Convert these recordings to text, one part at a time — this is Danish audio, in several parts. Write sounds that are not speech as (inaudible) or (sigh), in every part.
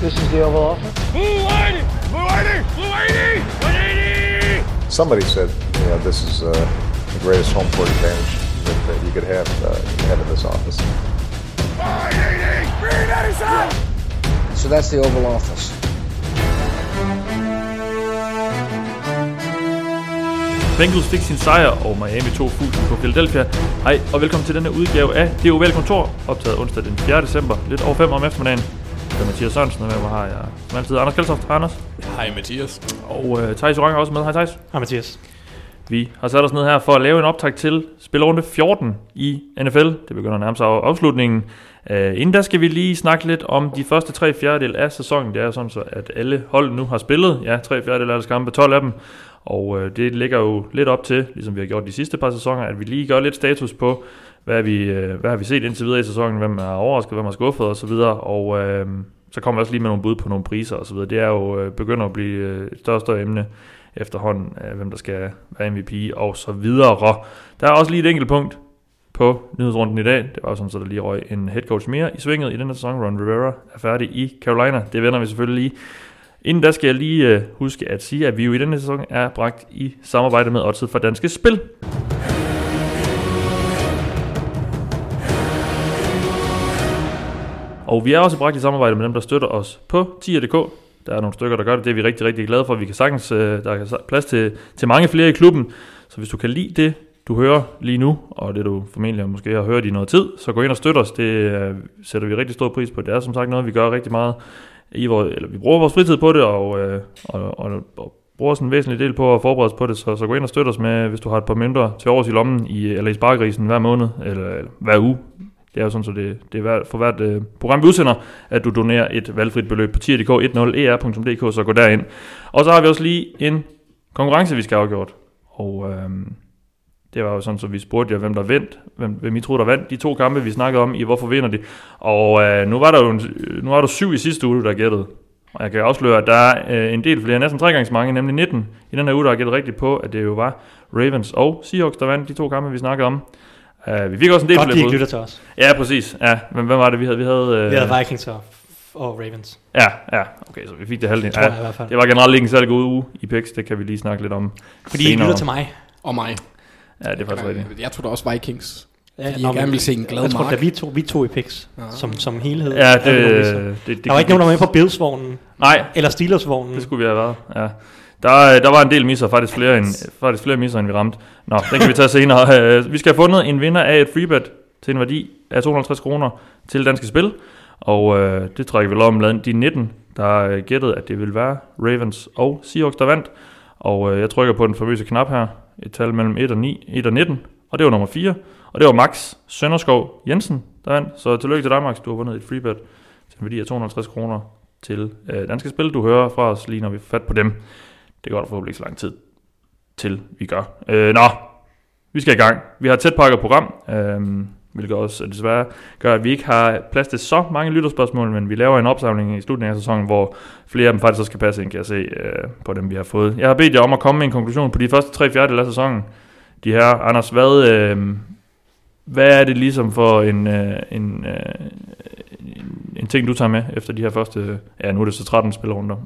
This is the Oval Office. Blue 180! Blue 180! Blue 180! 180! Somebody said, you know, this is uh, the greatest home court advantage that, that you could have, uh, have in this office. 180! Green Edison! So that's the Oval Office. Bengals fik sin sejr, og Miami tog fuldt på Philadelphia. Hej, og velkommen til denne udgave af Det Ovale Kontor, optaget onsdag den 4. december, lidt over 5 om eftermiddagen. Det er Mathias Sørensen, og med mig har jeg som altid Anders Kjeldsoft. Hej Anders. Hej Mathias. Og uh, Thijs Oranger er også med. Hej Thijs. Hej Mathias. Vi har sat os ned her for at lave en optag til spillerunde 14 i NFL. Det begynder at nærme sig af afslutningen. Uh, inden da skal vi lige snakke lidt om de første tre fjerdedel af sæsonen. Det er sådan så, at alle hold nu har spillet. Ja, tre fjerdedel af deres kampe, 12 af dem. Og øh, det ligger jo lidt op til, ligesom vi har gjort de sidste par sæsoner, at vi lige gør lidt status på, hvad vi, øh, hvad har vi set indtil videre i sæsonen, hvem er overrasket, hvem er skuffet osv. Og øh, så kommer vi også lige med nogle bud på nogle priser osv. Det er jo øh, begynder at blive øh, et større og større emne efterhånden, øh, hvem der skal være MVP og så videre. Der er også lige et enkelt punkt på nyhedsrunden i dag. Det var sådan, så der lige røg en head coach mere i svinget i denne sæson. Ron Rivera er færdig i Carolina. Det vender vi selvfølgelig lige Inden da skal jeg lige øh, huske at sige, at vi jo i denne sæson er bragt i samarbejde med Odset for Danske Spil. Og vi er også bragt i samarbejde med dem, der støtter os på tier.dk. Der er nogle stykker, der gør det. Det er vi rigtig, rigtig glade for. Vi kan sagtens, øh, der er plads til, til mange flere i klubben. Så hvis du kan lide det, du hører lige nu, og det du formentlig måske har hørt i noget tid, så gå ind og støt os. Det øh, sætter vi rigtig stor pris på. Det er som sagt noget, vi gør rigtig meget i vores, eller vi bruger vores fritid på det, og, øh, og, og, og bruger sådan en væsentlig del på at forberede os på det, så, så gå ind og støt os med, hvis du har et par mindre til års i lommen, i, eller i sparkrisen hver måned, eller, eller hver uge. Det er jo sådan, så det, det er hver, for hvert øh, program, vi udsender, at du donerer et valgfrit beløb på tier.dk 10er.dk, så gå derind. Og så har vi også lige en konkurrence, vi skal have afgjort. Og øh, det var jo sådan, så vi spurgte jer, hvem der vandt, hvem, hvem I troede, der vandt de to kampe, vi snakkede om i Hvorfor vinder de? Og øh, nu var der jo en, nu var der syv i sidste uge, der gættede. Og jeg kan afsløre, at der er øh, en del flere, næsten tre gange så mange, nemlig 19 i den her uge, der har gættet rigtigt på, at det jo var Ravens og Seahawks, der vandt de to kampe, vi snakkede om. Uh, vi fik også en del Godt, de ikke lytter til os. Ja, præcis. Ja, men hvem var det, vi havde? Vi havde, øh, Vi havde Vikings og, og Ravens, Ja, ja, okay, så vi fik det halvdelen. tror jeg i Ja, hvert fald. det var generelt ikke en særlig god uge i picks, det kan vi lige snakke lidt om Fordi I senere. lytter til mig. Og mig. Ja, det er faktisk rigtigt. Jeg tror da også Vikings. Ja, jeg gerne vil se en glad Jeg tror, Mark. da vi to, vi to i picks, som, som helhed. Ja, det, logisk. det, det, der var ikke nogen, der var med på Bills-vognen, Nej, eller Steelers-vognen. Det skulle vi have været, ja. Der, der var en del misser, faktisk flere, end, faktisk flere misser, end vi ramte. Nå, den kan vi tage senere. (laughs) Øh, vi skal have fundet en vinder af et freebet til en værdi af 250 kroner til Danske Spil. Og øh, det trækker vi om blandt de 19, der øh, gættede, at det ville være Ravens og Seahawks, der vandt. Og øh, jeg trykker på den famøse knap her. Et tal mellem 1 og, 9, 1 og 19. Og det var nummer 4. Og det var Max Sønderskov Jensen, der vandt. Så tillykke til dig, Max. Du har vundet et freebet til en værdi af 250 kroner til øh, Danske Spil. Du hører fra os lige, når vi får fat på dem. Det går der forhåbentlig ikke så lang tid til, vi gør. Øh, nå, vi skal i gang. Vi har et tætpakket program, øh, hvilket også desværre gør, at vi ikke har plads til så mange lytterspørgsmål, men vi laver en opsamling i slutningen af sæsonen, hvor flere af dem faktisk også skal passe ind, kan jeg se, øh, på dem, vi har fået. Jeg har bedt jer om at komme med en konklusion på de første tre fjerdedel af sæsonen. De her, Anders, hvad, øh, hvad er det ligesom for en, øh, en, øh, en, en ting, du tager med efter de her første, ja nu er det så 13 spillerunder.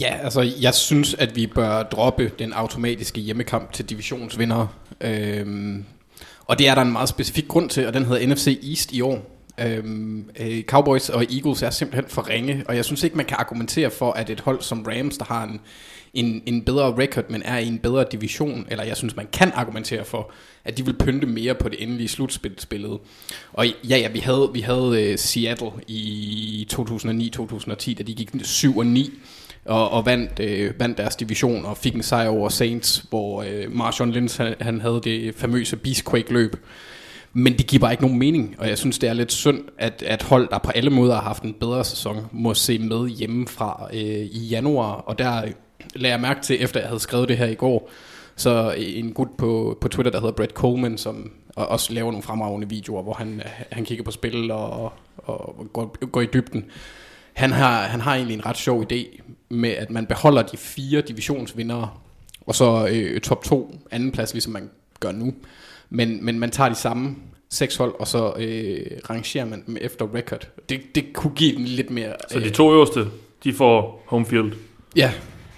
Ja, altså jeg synes, at vi bør droppe den automatiske hjemmekamp til divisionsvindere. Øhm, og det er der en meget specifik grund til, og den hedder NFC East i år. Øhm, øh, Cowboys og Eagles er simpelthen for ringe, og jeg synes ikke, man kan argumentere for, at et hold som Rams, der har en, en, en bedre record, men er i en bedre division, eller jeg synes, man kan argumentere for, at de vil pynte mere på det endelige slutspilsbillede. Og ja, ja, vi havde, vi havde uh, Seattle i 2009-2010, da de gik 7 og 9, og, og vandt, øh, vandt deres division og fik en sejr over Saints, hvor øh, Marshawn Lynch han, han havde det famøse Beastquake-løb. Men det giver bare ikke nogen mening, og jeg synes, det er lidt synd, at, at hold, der på alle måder har haft en bedre sæson, må se med hjemmefra øh, i januar. Og der øh, lagde jeg mærke til, efter jeg havde skrevet det her i går, så øh, en gut på, på Twitter, der hedder Brett Coleman, som og også laver nogle fremragende videoer, hvor han, øh, han kigger på spil og, og går, går i dybden. Han har, han har egentlig en ret sjov idé med, at man beholder de fire divisionsvindere, og så øh, top 2 anden plads, ligesom man gør nu. Men, men man tager de samme seks hold, og så øh, rangerer man dem efter record. Det, det kunne give dem lidt mere... Så de øh, to øverste, de får home field. Ja,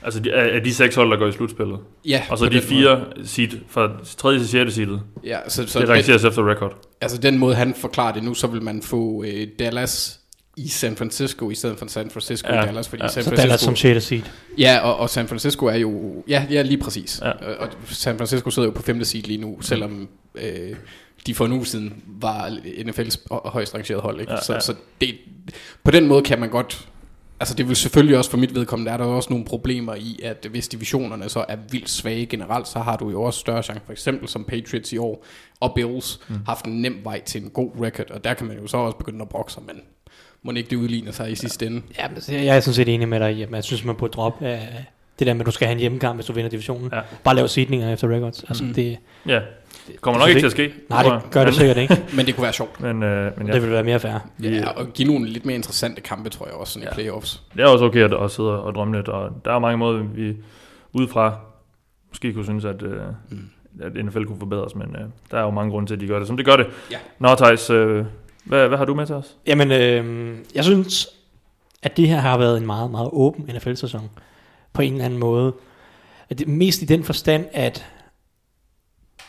Altså de, af de seks hold, der går i slutspillet. ja. Og så de den fire seed, fra 3. til 6. seedet. Måde. Ja, så, så Det den, rangeres efter record. altså den måde, han forklarer det nu, så vil man få øh, Dallas i San Francisco, i stedet for San Francisco Ja, i Dallas, fordi ja. San Så Francisco... Dallas som 6. seed. Ja, og, og San Francisco er jo... Ja, ja lige præcis. Ja. Og, og San Francisco sidder jo på femte seed lige nu, selvom øh, de for en uge siden var NFL's højst rangerede hold. Ikke? Ja, så ja. så det, på den måde kan man godt... Altså det vil selvfølgelig også for mit vedkommende, der er der også nogle problemer i, at hvis divisionerne så er vildt svage generelt, så har du jo også større chance, for eksempel som Patriots i år, og Bills, mm. haft en nem vej til en god record, og der kan man jo så også begynde at brokke sig, men må ikke det udligner sig i sidste ende. Ja, men jeg jeg er sådan set enig med dig i, at jeg synes, man burde droppe af det der med, at du skal have en hjemmekamp, hvis du vinder divisionen. Ja. Bare lave seedninger efter records. Altså, Mm. det, Ja, det kommer nok det- ikke til at ske. nej, det gør det Men- sikkert ikke. (laughs) Men det kunne være sjovt. Men, øh, men ja, Det vil være mere fair. Ja, og give nogle lidt mere interessante kampe, tror jeg også, sådan Ja. i playoffs. det er også okay at, at sidde og drømme lidt, og der er mange måder, vi udefra måske kunne synes, at, øh, Mm. at NFL kunne forbedres, men øh, der er jo mange grunde til, at de gør det, som det gør det. Ja. Nå, Thijs, øh, hvad, hvad har du med til os? Jamen, øh, jeg synes, at det her har været en meget, meget åben NFL-sæson. På en eller anden måde. At det, mest i den forstand, at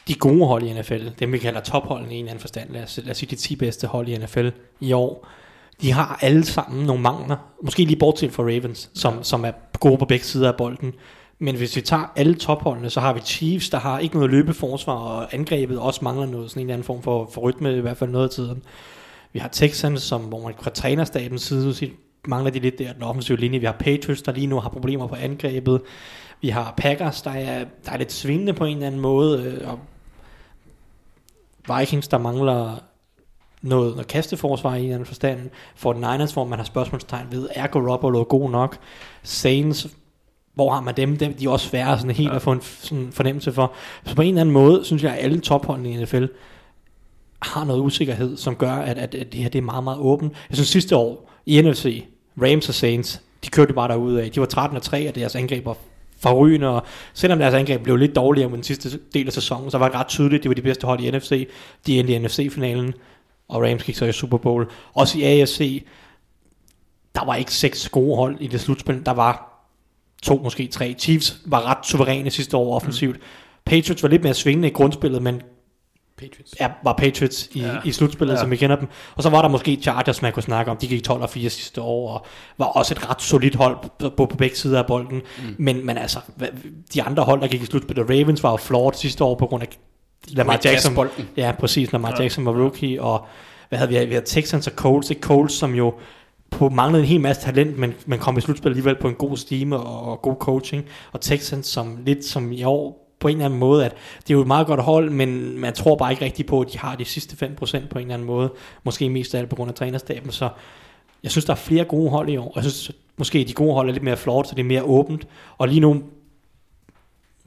de gode hold i NFL, dem vi kalder topholdene i en eller anden forstand, lad os, lad os sige de 10 bedste hold i NFL i år, de har alle sammen nogle mangler. Måske lige bortset fra Ravens, som, som er gode på begge sider af bolden. Men hvis vi tager alle topholdene, så har vi Chiefs, der har ikke noget løbeforsvar, og angrebet også mangler noget, sådan en eller anden form for, for rytme, i hvert fald noget af tiden. Vi har Texans, som, hvor man fra trænerstabens side siger, mangler de lidt der, den offensive linje. Vi har Patriots, der lige nu har problemer på angrebet. Vi har Packers, der er, der er lidt svingende på en eller anden måde. øh, Og Vikings, der mangler noget, noget kasteforsvar i en eller anden forstand. For Niners, hvor man har spørgsmålstegn ved, er Garoppolo god nok? Saints, hvor har man dem? dem de er også svære sådan helt ja. at få en sådan fornemmelse for. Så på en eller anden måde, synes jeg, at alle topholdene i NFL har noget usikkerhed, som gør, at, at, at det her det er meget, meget åbent. Jeg synes sidste år i NFC, Rams og Saints, de kørte bare derude af. De var 13 og 3, og deres angreb var forrygende, og selvom deres angreb blev lidt dårligere med den sidste del af sæsonen, så var det ret tydeligt, at de var de bedste hold i NFC. De endte i NFC-finalen, og Rams gik så i Super Bowl. Også i AFC, der var ikke seks gode hold i det slutspil. Der var to, måske tre. Chiefs var ret suveræne sidste år offensivt. Patriots var lidt mere svingende i grundspillet, men Patriots. er, var Patriots i, Ja. ja. i slutspillet, Ja. ja. som vi kender dem. Og så var der måske Chargers, man kunne snakke om. De gik 12 og 4 sidste år, og var også et ret solidt hold på, på, på begge sider af bolden. Mm. Men, men altså, de andre hold, der gik i slutspillet, Ravens var jo flot sidste år på grund af Lamar Jackson. bolden. Ja, præcis. Lamar Ja. ja. Jackson var rookie, og hvad havde vi? Vi havde Texans og Colts. Ikke Colts, som jo på manglede en hel masse talent, men, men kom i slutspil alligevel på en god stime og, og god coaching. Og Texans, som lidt som i år, på en eller anden måde, at det er jo et meget godt hold, men man tror bare ikke rigtigt på, at de har de sidste 5% på en eller anden måde. Måske mest af alt på grund af trænerstaben. Så jeg synes, der er flere gode hold i år. Jeg synes måske, de gode hold er lidt mere flot, så det er mere åbent. Og lige nu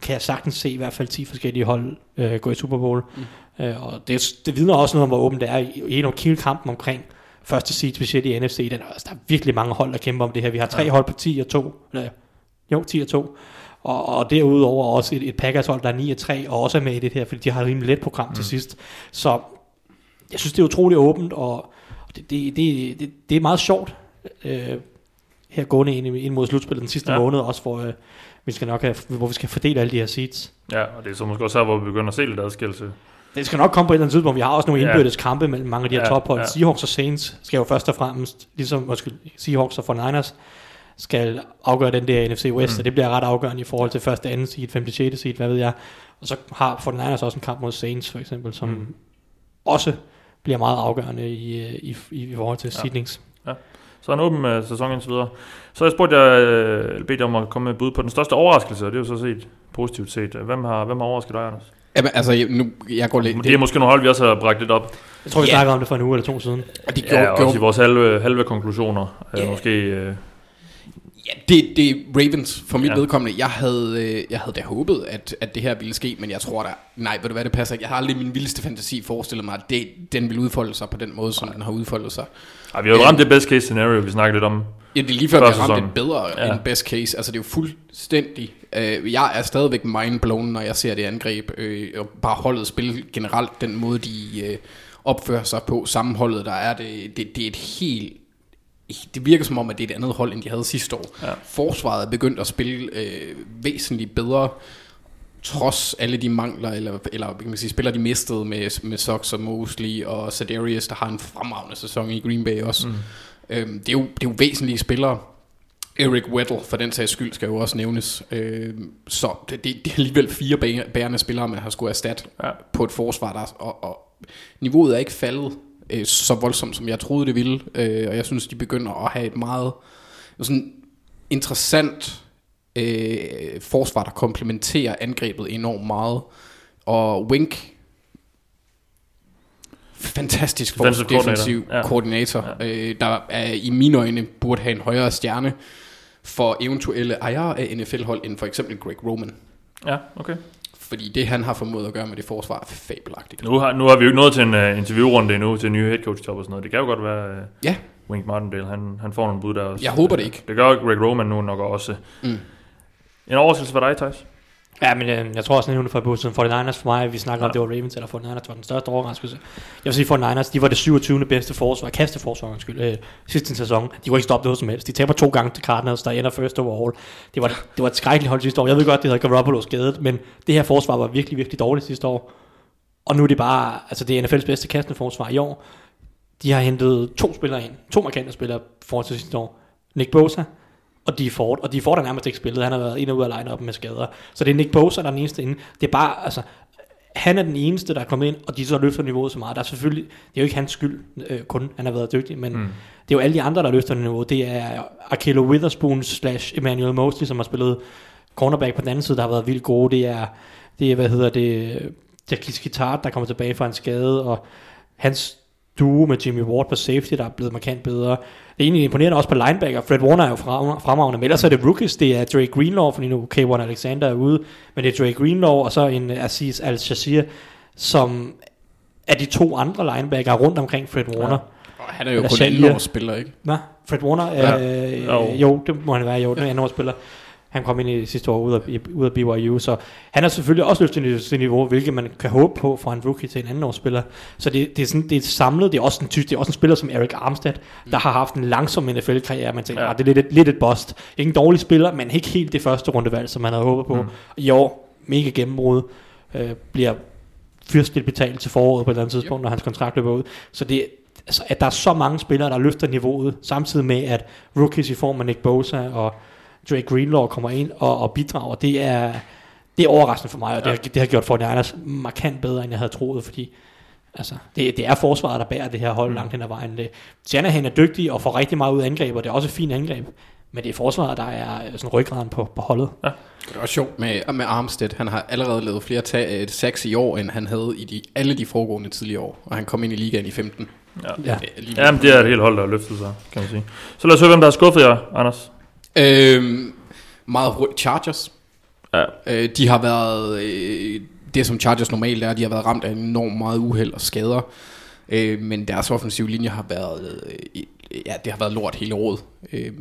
kan jeg sagtens se i hvert fald 10 forskellige hold øh, gå i Super Bowl. Mm. Øh, og det, det vidner også noget om, hvor åbent det er en hele kampen omkring første seed, specielt i NFC. Den, altså, der er virkelig mange hold, der kæmper om det her. Vi har tre ja. hold på 10 og 2. Eller, jo, 10 og 2. Og, og derudover også et, et Packers hold, der er 9 og 3, og også er med i det her, fordi de har et rimelig let program mm. til sidst. Så jeg synes, det er utroligt åbent, og det, det, det, det, det er meget sjovt øh, her gående ind, ind mod slutspillet den sidste Ja. måned, også hvor øh, vi skal nok have, hvor vi skal fordele alle de her seeds. Ja, og det er så måske også her, hvor vi begynder at se lidt adskillelse. Det skal nok komme på et eller andet tidspunkt. Vi har også nogle Ja. indbyrdes kampe mellem mange af de her Ja, tophold. ja. Seahawks og Saints skal jo først og fremmest, ligesom undskyld, Seahawks og 49ers, skal afgøre den der NFC West, Mm. og det bliver ret afgørende i forhold til første, anden seed, 5. 6. seed, hvad ved jeg. Og så har 49ers også en kamp mod Saints, for eksempel, som Mm. også bliver meget afgørende i, øh, i, i, i forhold til Ja. seedings. Så er en åben uh, sæson indtil videre. Så jeg spurgte jeg, uh, bedt jer om at komme med et bud på den største overraskelse, og det er jo så set positivt set. Hvem har, hvem har overrasket dig, Anders? Jamen, altså, jeg- nu, jeg går lidt... Det er måske nogle hold, vi også har bragt lidt op. Jeg tror, vi Ja. snakker om det for en uge eller to siden. og de Ja, gjorde, også i gjorde, vores halve, halve konklusioner. Ja. Uh, måske... Uh, ja, det, det er Ravens for mit Ja. ja. vedkommende. Jeg havde, øh, jeg havde da håbet, at, at det her ville ske, men jeg tror da... Nej, ved du hvad, det passer ikke. Jeg har aldrig min vildeste fantasi forestillet mig, at det, den ville udfolde sig på den måde, som den har udfoldet sig. ej, vi har jo Ja. ramt det best case scenario, vi snakkede lidt om. Ja, det er lige før, vi har ramt det bedre Ja. ja. end best case. Altså, det er jo fuldstændig... Øh, jeg er stadigvæk mindblown, når jeg ser det angreb, øh, og bare holdet spil generelt, den måde, de... Øh, opfører sig på. Sammenholdet, der er det, det, det er et helt det virker som om, at det er et andet hold, end de havde sidste år. Ja. Forsvaret er begyndt at spille øh, væsentligt bedre, trods alle de mangler, eller, eller kan man sige, spiller de mistede med, med Sox og Mosley og Sadarius, der har en fremragende sæson i Green Bay også. Mm. Øhm, det, er jo, det er jo væsentlige spillere. Eric Weddle, for den sags skyld, skal jo også nævnes. Øhm, så det, det, det er alligevel fire bærende spillere, man har skulle erstatte ja. på et forsvar, der, og, og niveauet er ikke faldet øh, så voldsomt, som jeg troede det ville. Øh, og jeg synes, de begynder at have et meget sådan interessant øh, forsvar, der komplementerer angrebet enormt meget. Og Wink, fantastisk for defensiv koordinator, ja. koordinator ja. Øh, der er i mine øjne burde have en højere stjerne for eventuelle ejere af NFL-hold end for eksempel Greg Roman. Ja, okay. Fordi det, han har formået at gøre med det forsvar, er fabelagtigt. Nu har, nu har vi jo ikke nået til en uh, interviewrunde endnu, til en ny head coach job og sådan noget. Det kan jo godt være, uh, ja. Wink Martindale, han, han får nogle bud der også. Jeg håber det ikke. Det gør Greg Roman nu nok også. Mm. En overraskelse for dig, Thijs? Ja, men øh, jeg tror også, at for Boston 49ers for mig, vi snakker ja. om, det var Ravens eller 49ers, var den største overraskelse. Jeg vil sige, 49ers, de var det 27. bedste forsvar, kasteforsvar, undskyld, øh, sidste sæson. De kunne ikke stoppe noget som helst. De taber to gange til Cardinals, der ender first overall. Det var, det var et skrækkeligt hold sidste år. Jeg ved godt, det hedder Garoppolo skadet, men det her forsvar var virkelig, virkelig dårligt sidste år. Og nu er det bare, altså det er NFL's bedste kastende forsvar i år. De har hentet to spillere ind, to markante spillere for til sidste år. Nick Bosa, og de Ford, og de Ford har nærmest ikke spillet, han har været ind og ud af line med skader. Så det er Nick Bosa, der er den eneste inde. Det er bare, altså, han er den eneste, der er kommet ind, og de så løfter niveauet så meget. Der er selvfølgelig, det er jo ikke hans skyld øh, kun, han har været dygtig, men mm. det er jo alle de andre, der løfter niveauet. Det er Akelo Witherspoon slash Emmanuel Mosley, som har spillet cornerback på den anden side, der har været vildt gode. Det er, det er hvad hedder det, Jakis Kittard, der kommer tilbage fra en skade, og hans duo med Jimmy Ward på safety, der er blevet markant bedre. Det er egentlig imponerende også på linebacker. Fred Warner er jo fremragende, men ellers er det rookies. Det er Drake Greenlaw, fordi nu K1 Alexander er ude, men det er Drake Greenlaw, og så en Aziz Al-Shazir, som er de to andre linebacker rundt omkring Fred Warner. Ja. Han er jo kun en spiller, ikke? Hvad? Fred Warner? Ja. Øh, jo. jo, det må han være. Jo, det er en spiller. Han kom ind i sidste år ud af, ud af BYU, så han har selvfølgelig også løftet sit niveau, hvilket man kan håbe på for en rookie til en anden årsspiller. Så det, det, er sådan, det er samlet, det er også en, det er også en spiller som Eric Armstead, mm. der har haft en langsom NFL-karriere, man tænker, ja. ah, det er lidt, lidt et bust. Ikke en dårlig spiller, men ikke helt det første rundevalg, som man havde håbet på. Mm. I år, mega gennembrud, øh, bliver fyrstligt betalt til foråret på et eller andet tidspunkt, yep. når hans kontrakt løber ud. Så det, altså, at der er så mange spillere, der løfter niveauet, samtidig med, at rookies i form af Nick Bosa og Drake Greenlaw kommer ind og, og bidrager, det er, det er overraskende for mig, og ja. det, har, det har gjort for Niners markant bedre, end jeg havde troet, fordi altså, det, det er forsvaret, der bærer det her hold mm. langt hen ad vejen. Det, Shanahan er dygtig og får rigtig meget ud af angreb, og det er også et fint angreb, men det er forsvaret, der er sådan ryggraden på, på holdet. Ja. Det er også sjovt med, med Armstead. Han har allerede lavet flere ta- sacks i år, end han havde i de, alle de foregående tidligere år. Og han kom ind i ligaen i 15. Ja, ja. Det, er Jamen, det er et helt hold, der har løftet sig, kan man sige. Så lad os høre, hvem der har skuffet jer, Anders. Øhm, meget hurtigt Chargers. Ja. Øh, de har været, øh, det som Chargers normalt er, de har været ramt af enormt meget uheld og skader. Øh, men deres offensive linje har været, øh, ja, det har været lort hele året. Øh,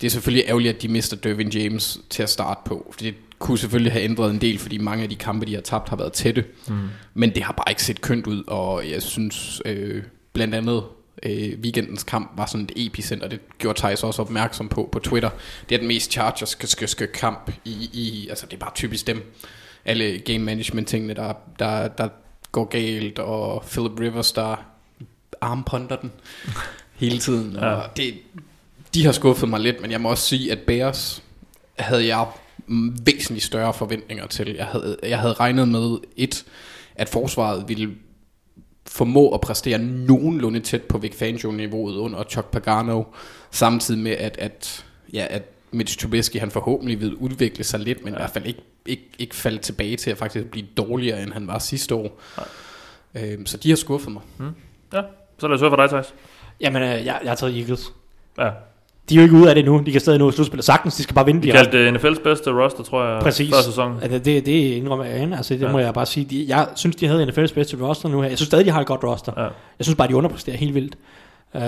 det er selvfølgelig ærgerligt, at de mister Dervin James til at starte på. Det kunne selvfølgelig have ændret en del, fordi mange af de kampe, de har tabt, har været tætte. Mm. Men det har bare ikke set kønt ud, og jeg synes øh, blandt andet øh, weekendens kamp var sådan et epicenter. Det gjorde Thijs også opmærksom på på Twitter. Det er den mest chargers kamp i, i, altså det er bare typisk dem. Alle game management tingene, der, der, der går galt, og Philip Rivers, der armponder den hele tiden. Og ja. det, de har skuffet mig lidt, men jeg må også sige, at Bears havde jeg væsentligt større forventninger til. Jeg havde, jeg havde regnet med et, at forsvaret ville formå at præstere nogenlunde tæt på Vic Fangio-niveauet under Chuck Pagano, samtidig med, at, at, ja, at Mitch Trubisky han forhåbentlig vil udvikle sig lidt, men ja. i hvert fald ikke, ikke, ikke falde tilbage til at faktisk blive dårligere, end han var sidste år. Ja. Øhm, så de har skuffet mig. Mm. Ja, så lad os høre fra dig, Thijs. Jamen, øh, jeg, jeg har taget Eagles. Ja, de er jo ikke ude af det nu. De kan stadig nå slutspillet sagtens. De skal bare vinde. De kaldte det NFL's bedste roster, tror jeg, Præcis. før sæsonen. Altså, det, det indrømmer jeg ind. Altså, det ja. må jeg bare sige. De, jeg synes, de havde NFL's bedste roster nu her. Jeg synes stadig, de har et godt roster. Ja. Jeg synes bare, de underpresterer helt vildt. Uh,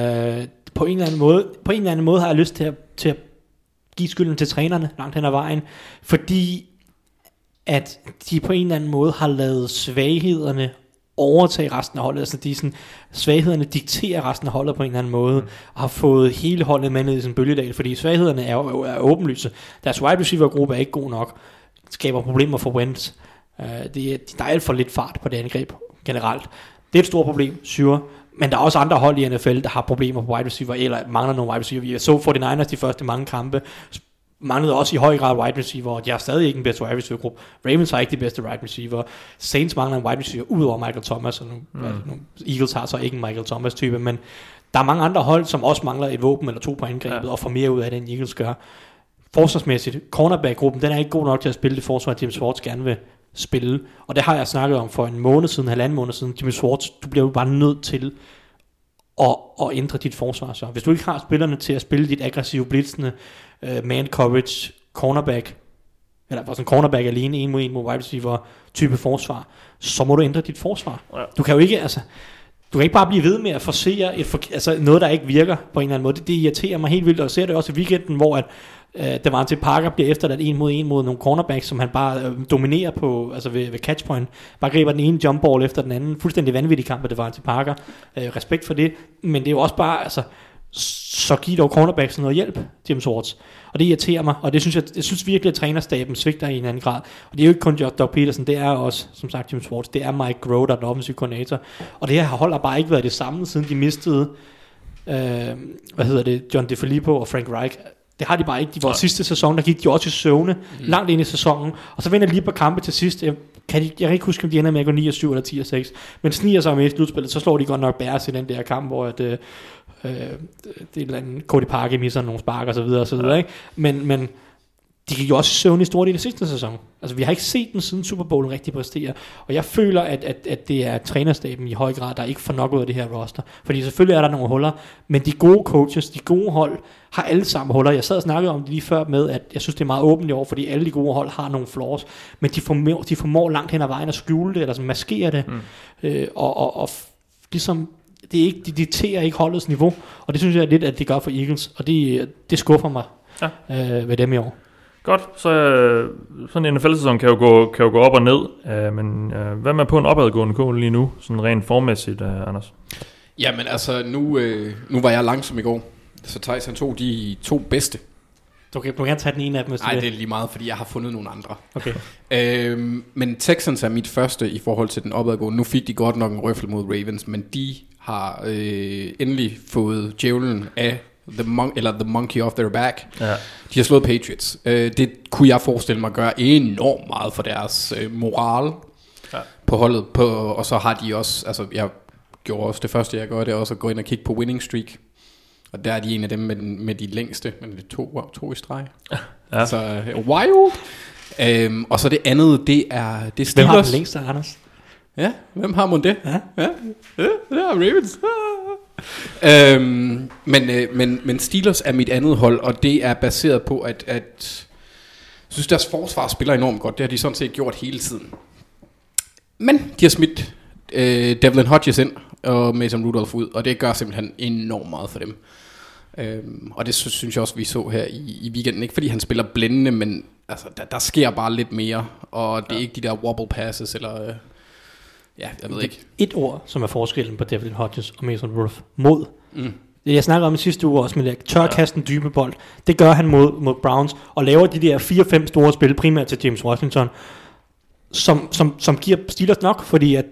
på, en eller anden måde, på en eller anden måde har jeg lyst til at, til at give skylden til trænerne langt hen ad vejen. Fordi at de på en eller anden måde har lavet svaghederne overtage resten af holdet. Altså de sådan, svaghederne dikterer resten af holdet på en eller anden måde, og har fået hele holdet med ned i sådan en bølgedal, fordi svaghederne er er åbenlyse. Deres wide receiver gruppe er ikke god nok, skaber problemer for Wentz. Uh, det, er- der er alt for lidt fart på det angreb generelt. Det er et stort problem, syre. Men der er også andre hold i NFL, der har problemer på wide receiver, eller mangler nogle wide receiver. Vi så 49ers de første mange kampe, manglede også i høj grad wide receiver, og de har stadig ikke en bedste wide receiver gruppe. Ravens har ikke de bedste wide receiver. Saints mangler en wide receiver, udover Michael Thomas, og nu, mm. nu, Eagles har så ikke en Michael Thomas type, men der er mange andre hold, som også mangler et våben eller to på angrebet, ja. og får mere ud af det, end Eagles gør. Forsvarsmæssigt, cornerback-gruppen, den er ikke god nok til at spille det forsvar, Jim Swartz gerne vil spille. Og det har jeg snakket om for en måned siden, halvanden måned siden. Jim Swartz, du bliver jo bare nødt til at, at ændre dit forsvar. Så hvis du ikke har spillerne til at spille dit aggressive, blitzende, uh, man coverage, cornerback, eller bare sådan cornerback alene, en mod en mod wide receiver type forsvar, så må du ændre dit forsvar. Ja. Du kan jo ikke, altså, du kan ikke bare blive ved med at forsere et, for, altså noget, der ikke virker på en eller anden måde. Det, det irriterer mig helt vildt, og jeg ser det også i weekenden, hvor at, øh, Devante Parker bliver efterladt en mod en mod nogle cornerbacks, som han bare øh, dominerer på, altså ved, ved catchpoint. Bare griber den ene jump ball efter den anden. Fuldstændig vanvittig kamp af Devante Parker. Øh, respekt for det. Men det er jo også bare, altså, så giv dog cornerbacks noget hjælp, James Swartz. Og det irriterer mig, og det synes jeg, jeg synes virkelig, at trænerstaben svigter i en anden grad. Og det er jo ikke kun Doug Peterson, det er også, som sagt, James Swartz, det er Mike Groh, der er den offensive koordinator. Og det her hold har bare ikke været det samme, siden de mistede, øh, hvad hedder det, John DeFilippo og Frank Reich. Det har de bare ikke. De var Nej. sidste sæson, der gik de også i søvne, mm. langt ind i sæsonen. Og så vinder de lige på kampe til sidst. Jeg kan, de, jeg kan ikke huske, om de ender med at gå 9 og 7 eller 10 og 6. Men sniger sig med i slutspillet, så slår de godt nok Bears i den der kamp, hvor at, øh, øh, det er eller andet, Cody Parker misser nogle spark og så videre og så videre. Ikke? Men, men de gik jo også søvn i store del af sidste sæson. Altså, vi har ikke set den siden Super Bowl rigtig præstere. Og jeg føler, at, at, at det er trænerstaben i høj grad, der ikke får nok ud af det her roster. Fordi selvfølgelig er der nogle huller, men de gode coaches, de gode hold, har alle sammen huller. Jeg sad og snakkede om det lige før med, at jeg synes, det er meget åbent i år, fordi alle de gode hold har nogle flaws, men de formår, de formår langt hen ad vejen at skjule det, eller sådan maskere det, mm. øh, og, og, og ligesom det er ikke, de dikterer ikke holdets niveau, og det synes jeg lidt, at det gør for Eagles, og det, det skuffer mig Ja. øh, ved dem i år. Godt, så øh, sådan en NFL-sæson kan jo gå, kan jo gå op og ned, øh, men øh, hvad med på en opadgående kurve lige nu, sådan rent formæssigt, øh, Anders? Jamen altså, nu, øh, nu var jeg langsom i går, så Thijs han tog de to bedste. Du kan, du kan gerne tage den ene af dem, hvis Nej, det er lige meget, fordi jeg har fundet nogle andre. Okay. (laughs) Øhm, men Texans er mit første i forhold til den opadgående. Nu fik de godt nok en røffel mod Ravens, men de har øh, endelig fået djævlen af the, mon- eller the monkey off their back. Ja. De har slået Patriots. Øh, det kunne jeg forestille mig gøre enormt meget for deres øh, moral Ja. på holdet. På, og så har de også, altså jeg gjorde også det første, jeg gør, det er også at gå ind og kigge på winning streak. Og der er de en af dem med, den, med de længste, men det er to, to i streg. Ja. Så øh, wild. Øhm, og så det andet, det er, det er Hvem har den længste, Anders? Ja, hvem har mon det? Ja. Ja, ja det er Ravens. (laughs) Øhm, men, øh, men, men Steelers er mit andet hold, og det er baseret på, at, at jeg synes, deres forsvar spiller enormt godt. Det har de sådan set gjort hele tiden. Men de har smidt øh, Devlin Hodges ind og Mason Rudolph ud, og det gør simpelthen enormt meget for dem. Øhm, og det sy- synes jeg også, vi så her i, i weekenden. Ikke fordi han spiller blændende, men altså, der, der sker bare lidt mere, og det er ikke de der wobble passes, eller... Ja, jeg ved ikke. Et ord, som er forskellen på Devlin Hodges og Mason Rudolph. Mod. Mm. Jeg snakkede om i sidste uge også med at tør kaste en dybe bold. Det gør han mod, mod Browns, og laver de der 4-5 store spil, primært til James Washington, som, som, som giver Steelers nok, fordi at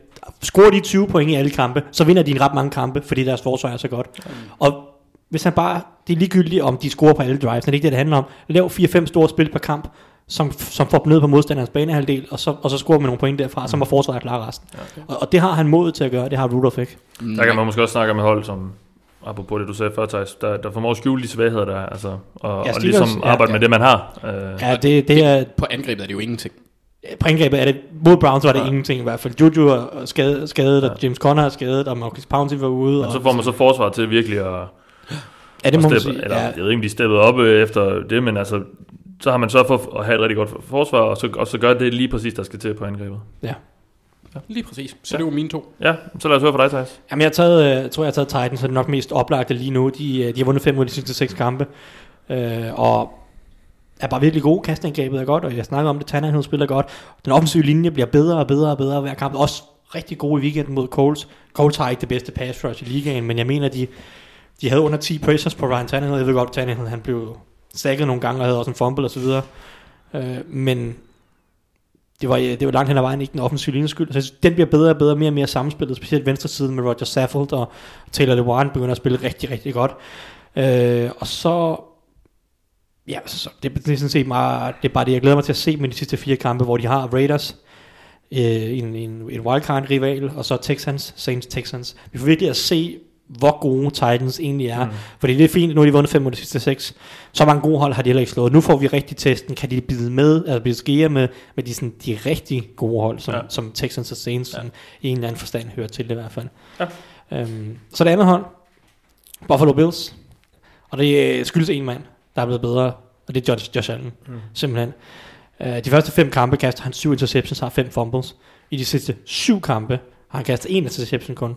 scorer de 20 point i alle kampe, så vinder de en ret mange kampe, fordi deres forsvar er så godt. Mm. Og hvis han bare, det er ligegyldigt, om de scorer på alle drives, det er ikke det, det handler om. Lav 4-5 store spil per kamp, som, som får dem ned på modstanderens banehalvdel, og så, og så scorer man nogle point derfra, så må forsvaret klare resten. Okay. Og, og, det har han mod til at gøre, det har Rudolph ikke. Der kan man måske også snakke om et hold, som, apropos det du sagde før, Thijs, der, der formår at skjule de svagheder, der er, altså, og, Ja, og ligesom ja, arbejde ja. med det, man har. Øh, Ja, det, det er, På angrebet er det jo ingenting. på angrebet er det, mod Browns var det Ja. ja. ingenting i hvert fald. Juju er skadet, skadet og James Conner er skadet, og Marcus Pouncey var ude. men og, så får man så forsvaret til virkelig at, ja, det må man steppe, sige. eller Ja, jeg ved ikke, om de steppede op øh, efter det, men altså, så har man så for at have et rigtig godt forsvar, og så, og så gør det lige præcis, der skal til på angrebet. ja. Lige præcis. Så det var mine to. Ja, så lad os høre fra dig, Thijs. Jamen, jeg, har taget, øh, jeg tror, jeg har taget Titans, så det er nok mest oplagte lige nu. De, øh, de har vundet fem ud af de sidste seks kampe, øh, og er bare virkelig gode. Kastangrebet er godt, og jeg snakker om det. Tannehill spiller godt. Den offensive linje bliver bedre og bedre og bedre hver kamp. Også rigtig gode i weekenden mod Coles. Coles har ikke det bedste pass rush i ligaen, men jeg mener, de, de havde under 10 pressures på Ryan Tannehill. Jeg ved godt, Tannehill han blev sækket nogle gange og havde også en fumble osv. Øh, men det var, det var langt hen ad vejen ikke den offensive linjes skyld. Så jeg synes, den bliver bedre og bedre, mere og mere samspillet, specielt venstre side med Roger Saffold og Taylor Lewan begynder at spille rigtig, rigtig godt. Øh, og så Ja, så det, det er sådan set meget, det er bare det, jeg glæder mig til at se med de sidste fire kampe, hvor de har Raiders, øh, en, en, en wildcard rival, og så Texans, Saints Texans. Vi får virkelig at se, hvor gode Titans egentlig er. Mm. Fordi det er fint, nu har de vundet fem ud af de sidste seks. Så mange gode hold har de heller ikke slået. Nu får vi rigtig testen. Kan de bide med, altså bide skære med, med de, sådan, de rigtig gode hold, som, ja. som Texans og Saints ja. i en eller anden forstand hører til det i hvert fald. Ja. Øhm, så det andet hold, Buffalo Bills. Og det øh, skyldes en mand, der er blevet bedre, og det er Josh, Josh Allen, mm. simpelthen. Uh, de første fem kampe kaster han syv interceptions, har fem fumbles. I de sidste syv kampe har han kastet en interception kun.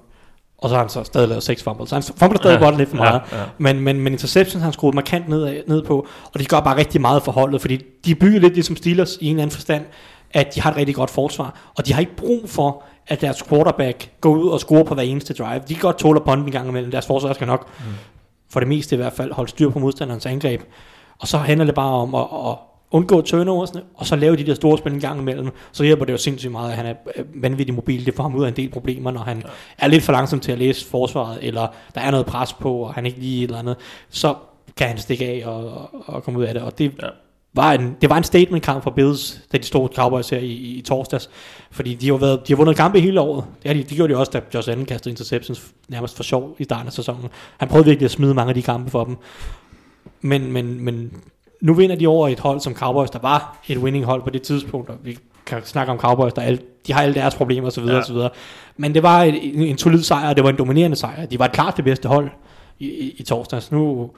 Og så har han så stadig lavet seks fumbles. Så han fumbler stadig ja, lidt for meget. Ja, ja. Men, men, men interceptions han skruet markant ned, ned på. Og de gør bare rigtig meget for holdet. Fordi de bygger lidt ligesom Steelers i en eller anden forstand. At de har et rigtig godt forsvar. Og de har ikke brug for, at deres quarterback går ud og scorer på hver eneste drive. De kan godt tåle at en gang imellem. Deres forsvar skal nok, mm. for det meste i hvert fald, holde styr på modstanderens angreb. Og så handler det bare om at, at undgå turnoversne, og så lave de der store spil en gang imellem. Så hjælper det jo sindssygt meget, at han er øh, vanvittig mobil. Det får ham ud af en del problemer, når han ja. er lidt for langsom til at læse forsvaret, eller der er noget pres på, og han ikke lige et eller andet. Så kan han stikke af og, og, og komme ud af det. Og det, ja. var en, det var en statement-kamp for Bills, da de stod Cowboys her i, i, i torsdags. Fordi de har, været, de har vundet kampe hele året. Det, har de, det gjorde de også, da Josh Allen kastede interceptions nærmest for sjov i starten af sæsonen. Han prøvede virkelig at smide mange af de kampe for dem. Men, men, men nu vinder de over et hold som Cowboys, der var et winning hold på det tidspunkt, og vi kan snakke om Cowboys, der alle, de har alle deres problemer osv. Ja. osv. Men det var en, en solid sejr, og det var en dominerende sejr. De var klart det bedste hold i, i, i torsdags. Nu,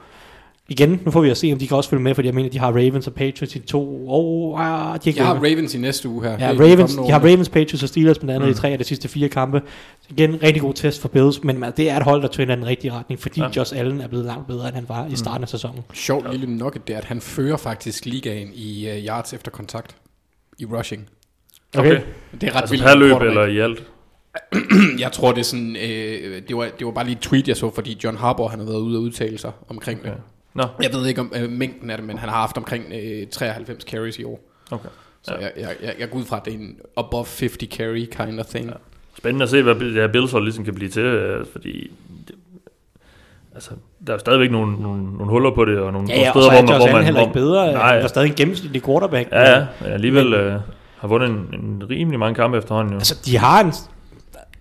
igen, nu får vi at se, om de kan også følge med, fordi jeg mener, de har Ravens og Patriots i to år. Ah, de har, har Ravens i næste uge her. Ja, Ravens, de har Ravens, Patriots og Steelers blandt andet mm. i tre af de sidste fire kampe. Igen, rigtig god test for Bills, men man, det er et hold, der træner den rigtige retning, fordi ja. Josh Allen er blevet langt bedre, end han var mm. i starten af sæsonen. Sjovt ja. lille nok, det er, at han fører faktisk ligaen i uh, yards efter kontakt i rushing. Okay. okay. Det er ret altså vildt. per løb eller i alt? (clears throat) jeg tror det er sådan øh, det, var, det var bare lige et tweet jeg så Fordi John Harbour han har været ude og udtale sig Omkring okay. det Nå. Jeg ved ikke om øh, mængden af det, men han har haft omkring øh, 93 carries i år. Okay. Så ja. jeg, jeg, jeg, jeg går ud fra, at det er en above 50 carry kind of thing. Ja. Spændende at se, hvad det her Bills ligesom kan blive til, øh, fordi det, altså, der er stadigvæk nogle, nogle, nogle huller på det, og nogle, ja, ja, nogle steder, hvor man... Ja, og så er heller ikke bedre. Nej, der er stadig en gennemsnitlig quarterback. Ja, ja, ja alligevel men, øh, har vundet en, en rimelig mange kampe efterhånden. Jo. Altså, de har en...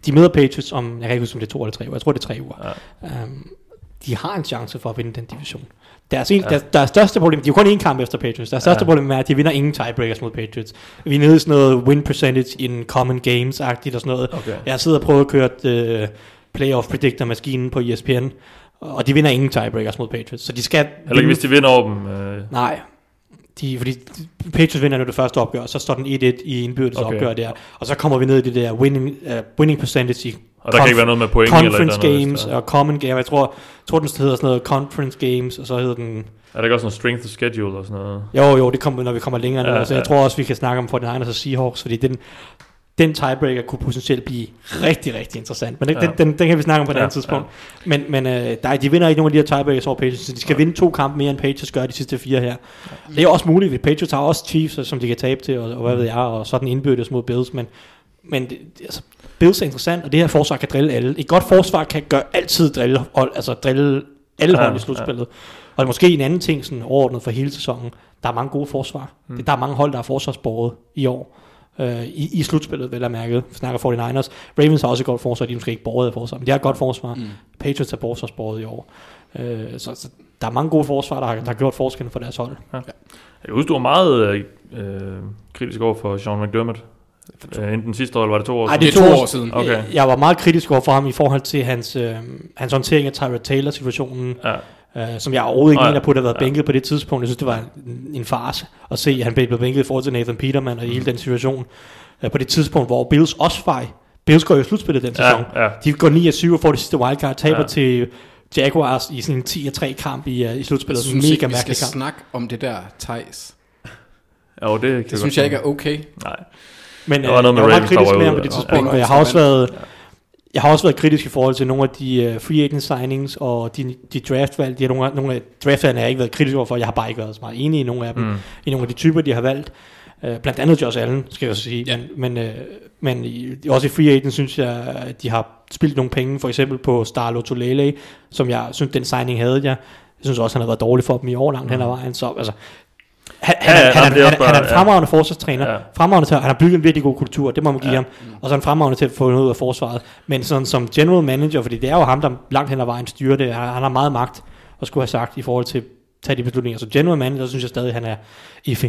De møder Patriots om, jeg kan ikke huske, om det er to eller tre uger. Jeg tror, det er tre uger. Ja. Um, de har en chance for at vinde den division. Deres, en, ja. der, deres største problem, de er jo kun én kamp efter Patriots, deres største ja. problem er, at de vinder ingen tiebreakers mod Patriots. Vi er nede i sådan noget win percentage in common games-agtigt og sådan noget. Okay. Jeg sidder og prøver at køre uh, playoff predictor-maskinen på ESPN, og de vinder ingen tiebreakers mod Patriots. Så de skal... Heller ikke, hvis de vinder over dem. Øh. Nej, de, fordi Patriots vinder nu det første opgør, så står den 1-1 i indbyrdes okay. opgør der, og så kommer vi ned i det der winning, uh, winning percentage i og der kan ikke være noget med point Conference eller Games noget, og Common Game. Jeg tror, tror den hedder sådan noget Conference Games, og så hedder den... Er der ikke også noget Strength of Schedule og sådan noget? Jo, jo, det kommer, når vi kommer længere ja, ned. Så ja. jeg tror også, vi kan snakke om for den egen og Seahawks, fordi den, den tiebreaker kunne potentielt blive rigtig, rigtig interessant. Men den, ja. den, den, den kan vi snakke om på et ja, andet tidspunkt. Ja. Men, men øh, der, de vinder ikke nogen af de her tiebreakers over Patriots, så de skal ja. vinde to kampe mere, end Patriots gør de sidste fire her. Det er også muligt, Patriots har også Chiefs, som de kan tabe til, og, og hvad ved jeg, og sådan indbyrdes mod Bills, men, men det, altså, Bills er interessant, og det her forsvar kan drille alle. Et godt forsvar kan gøre altid drille, altså drille alle hold i slutspillet. Ja. Og det er måske en anden ting, sådan overordnet for hele sæsonen. Der er mange gode forsvar. Mm. Der er mange hold, der er forsvarsbordet i år. Øh, i, I slutspillet, vel at mærke. Vi snakker 49ers. Ravens har også et godt forsvar. De er måske ikke borget af forsvar, men de har et godt forsvar. Mm. Patriots er forsvarsbordet i år. Øh, så, så, der er mange gode forsvar, der har, der har gjort forskellen for deres hold. Ja. Ja. Jeg husker, du var meget øh, kritisk over for Sean McDermott Øh, enten sidste år, eller var det to år siden? Nej, det er to, år siden. Okay. Jeg, var meget kritisk over for ham i forhold til hans, øh, hans håndtering af Tyra Taylor-situationen. Ja. Uh, som jeg overhovedet ikke oh, ja. mener på, at have været ja. bænket på det tidspunkt. Jeg synes, det var en, en farse at se, at han blev bænket i forhold til Nathan Peterman og mm. hele den situation. Uh, på det tidspunkt, hvor Bills også fej. Bills går jo i slutspillet den sæson. Ja, ja. De går 9 7 og får det sidste wildcard, taber ja. til Jaguars i sådan en 10-3 kamp i, uh, i slutspillet. Jeg synes ikke, vi skal kamp. snakke om det der, Thijs. Jo, det, det synes jeg ikke er okay. Nej. Men Der var øh, noget med jeg var meget Ravens, kritisk med ham på det tidspunkt, Ja. og jeg har også været... Jeg har også været kritisk i forhold til nogle af de uh, free agent signings og de, de draftvalg. De har nogle, af- nogle af draftvalgene har jeg ikke været kritisk overfor. Jeg har bare ikke været så meget enig i nogle af dem. Mm. I nogle af de typer, de har valgt. Uh, blandt andet Josh Allen, skal jeg så sige. Ja. Men, men, uh, men i, også i free agent synes jeg, at de har spildt nogle penge. For eksempel på Starlo Tolele, som jeg synes, den signing havde jeg. Jeg synes også, han har været dårlig for dem i år langt hen ad vejen. Så altså, han, han, Ja, ja, han, han, han, han, han er en fremragende forsvarstræner. Ja. Fremragende til, han har bygget en virkelig god kultur, det må man give Ja. ham. Og så er han fremragende til at få noget ud af forsvaret. Men sådan som general manager, fordi det er jo ham, der langt hen ad vejen styrer det. Han, han har meget magt at skulle have sagt i forhold til at tage de beslutninger. Så general manager, synes jeg stadig, han er iffy.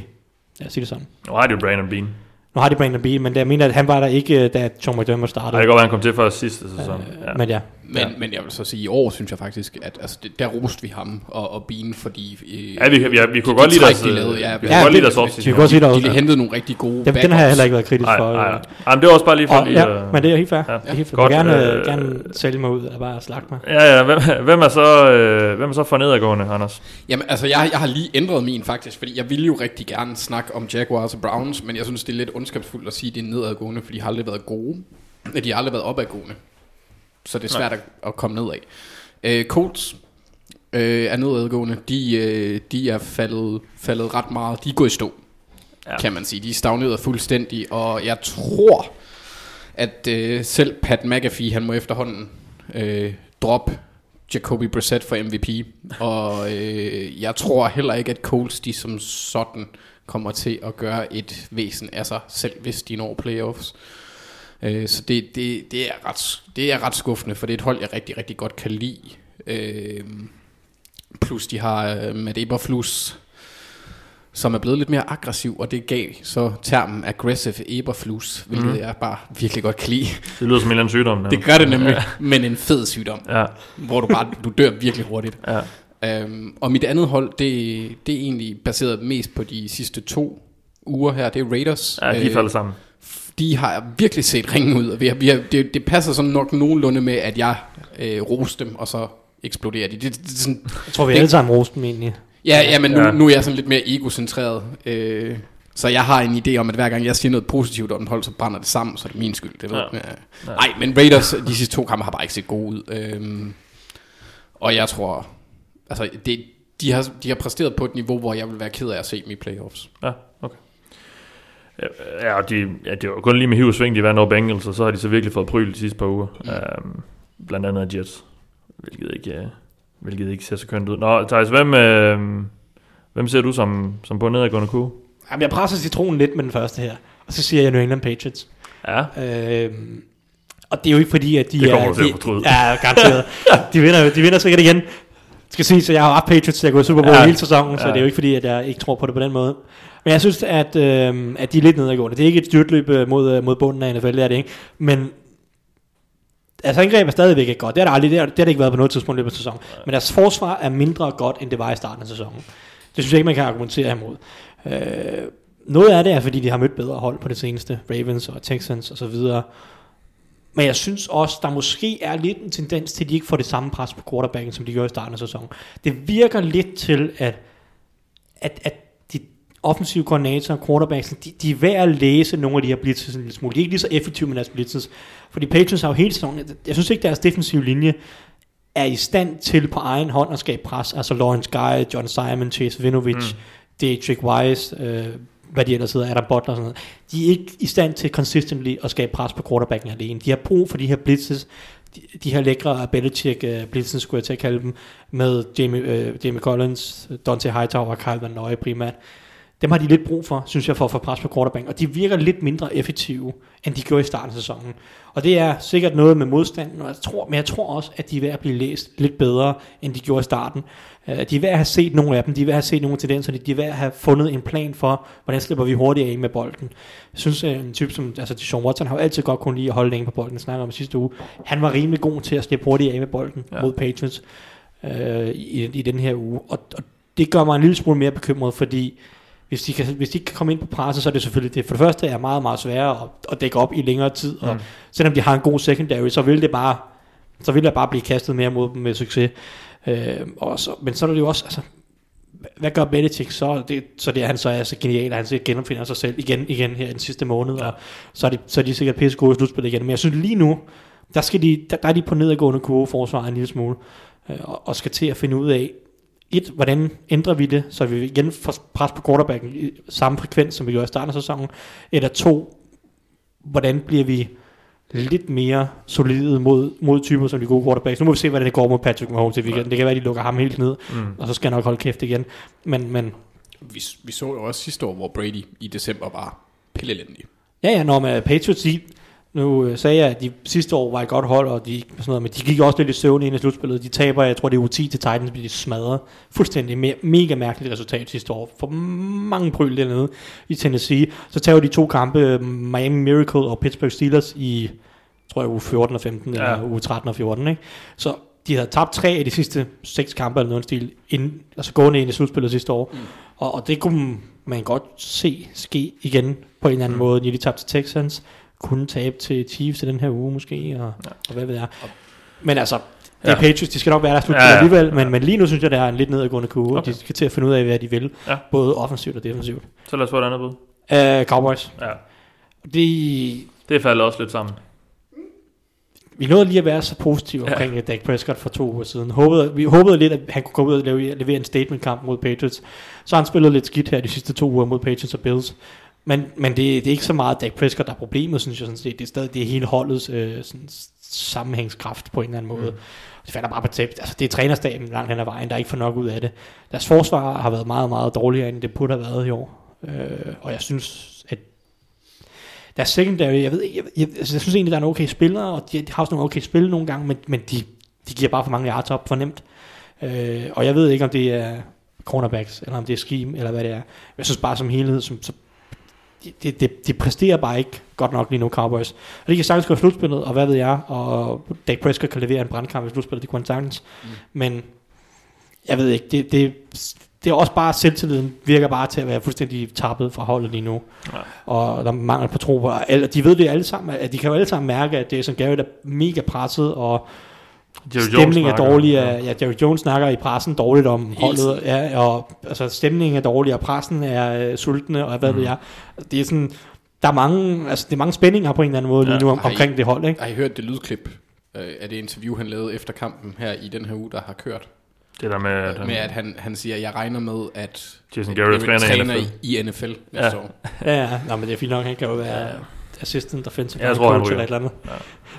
Jeg siger det sådan. Nu har de jo Brandon Bean. Nu har de Brandon Beal, men jeg mener, at han var der ikke, øh, da Sean McDermott startede. det kan godt være, han kom til før sidste sæson. Ja. Men ja, Men, ja. men jeg vil så sige, i år synes jeg faktisk, at altså, det, der roste vi ham og, og Bean, fordi... Øh, Ja, vi, vi, vi kunne de godt lide deres, de lavede, ja, vi kunne ja, godt lide det- deres vi offseason. kan godt sige, der de, også, de hentede nogle rigtig gode dem, den har jeg heller ikke været kritisk Nej, for. nej, øh. nej. Jamen, det var også bare lige for Og, lige... ja, øh, men det er helt fair. Ja. Det er helt fair. Godt, gerne, øh, øh, gerne sælge mig ud, eller bare slagte mig. Ja, ja, hvem, hvem er så, øh, hvem er så for nedadgående, Anders? Jamen, altså, jeg, jeg har lige ændret min faktisk, fordi jeg ville jo rigtig gerne snakke om Jaguars og Browns, men jeg synes, det er lidt ondskabsfuldt at sige, at det er nedadgående, fordi de har aldrig været gode. De har aldrig været opadgående. Så det er svært at, at komme nedad. Øh, Colts øh, er nedadgående. De, øh, de er faldet, faldet ret meget. De er gået i stå, Ja. kan man sige. De er stagneret fuldstændig, og jeg tror, at øh, selv Pat McAfee, han må efterhånden øh, droppe Jacoby Brissett for MVP. Og øh, jeg tror heller ikke, at Colts de som sådan kommer til at gøre et væsen af sig, selv hvis de når playoffs. Øh, så det, det, det, er ret, det er ret skuffende, for det er et hold, jeg rigtig, rigtig godt kan lide. Øh, plus de har øh, Matt Eberflus, som er blevet lidt mere aggressiv, og det gav så termen aggressive Eberflus, hvilket mm. jeg bare virkelig godt kan lide. Det lyder som en eller anden sygdom. Ja. Det gør det nemlig, (laughs) men en fed sygdom, Ja, hvor du bare du dør virkelig hurtigt. ja. Øhm, og mit andet hold, det, det er egentlig baseret mest på de sidste to uger her. Det er Raiders. ja de Øh, falder sammen. De har virkelig set ringen ud. og Vi har, vi har, det, det passer sådan nok nogenlunde med, at jeg øh, roste dem, og så eksploderer de. Det, det, det er sådan, Jeg tror, vi Det- alle sammen roste dem egentlig. ja, ja, men nu, Ja. nu er jeg sådan lidt mere egocentreret. Øh, så jeg har en idé om, at hver gang jeg siger noget positivt om et hold, så brænder det sammen, så er det min skyld. Det ved. Ja. Ja. Nej, men Raiders, de sidste to kampe har bare ikke set gode ud. Øhm, og jeg tror, altså det, de, har, de har præsteret på et niveau, hvor jeg vil være ked af at se dem i playoffs. Ja, okay. Ja, de, ja, det var kun lige med hiv sving, de vandt over Bengals, og så har de så virkelig fået pryl de sidste par uger. Mm. Um, blandt andet af Jets, hvilket ikke, uh, hvilket ikke ser så kønt ud. Nå, Thijs, hvem, uh, hvem ser du som, som på nedadgående kurve? Jamen, jeg presser citronen lidt med den første her. Og så siger jeg New England Patriots. Ja, Øhm, og det er jo ikke fordi, at de Det kommer er... du til at de, fortryde. Ja, garanteret. (laughs) de, vinder, de vinder sikkert igen. Skal sige, så jeg har haft Patriots til at gå i Super Bowl Ja. hele sæsonen, så Ja. det er jo ikke fordi, at jeg ikke tror på det på den måde. Men jeg synes, at, øhm, at de er lidt nedadgående. Det er ikke et styrtløb øh, mod, øh, mod bunden af NFL, det er det ikke. Men altså angreb er stadigvæk ikke godt. Det har, der aldrig, det har, det har det ikke været på noget tidspunkt i løbet af sæsonen. Men deres forsvar er mindre godt, end det var i starten af sæsonen. Det synes jeg ikke, man kan argumentere imod. Øh, noget af det er, fordi de har mødt bedre hold på det seneste. Ravens og Texans og så videre. Men jeg synes også, der måske er lidt en tendens til, at de ikke får det samme pres på quarterbacken, som de gjorde i starten af sæsonen. Det virker lidt til, at, at, at offensive koordinatorer quarterbacks, de, de er ved at læse nogle af de her blitzes en lille smule. De er ikke lige så effektive med deres blitzes. Fordi Patriots har jo hele sæsonen, jeg synes ikke, deres defensive linje er i stand til på egen hånd at skabe pres. Altså Lawrence Guy, John Simon, Chase Vinovich, mm. Dietrich Wise, øh, hvad de ellers hedder, Adam Butler og sådan noget. De er ikke i stand til consistently at skabe pres på quarterbacken alene. De har brug for de her blitzes, de, de her lækre Belichick uh, blitzes, skulle jeg til at kalde dem, med Jamie, uh, Jamie Collins, Dante Hightower og Kyle Van Noy primært. Dem har de lidt brug for, synes jeg, for at få pres på quarterback. Og de virker lidt mindre effektive, end de gjorde i starten af sæsonen. Og det er sikkert noget med modstanden, og jeg tror, men jeg tror også, at de er ved at blive læst lidt bedre, end de gjorde i starten. Uh, de er ved at have set nogle af dem, de er ved at have set nogle tendenser, de er ved at have fundet en plan for, hvordan slipper vi hurtigt af med bolden. Jeg synes, uh, en type som altså, Sean Watson har jo altid godt kunnet lide at holde længe på bolden, jeg snakker om sidste uge. Han var rimelig god til at slippe hurtigt af med bolden Ja. mod Patriots uh, i, i den her uge. Og, og det gør mig en lille smule mere bekymret, fordi hvis de, kan, hvis de ikke kan komme ind på presset, så er det selvfølgelig det. For det første er meget, meget sværere at, at dække op i længere tid, og Mm. selvom de har en god secondary, så vil det bare, så vil der bare blive kastet mere mod dem med succes. Øh, og så, men så er det jo også, altså, hvad gør Belichick så? Det, så det er han så er så genial, at han så genopfinder sig selv igen, igen her den sidste måned, og så er, de, så er de sikkert pisse gode i slutspillet igen. Men jeg synes lige nu, der, skal de, der, der er de på nedadgående kurve forsvaret en lille smule, øh, og, og skal til at finde ud af, et, hvordan ændrer vi det, så vi igen får pres på quarterbacken i samme frekvens, som vi gjorde i starten af sæsonen, eller to, hvordan bliver vi lidt mere solide mod, mod typer som de gode quarterbacks. Nu må vi se, hvordan det går mod Patrick Mahomes i weekenden. Det kan være, at de lukker ham helt ned, mm. og så skal jeg nok holde kæft igen. Men, men Vi, vi så jo også sidste år, hvor Brady i december var pillelendig. ja, ja, når med Patriots, de, nu øh, sagde jeg, at de sidste år var et godt hold, og de, sådan noget, men de gik også lidt i søvn ind i slutspillet. De taber, jeg tror det er u 10 til Titans, bliver de smadret. Fuldstændig me- mega mærkeligt resultat sidste år. For mange pryl dernede i Tennessee. Så tager de to kampe, Miami Miracle og Pittsburgh Steelers i, tror jeg, uge 14 og 15, ja. Eller uge 13 og 14. Ikke? Så de havde tabt tre af de sidste seks kampe, eller noget stil, inden, altså gående ind i slutspillet sidste år. Mm. Og, og det kunne man godt se ske igen på en eller anden mm. måde. De tabte til Texans, kunne tabe til Chiefs i den her uge måske, og, ja. og hvad ved jeg. Men altså, det er Ja. Patriots, de skal nok være der slutspillet Ja, ja, ja. alligevel, men, men lige nu synes jeg, det er en lidt nedadgående kurve. Okay. Okay. De skal til at finde ud af, hvad de vil, Ja. både offensivt og defensivt. Så lad os få et andet bud. Uh, Cowboys. Ja. De, Det falder også lidt sammen. vi nåede lige at være så positive omkring ja. Dak Prescott for to uger siden. Håbede, vi håbede lidt, at han kunne komme ud og levere, levere en statement-kamp mod Patriots. Så han spillet lidt skidt her de sidste to uger mod Patriots og Bills. Men, men det, det er ikke så meget Dak Prescott, der er problemet, synes jeg sådan set. Det er stadig det er hele holdets øh, sådan, sammenhængskraft på en eller anden måde. Mm. Det falder bare på tab. Altså, det er trænerstaben langt hen ad vejen, der ikke får nok ud af det. Deres forsvar har været meget, meget dårligere, end det burde have været i år. Øh, og jeg synes, at deres secondary, jeg ved jeg, jeg, altså, jeg synes egentlig, der er nogle okay spillere, og de, de har også nogle okay spil nogle gange, men, men de, de giver bare for mange yards op for nemt. Øh, og jeg ved ikke, om det er cornerbacks, eller om det er scheme, eller hvad det er. Jeg synes bare som helhed, som, så, de, de, de, de præsterer bare ikke godt nok lige nu, Cowboys. Og de kan sagtens i slutspillet, og hvad ved jeg, og Dak Prescott kan levere en brandkamp i slutspillet, det kunne han sagtens. Mm. Men jeg ved ikke, det, det, det er også bare, selvtilliden virker bare til at være fuldstændig tappet fra holdet lige nu. Ja. Og der er mangel på tro og de ved det alle sammen, at de kan jo alle sammen mærke, at Jason Garrett er mega presset, og Jerry stemningen er dårlig. Ja. ja, Jerry Jones snakker i pressen dårligt om holdet, ja, og altså, stemningen er dårlig, og pressen er øh, sultne, og hvad mm. ved jeg. Det er sådan, der er mange, altså, det er mange spændinger på en eller anden måde ja. lige nu om, I- omkring det hold, ikke? Har I hørt det lydklip øh, af det interview, han lavede efter kampen her i den her uge, der har kørt? Det der med, at han, Med at han, han siger, jeg regner med, at Jason Garrett træner i NFL. i, NFL næste Ja. år. Ja, ja. Nå, men det er fint nok, han kan jo være assistant offensive Jeg tror, han coach eller et eller andet. Ja.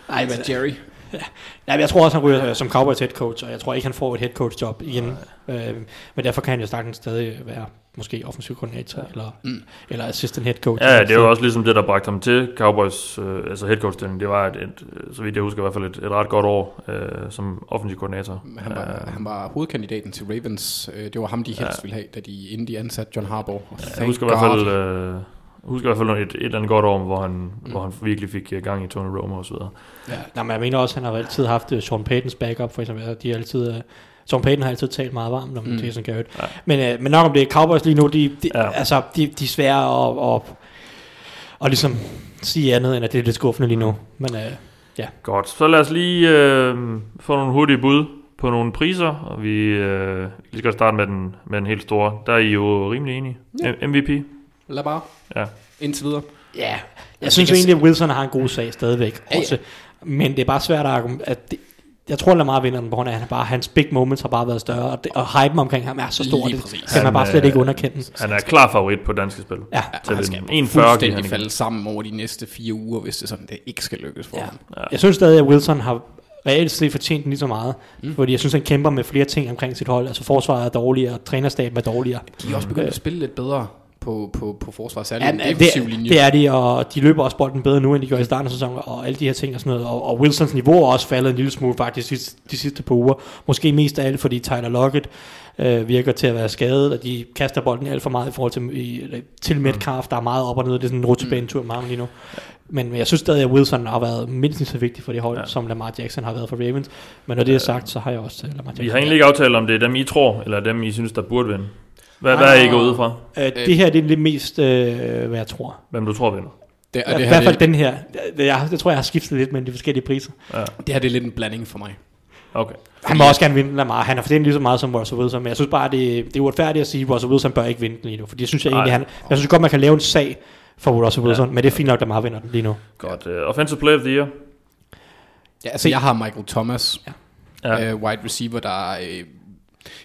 Nej, men Jerry. (laughs) Ja, jeg tror også, han ryger øh, som Cowboys head coach, og jeg tror ikke, han får et head coach job igen. Øh, men derfor kan han jo sagtens stadig være måske offensiv koordinator, eller, mm. eller assistant head coach. Ja, det er jo også ligesom det, der bragte ham til Cowboys, øh, altså headcoach Det var, et, et, øh, så vidt jeg husker, i hvert fald et, et ret godt år øh, som offensiv koordinator. Han var, han var hovedkandidaten til Ravens. Det var ham, de helst Ja. ville have, da de, inden de ansatte John Harbaugh. Og Jeg husker i hvert fald, God. øh, husker i hvert fald et, et eller andet godt år, hvor han, mm. hvor han virkelig fik øh, gang i Tony Romo og så videre. Ja, nej, men jeg mener også, at han har altid haft uh, Sean Paytons backup, for eksempel. De har altid, uh, Sean Payton har altid talt meget varmt om mm. Jason Garrett. Ja. Men, uh, men nok om det, Cowboys lige nu, de, de, Ja. altså, de, de er svære at, at, at ligesom sige andet, end at det er lidt skuffende lige nu. Men uh, ja, Godt, så lad os lige øh, få nogle hurtige bud på nogle priser, og vi øh, vi skal starte med den, med den helt store. Der er I jo rimelig enige. Ja. MVP? Lad bare. Ja. Indtil videre. ja jeg Altså, synes egentlig, at Wilson har en god sag stadigvæk. Ja, ja. Også, men det er bare svært at argumentere, at det, jeg tror, at Lamar vinder den på grund af, at han bare, hans big moments har bare været større, og, det, og hypen omkring ham er så stor, det præcis. kan man Han, bare slet øh, ikke underkende. Han er klar favorit på danske spil. Ja, Til han skal en 41 giver fuldstændig han falde sammen over de næste fire uger, hvis det sådan, det ikke skal lykkes for Ja. ham. Ja. Jeg synes stadig, at Wilson har reelt set fortjent lige så meget. Mm. Fordi jeg synes, han kæmper med flere ting omkring sit hold. Altså forsvaret er dårligere, trænerstaben er dårligere. De er også begyndt at spille lidt bedre på, på, på forsvar, særligt Ja, den det, linje. det er de, og de løber også bolden bedre nu, end de gjorde i starten af sæsonen, og alle de her ting og sådan noget. Og, og Wilsons niveau er også faldet en lille smule faktisk de, sidste- de sidste par uger. Måske mest af alt, fordi Tyler Lockett øh, virker til at være skadet, og de kaster bolden alt for meget i forhold til, i, til Metcalf, der er meget op og ned. Det er sådan en rutsjebanetur med ham lige nu. Men jeg synes stadig, at Wilson har været mindst så vigtig for det hold, Ja. ja. som Lamar Jackson har været for Ravens. Men når det er sagt, så har jeg også Lamar Jackson. Vi har egentlig ikke aftalt, om det er dem, I tror, eller dem, I synes, der burde vinde. Hvad, hvad er I gået ud fra? Øh, det her det er lidt mest, øh, hvad jeg tror. Hvem du tror vinder? Det, og I det, hvert her, fald det, den her. Det, jeg, det tror jeg har skiftet lidt mellem de forskellige priser. det her det er lidt en blanding for mig. Okay. Han må også gerne vinde Lamar. Han har fortjent lige så meget som Russell Wilson, men jeg synes bare, det, det er uretfærdigt at sige, at Russell Wilson bør ikke vinde den lige nu. Fordi jeg synes jeg egentlig, han, jeg synes godt, man kan lave en sag for Russell Wilson, ja. men det er fint nok, at Lamar vinder den lige nu. Godt. Uh, offensive Player of the Year. Ja, altså, jeg har Michael Thomas, Ja. ja. øh, wide receiver, der... Øh,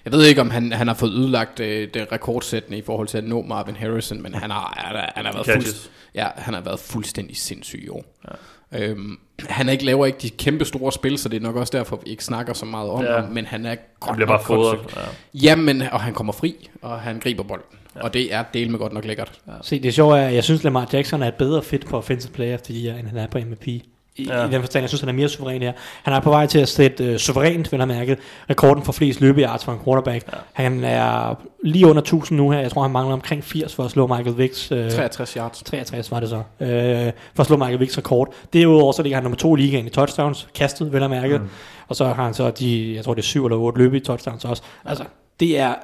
jeg ved ikke, om han, han har fået ødelagt øh, det rekordsættende i forhold til at nå Marvin Harrison, men han har, han har, han har, været, fuldst, ja, han har været fuldstændig sindssyg i år. Ja. Øhm, han er ikke, laver ikke de kæmpe store spil, så det er nok også derfor, vi ikke snakker så meget om Ja. ham, men han er Han godt bliver bare nok fodret. konsekvent. Ja. Jamen, og han kommer fri, og han griber bolden. Ja. Og det er del med godt nok lækkert. Ja. Se, det sjove er, at jeg synes, Lamar Jackson er et bedre fit på Offensive Player of the Year, end han er på MVP. I, Ja. I den forstand, jeg synes, han er mere suveræn her. Han er på vej til at sætte uh, suverænt, vil jeg mærke, rekorden for flest løbeyards for en quarterback. Ja. Han er lige under 1000 nu her. Jeg tror, han mangler omkring 80 for at slå Michael Vicks... Uh, 63 yards. 63 var det så, øh, for at slå Michael Vicks rekord. Derudover så ligger han nummer to i ligaen i touchdowns, kastet, vel at mærke. Mm. Og så har han så de, jeg tror det er syv eller otte løbe i touchdowns også. Altså, det er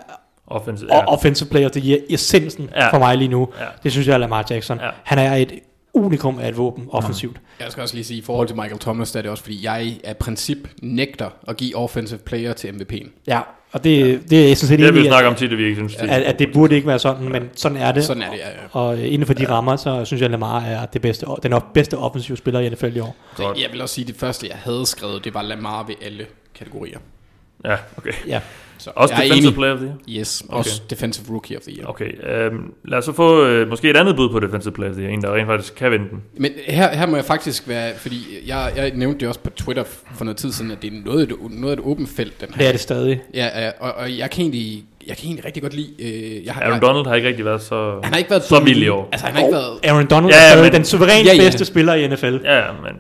Offensive. ja. offensive player, det giver essensen Ja. for mig lige nu. Ja. Det synes jeg er Lamar Jackson. Ja. Ja. Han er et unikum af et våben offensivt. Jeg skal også lige sige, i forhold til Michael Thomas, der er det også, fordi jeg af princip nægter at give offensive player til MVP'en. Ja, og det, ja. det er jeg sådan set Det enig i, at, om tit, at vi ikke synes, det at, at det burde ikke være sådan, men sådan er det. Sådan er det, ja, ja. Og øh, inden for de ja. rammer, så synes jeg, at Lamar er det bedste, den bedste offensive spiller i NFL i år. Godt. Jeg vil også sige, at det første, jeg havde skrevet, det var Lamar ved alle kategorier. Ja, okay. Ja. Så Også jeg Defensive. Player of the Year? Yes, også Defensive Rookie of the Year. Okay, øhm, lad os så få øh, måske et andet bud på Defensive Player of the Year. En, der rent faktisk kan vinde den. Men her, her må jeg faktisk være, fordi jeg, jeg nævnte det også på Twitter for noget tid siden, at det er noget, noget af et åbent felt, den her. Det er det stadig. Ja, ja, og, og jeg kan egentlig, jeg kan egentlig rigtig godt lide... Øh, jeg, har- Aaron jeg, Donald har ikke rigtig været så... han har ikke været så vild i år. Altså, han har ikke været... Aaron Donald Ja, ja, er men- den suverænt ja, ja. bedste spiller i NFL. Ja, ja, men...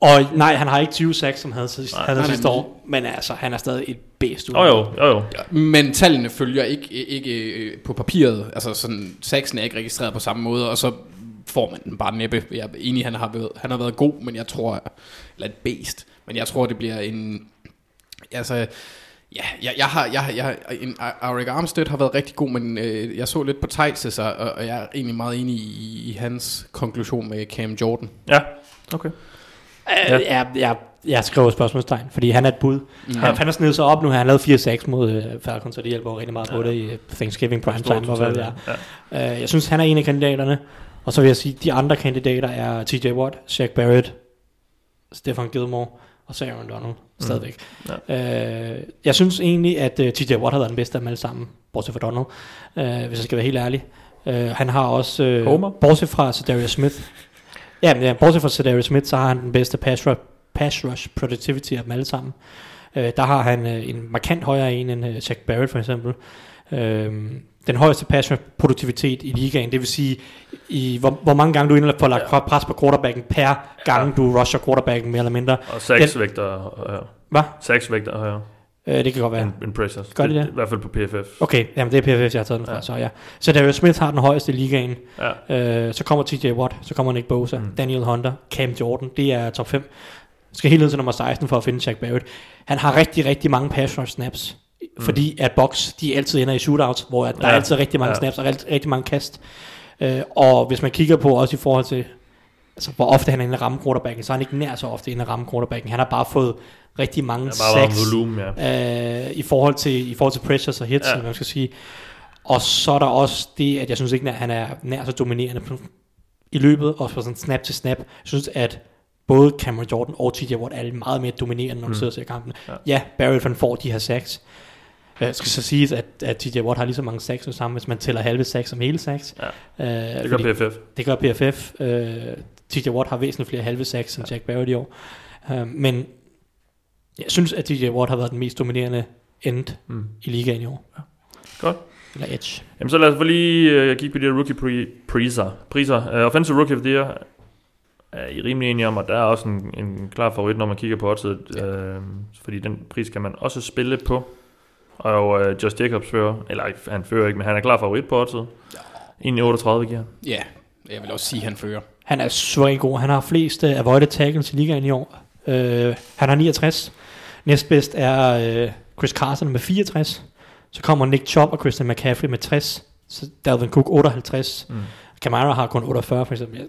Og nej, han har ikke 20 sacks, som havde sidste, Nej, havde nej, sidste år. Men altså, han er stadig et bedst. Jo jo, jo jo. Men tallene følger ikke, ikke øh, på papiret. Altså sådan, saxen er ikke registreret på samme måde, og så får man den bare næppe. Jeg er enig, han har været, han har været god, men jeg tror, eller et beast, men jeg tror, det bliver en, altså, ja, jeg, jeg har, jeg, har- jeg, har- en, Arik Armstead har været rigtig god, men øh, jeg så lidt på Tejlses, og, og jeg er egentlig meget enig i, i hans konklusion med Cam Jordan. Ja, okay. Ja. Jeg, jeg, jeg skriver spørgsmålstegn, fordi han er et bud. Mm. Han, han har snedet sig op nu, han har lavet 4-6 mod uh, Falcons, og det hjælper rigtig meget på det i øh, Thanksgiving primetime, og hvad det er. Ja. Uh, jeg synes, han er en af kandidaterne. Og så vil jeg sige, de andre kandidater er TJ Watt, Shaq Barrett, Stefan Gilmore og så Aaron Donald stadigvæk. Ja. Mm. Uh, jeg synes egentlig, at uh, TJ Watt har været den bedste af dem alle sammen, bortset fra Donald, uh, hvis jeg skal være helt ærlig. Uh, han har også, uh, Homer? bortset fra Darius Smith, ja, men, ja, bortset fra Darius Smith, så har han den bedste pass rush, pass rush productivity af dem alle sammen. Uh, der har han uh, en markant højere en end uh, Shaq Barrett for eksempel. Uh, den højeste pass produktivitet i ligaen, det vil sige, i, hvor, hvor mange gange du og får lagt Ja. pres på quarterbacken per gang, Ja. du rusher quarterbacken mere eller mindre. Og seks vægter højere. Hvad? Seks vægter højere Uh, det kan godt være. pressures. Gør de det? I hvert fald på PFF. Okay, jamen det er PFF, jeg har taget den fra, Ja. ja. så ja. Så Darius Smith har den højeste i ligaen. Ja. Øh, så kommer TJ Watt, så kommer Nick Bosa, Mm. Daniel Hunter, Cam Jordan. Det er top 5. Skal helt ned til nummer 16 for at finde Shaq Barrett. Han har rigtig, rigtig mange pass rush snaps. Mm. Fordi at box, de altid ender i shootouts, hvor at der Ja. er altid rigtig mange Ja. snaps og rigtig, rigtig mange kast. Øh, og hvis man kigger på også i forhold til, altså hvor ofte han er inde at ramme quarterbacken, så er han ikke nær så ofte inde at ramme quarterbacken. Han har bare fået rigtig mange meget sacks volumen, ja. øh, i, forhold til, i forhold til pressures og hits, Ja. ja. man skal sige. Og så er der også det, at jeg synes ikke, at han er nær så dominerende i løbet, og på sådan snap til snap. Jeg synes, at både Cameron Jordan og TJ Watt er meget mere dominerende, når du Mm. sidder og ser kampen. Ja. Ja, ja Barrett han får de her sacks. Jeg skal så sige, at, at TJ Watt har lige så mange sacks som sammen, hvis man tæller halve sacks som hele sacks. Ja. Øh, Det gør PFF. det gør PFF. Øh, TJ Watt har væsentligt flere halve sacks end Jack Barrett i år. Øh, men jeg synes, at TJ Watt har været den mest dominerende end Mm. i ligaen i år. Godt. Eller edge. Jamen så lad os lige uh, kigge på de her rookie pri- priser. priser. Uh, offensive rookie of the year er I rimelig enige om, at der er også en, en klar favorit, når man kigger på oddset. Ja. Uh, fordi den pris kan man også spille på. Og uh, Josh Jacobs fører, eller han fører ikke, men han er klar favorit på oddset. 1,38 giver han. Ja, jeg vil også sige, at han fører. Han er suveræn god. Han har flest uh, avoided tackles i ligaen i år. Uh, han har 69. Næstbedst er uh, Chris Carson med 64. Så kommer Nick Chubb og Christian McCaffrey med 60. Så Dalvin Cook 58. Mm. Kamara har kun 48 for eksempel.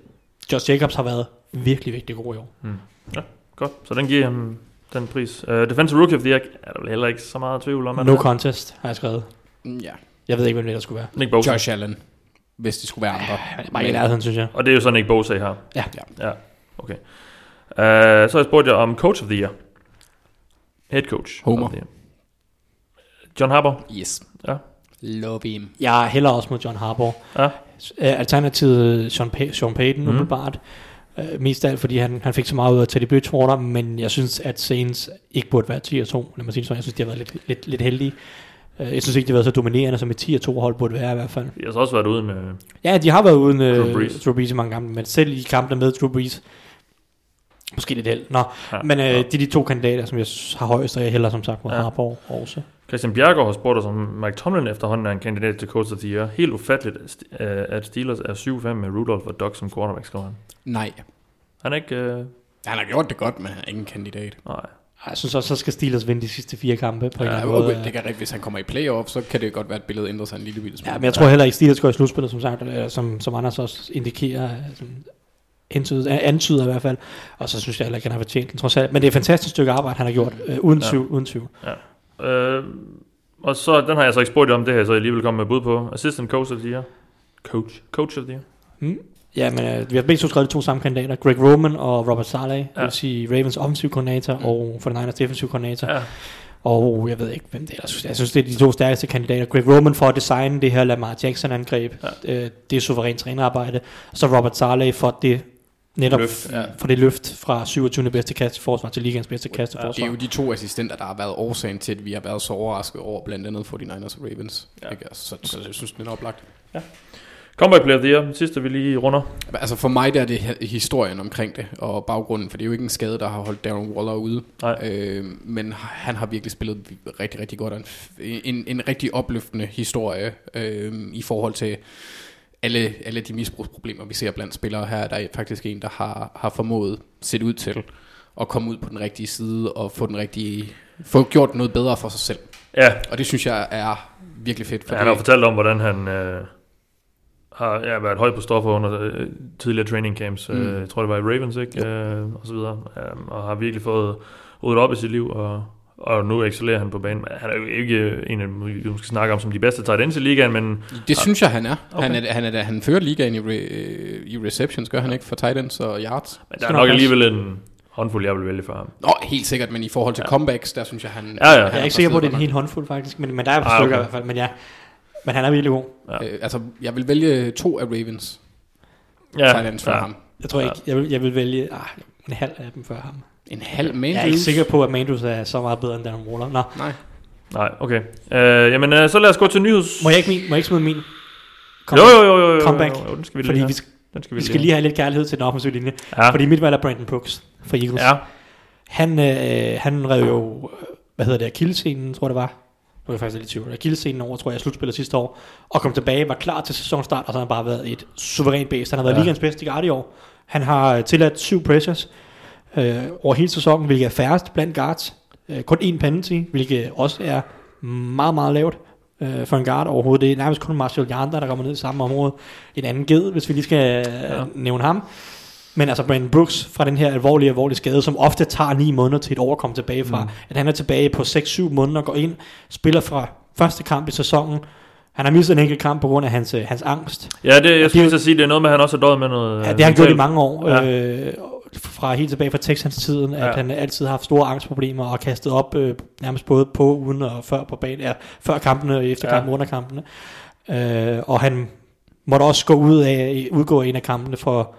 Josh Jacobs har været virkelig, virkelig god i år. Godt, så den giver han den pris. Uh, Defensive Rookie of the Year er der vel heller ikke så meget tvivl om. No er. contest, har jeg skrevet. Mm, Ja. Jeg ved ikke, hvem det der skulle være. Nick Bosa. Josh Allen, hvis det skulle være andre. Er bare i nærheden, synes jeg. Og det er jo sådan Nick Bosa her. Ja. Ja. Ja, okay. Uh, så har jeg spurgt jer om Coach of the Year. Head Coach. Homer. John Harbaugh. Yes. Ja. Love him. Jeg er heller også mod John Harbaugh. Ja. Øh, Alternativet Sean, Pay- Sean Payton, mm. umiddelbart. Øh, mest af alt, fordi han, han fik så meget ud af Teddy Bridgewater, men jeg synes, at Saints ikke burde være 10 og 2. Lad mig sige det sådan. Jeg synes, de har været lidt, lidt, lidt heldige. Øh, Jeg synes ikke, de har været så dominerende, som et 10 og 2 hold burde være i hvert fald. Vi har så også været ude med... Ja, de har været uden Drew uh, Brees. Drew Brees i mange kampe, men selv i kampene med Drew Brees, måske lidt held. Nå, Ja. ja, men uh, det er de to kandidater, som jeg har højest, og jeg hælder som sagt mod Ja. ja. Harbaugh også. Christian Bjergaard har spurgt os, om Mike Tomlin efterhånden er en kandidat til Coach of the Year. Helt ufatteligt, øh, at Steelers er 7-5 med Rudolph og Doug som quarterback, skriver han. Nej. Han er ikke... Øh, Han har gjort det godt, men han er ikke en kandidat. nej. Jeg synes også, så skal Steelers vinde de sidste fire kampe på en Ja, eller anden måde. det kan rigtigt. Hvis han kommer i playoff, så kan det godt være, at billedet ændrer sig en lille smule. Ja, men jeg tror heller ikke, Steelers går i slutspillet, som sagt, øh, som, som Anders også indikerer, øh, sådan, antyder, antyder i hvert fald. Og så synes jeg heller ikke, han har fortjent den trods alt. Men det er et fantastisk stykke arbejde, han har gjort, øh, uden Ja. tvivl. Uden tvivl. Øh, og så, den har jeg så ikke spurgt om, det har jeg så alligevel kommet med bud på. Assistant Coach of the Year. Coach. Coach of the Year. Mm. Ja, men øh, vi har begge to skrevet de to samme kandidater. Greg Roman og Robert Saleh, ja. det Ja. vil sige Ravens offensiv koordinator Mm. og 49ers defensiv koordinator. Ja. Og jeg ved ikke, hvem det er. Jeg synes, jeg synes, det er de to stærkeste kandidater. Greg Roman for at designe det her Lamar Jackson-angreb. Ja. Øh, det er suverænt trænerarbejde. Og så Robert Saleh for det netop Løft, ja. for det løft fra 27. bedste kasteforsvar til ligaens bedste Det kasteforsvar. er jo de to assistenter, der har været årsagen til, at vi har været så overrasket over blandt andet 49ers og Ravens. Ja. Ja. Ikke? Altså, så, så, jeg synes, den er oplagt. Comeback Player of the Year. Den sidste, vi lige runder. Altså for mig der er det historien omkring det, og baggrunden, for det er jo ikke en skade, der har holdt Darren Waller ude. Nej. Øh, men han har virkelig spillet rigtig, rigtig godt, en, en, en rigtig opløftende historie øh, i forhold til alle, alle de misbrugsproblemer, vi ser blandt spillere her. Der er faktisk en, der har, har formået set ud til at komme ud på den rigtige side og få den rigtige få gjort noget bedre for sig selv. Ja, Og det synes jeg er virkelig fedt. For ja han har fortalt om, hvordan han øh, har ja, været højt på stoffer under øh, tidligere training camps. Mm. Mm. Øh, jeg tror, det var i Ravens, ikke? Øh, og så videre. Øh, og har virkelig fået ryddet op i sit liv, og, og nu excellerer han på banen. Han er jo ikke en af dem, vi måske snakke om som de bedste tight ends i ligaen, men det synes jeg, han er. Okay. Han, er, han, er, han fører ligaen i, re, øh, i receptions, gør han ikke, for tight ends og yards? Men der er nok alligevel en håndfuld, jeg vil vælge for ham. Nå, helt sikkert, men i forhold til Ja. comebacks, der synes jeg, han... Ja, ja. Jeg er ikke sikker på, at det er en helt håndfuld faktisk, men, men der er et par Ah, stykker okay. i hvert fald. Men, ja, men han er virkelig god. Ja. Øh, altså, jeg vil vælge to af Ravens Ja, tight ends for ja. ham. Jeg tror Ja. ikke, jeg vil, jeg vil vælge ah, en halv af dem før ham. En halv Mandrews? Jeg er ikke sikker på, at Mandus er så meget bedre end Darren Waller. Nå, Nej. Nej, okay. Øh, jamen, øh, så lad os gå til nyheds... må jeg ikke, min, må jeg ikke smide min? Kom, Jo, jo, jo, jo, jo, Comeback. jo, jo, den skal vi lige Fordi have. vi skal, Den skal vi skal lige have lidt kærlighed til den offensive linje. Ja, Fordi mit valg er Brandon Brooks fra Eagles. ja. Han, øh, han rev jo, øh, hvad hedder det, akillescenen, tror jeg det var. Nu er jeg faktisk lidt i tvivl. Akillescenen over, tror jeg, slutspillet sidste år. Og kom tilbage, var klar til sæsonstart, og så har han bare været et suverænt bæst. Han har været Ja. ligands bedste guard i år. Han har øh, tilladt syv pressures øh, over hele sæsonen, hvilket er færrest blandt guards. Øh, kun én penalty, hvilket også er meget, meget lavt øh, for en guard overhovedet. Det er nærmest kun Marshall Yanda, der kommer ned i samme område. En anden ged, hvis vi lige skal ja. nævne ham. Men altså Brandon Brooks fra den her alvorlige, alvorlige skade, som ofte tager 9 måneder til et år at komme tilbage fra. Mm. At han er tilbage på 6-7 måneder, går ind, spiller fra første kamp i sæsonen. Han har mistet en enkelt kamp på grund af hans, øh, hans angst. Ja, det, jeg det- skulle så sige, det er noget med, at han også har døjet med noget... Ja, øh, det har han gjort i mange år. Ja. Øh, fra helt tilbage fra Texans-tiden, at Ja. han altid har haft store angstproblemer og kastet op øh, nærmest både på, uden og før på banen, ja, før kampene, og efter Ja. ja. kampen, under kampene. Øh, og han måtte også gå ud af, udgå af en af kampene for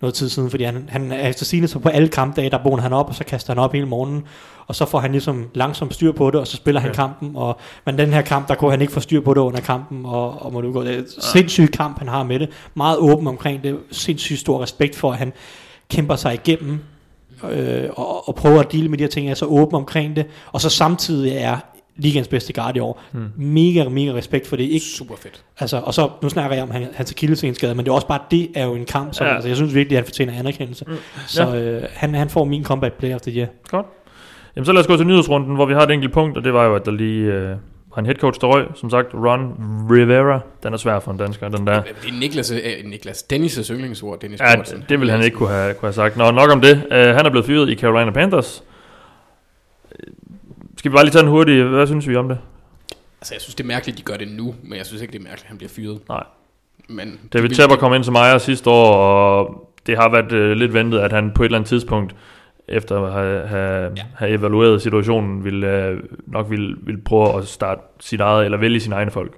noget tid siden, fordi han, han er efter sigende så på alle kampdage, der vågner han op, og så kaster han op hele morgenen, og så får han ligesom langsomt styr på det, og så spiller han Okay. kampen, og, men den her kamp, der kunne han ikke få styr på det under kampen, og, og måtte udgå. Det er en sindssyg kamp, han har med det. Meget åben omkring det, sindssygt stor respekt for, at han kæmper sig igennem, øh, og, og prøver at deale med de her ting, er så åben omkring det, og så samtidig er ligens bedste guard i år. Hmm. Mega, mega respekt for det. Ikke, Super fedt. altså, og så, nu snakker jeg om han, hans akillessenskade, men det er også bare, det er jo en kamp, Ja. ja. altså, jeg synes virkelig, at han fortjener anerkendelse. Mm. Så Ja. øh, han, han får min comeback player of the year. Godt. Jamen, så lad os gå til nyhedsrunden, hvor vi har et enkelt punkt, og det var jo, at der lige øh, en headcoach, der røg. Som sagt, Ron Rivera. Den er svær for en dansker, den der. Det er Niklas, øh, Niklas Dennis' yndlingsord, Dennis Ja, det vil han ikke kunne have, kunne have sagt. Nå, nok om det. Uh, han er blevet fyret i Carolina Panthers. Skal vi bare lige tage en hurtig, hvad synes vi om det? Altså, jeg synes, det er mærkeligt, de gør det nu, men jeg synes ikke, det er mærkeligt, at han bliver fyret. Nej. Men David Tepper kom ind som ejer sidste år, og det har været øh, lidt ventet, at han på et eller andet tidspunkt, efter at have, have, ja. have evalueret situationen, ville, øh, nok ville, ville prøve at starte sit eget, eller vælge sine egne folk.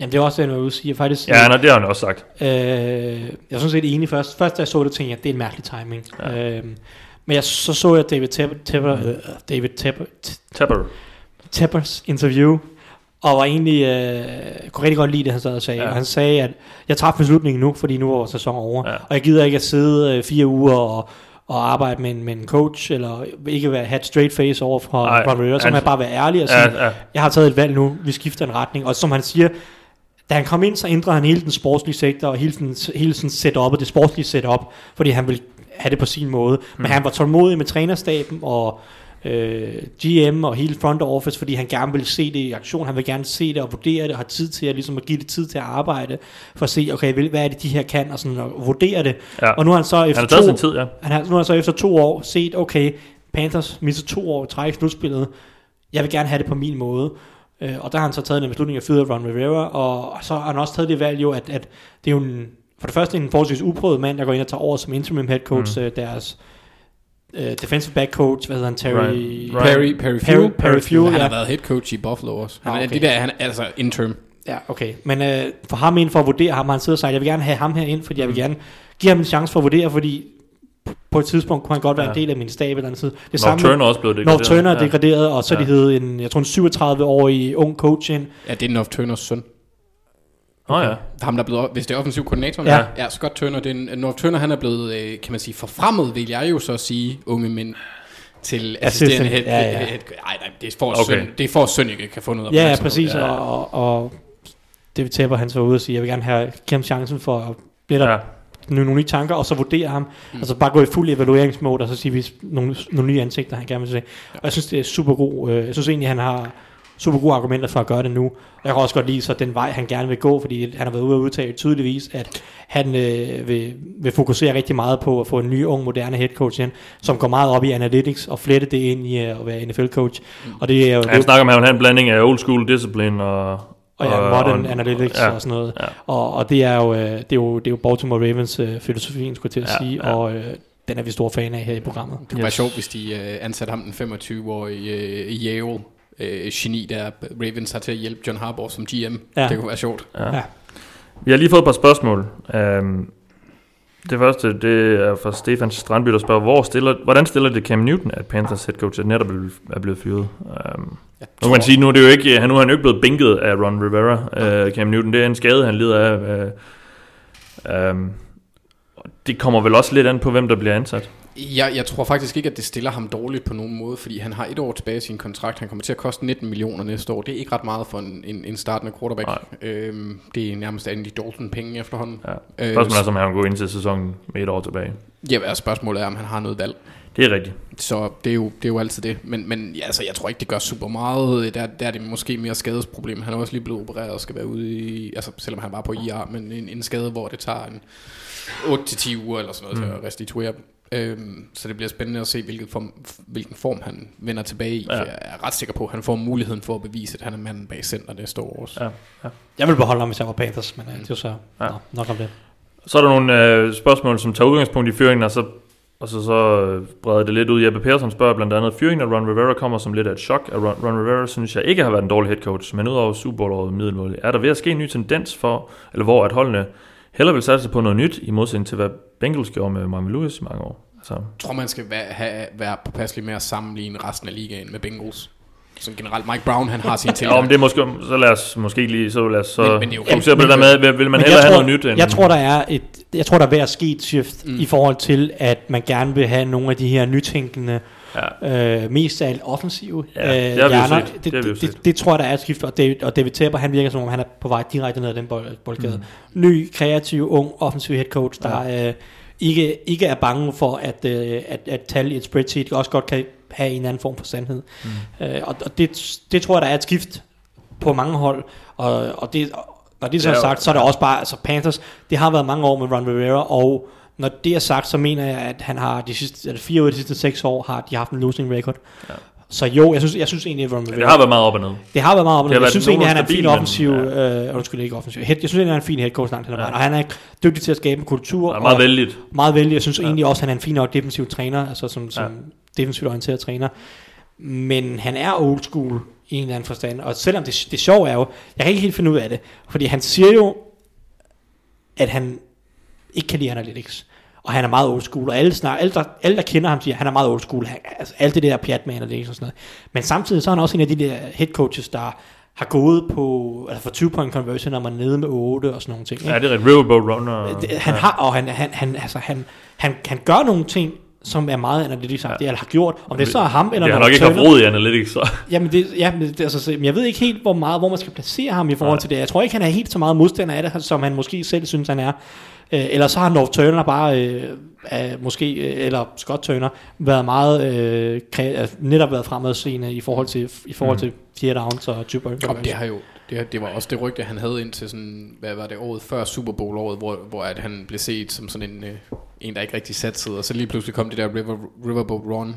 Jamen, det er også det, jeg vil sige. Faktisk, Ja, har, det har han også sagt. Øh, jeg er sådan set enig først. Først da jeg så det, tænkte jeg, at det er en mærkelig timing. Ja. Øh, men jeg, så så jeg David Tepper, Tepper, øh, David Tepper, Tepper. Teppers interview, og var egentlig, øh, kunne rigtig godt lide det, han sad og sagde. Ja. Ja. Og han sagde, at jeg træffede beslutningen nu, fordi nu er vores sæson over. Ja. Ja. Og jeg gider ikke at sidde øh, fire uger og, og arbejde med en, med en coach, eller ikke være, have et straight face over for Nej, Ron Rivera. Så må han- jeg bare være ærlig og sige, Ja, ja. jeg har taget et valg nu, vi skifter en retning. Og som han siger, da han kom ind, så ændrede han hele den sportslige sektor, og hele, den, hele sådan setup'et, det sportslige setup, fordi han ville have det på sin måde. Mm. Men han var tålmodig med trænerstaben og øh, GM og hele front office, fordi han gerne ville se det i aktion. Han vil gerne se det og vurdere det, og have tid til at, ligesom at give det tid til at arbejde, for at se, okay, hvad er det, de her kan, og, sådan, og vurdere det. Ja. Og nu har han så efter Han har to, tid, ja. han har, nu har han så efter to år set, okay, Panthers misser to år træk i slutspillet. Jeg vil gerne have det på min måde. Øh, og der har han så taget en beslutning af fyret Ron Rivera, og så har han også taget det valg jo, at, at det er jo en, for det første en forholdsvis uprøvet mand, der går ind og tager over som interim head coach, mm. deres øh, defensive back coach, hvad hedder han, Terry... Ryan- Ryan- Perry, Perry Perry, Fuel. Perry Fuel, Han ja. har været head coach i Buffalo også. Han, Ah, er okay. det der, han er altså interim. Ja, okay. Men øh, for ham ind for at vurdere ham, har han siddet og sagt, jeg vil gerne have ham her ind, fordi jeg vil Mm. gerne give ham en chance for at vurdere, fordi på et tidspunkt kunne han godt være Ja. en del af min stab eller andet sted. Det North samme Turner er også blevet det. North Turner er degraderet, og så ja. Ja. de hed en, jeg tror en 37-årig ung coach ind. Ja, det er North Turners søn. Nå ja. Ham, der er blevet, hvis det er offensiv koordinator. Ja. ja Scott Turner. Det er en, North Turner, han er blevet, øh, kan man sige, forfremmet, vil jeg jo så sige, unge mænd til assisterende head, ja, ja. head, head, Ej, nej, det er for, Okay. okay. søn, det er for at Sønneke kan få noget Ja, ja, præcis, Ja. og, og, David Tepper, han så var ude og sige, jeg vil gerne have, ham chancen for at blive der ja. ja. nogle, nye tanker, og så vurdere ham. Mm. Altså bare gå i fuld evalueringsmode, og så sige, hvis nogle, nogle nye ansigter, han gerne vil se. Og jeg synes, det er super god. Øh, jeg synes egentlig, han har super gode argumenter for at gøre det nu. Og jeg kan også godt lide så den vej, han gerne vil gå, fordi han har været ude og udtale tydeligvis, at han øh, vil, vil fokusere rigtig meget på at få en ny, ung, moderne head coach ind, som går meget op i analytics og flette det ind i øh, at være NFL-coach. Og det er jo... Han snakker om, at han have en blanding af old school discipline og... og ja, modern og- analytics ja, ja, og sådan noget. ja. Og, og det er jo øh, det er jo det er jo Baltimore Ravens øh, filosofien skulle jeg til at Ja, sige, ja. og øh, den er vi store fan af her i programmet. Det kunne yes. være sjovt, hvis de øh, ansatte ham den 25-årige øh, Yale øh, geni, der Ravens har til at hjælpe John Harbaugh som GM. Ja. Det kunne være sjovt. Ja. Ja. Vi har lige fået et par spørgsmål. Um, det første, det er fra Stefan Strandby, der spørger, hvor stiller, hvordan stiller det Cam Newton, at Panthers head coach er netop er blevet fyret? Um, nu kan man sige, nu er, det jo ikke, nu er han jo ikke blevet bænket af Ron Rivera, uh, Cam Newton. Det er en skade, han lider af. Uh, um, det kommer vel også lidt an på, hvem der bliver ansat. Jeg, jeg tror faktisk ikke, at det stiller ham dårligt på nogen måde, fordi han har et år tilbage i sin kontrakt. Han kommer til at koste 19 millioner næste år. Det er ikke ret meget for en, en, en startende quarterback. Øhm, det er nærmest Andy Dalton-penge efterhånden. Ja. Øh, Spørgsmålet er, om han kan gå ind til sæsonen med et år tilbage. Ja, spørgsmålet er, om han har noget valg. Det er rigtigt. Så det er jo, det er jo altid det. Men, men ja, altså, jeg tror ikke, det gør super meget. Der, der er det måske mere skadesproblem. Han er også lige blevet opereret og skal være ude i... Altså, selvom han var på IR, men en, en skade, hvor det tager en 8-10 uger eller sådan noget mm. til at restituere. Øhm, så det bliver spændende at se, hvilket form, hvilken form han vender tilbage i. Ja. Jeg er ret sikker på, at han får muligheden for at bevise, at han er manden bag center næste år også. Ja, ja. Jeg vil beholde ham, hvis jeg var Panthers, men øh, det er jo så Ja. nå, nok om det. Så er der nogle øh, spørgsmål, som tager udgangspunkt i fyringen, og så, og så, så øh, breder det lidt ud. Jeppe Persson spørger blandt andet, fyringen af Ron Rivera kommer som lidt af et chok. At Ron, Ron Rivera synes jeg ikke har været en dårlig head coach, men udover Super Bowl og middelmål, er der ved at ske en ny tendens for, eller hvor at holdene hellere vil satse på noget nyt, i modsætning til hvad Bengals gjorde med Marvin Lewis i mange år. Altså, Jeg tror, man skal være, have, være påpasselig med at sammenligne resten af ligaen med Bengals. Som generelt, Mike Brown, han har sin ja, tilgang. om det er måske, så lad os måske lige, så lad os så Men- men det er jo fokusere på det der med, vil, man hellere have noget nyt? End, Jeg tror, der er et, jeg tror, der er ved at ske et shift Mm. mm. i forhold til, at man gerne vil have nogle af de her nytænkende, Ja. øh, mest af alt offensive Ja, øh, det hjerner. Det, Det det, det, det, tror jeg, der er et skift, og David, og David Tepper, han virker som om, han er på vej direkte ned ad den bold, boldgade. Mm. Ny, kreativ, ung, offensiv head coach, der ja. øh, ikke, ikke er bange for, at, øh, at, at tal i et spreadsheet også godt kan have en anden form for sandhed. Mm. Øh, og og det, det tror jeg, der er et skift på mange hold, og, og det, når det så er sagt, så er det også bare, altså Panthers, det har været mange år med Ron Rivera, og når det er sagt, så mener jeg, at han har de sidste, eller fire ud af de sidste seks år, har de haft en losing record. Ja. Så jo, jeg synes, jeg synes egentlig, at Ron Det Rivera, har været meget op og ned. det har været meget op. Det har Jeg synes egentlig, at han er en fin offensiv, stabil, øh, undskyld ikke offensiv, head, jeg synes egentlig, at han er en fin head coach langt hen ad vejen, og han er dygtig til at skabe en kultur. Det er meget og, vældigt. meget vældig. Jeg synes ja. egentlig også, at han er en fin nok defensiv træner, altså som, som ja. defensivt orienteret træner. Men han er old school i en eller anden forstand. Og selvom det, det sjove er jo, jeg kan ikke helt finde ud af det, fordi han siger jo, at han ikke kan lide analytics. Og han er meget old school, og alle, snak, alle, der, alle der kender ham siger, at han er meget old school. Han, altså, alt det der pjat med analytics og sådan noget. Men samtidig så er han også en af de der head coaches, der har gået på, altså for 20 point conversion, når man er nede med 8 og sådan nogle ting. Ikke? Ja, det er et Riverboat Runner. Han har, og han, han, han, altså, han, han, han gør nogle ting, som er meget analytisk ja. eller har gjort. Om det så er ham, eller det har nok ikke haft rod i Analytics, så. Jamen, det, ja, men det, altså, jeg ved ikke helt, hvor meget, hvor man skal placere ham i forhold Nej. til det. Jeg tror ikke, han er helt så meget modstander af det, som han måske selv synes, han er. Øh, eller så har North Turner bare, øh, er, måske, øh, eller Scott Turner, været meget, øh, kre, altså, netop været fremadseende i forhold til, i forhold Mm. til tier downs og two point Og det har jo det, det var også det rygte, han havde indtil sådan, hvad var det, året før Super Bowl året, hvor, hvor at han blev set som sådan en, øh, en, der ikke rigtig satsede, og så lige pludselig kom det der River, Riverboat Run,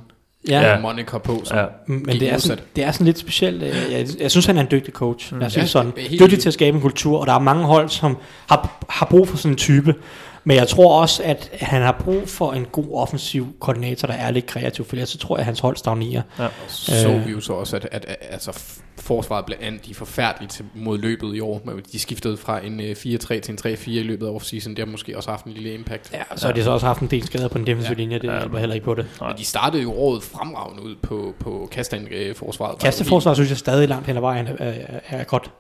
Ja, Ja. Moniker på, som Ja. ja. Men det er, sådan, det er sådan lidt specielt. øh, Jeg, jeg synes, han er en dygtig coach. Jeg synes Ja, sådan, helt dygtig til at skabe en kultur, og der er mange hold, som har, har brug for sådan en type. Men jeg tror også, at han har brug for en god offensiv koordinator, der er lidt kreativ, for ellers så tror jeg, at hans hold stagnerer. Så Øh. vi jo så også, at, at, at altså, forsvaret blev an, de er forfærdelige til, mod løbet i år. Men De skiftede fra en øh, 4-3 til en 3-4 i løbet af offseason. Det har måske også haft en lille impact. Ja, så har de så også haft en del skader på den defensive Ja. linje, det Ja. hjælper heller ikke på det. Men de startede jo året fremragende ud på, på kastanforsvaret. Kasteforsvar synes jeg stadig langt hen ad vejen er, er, er godt.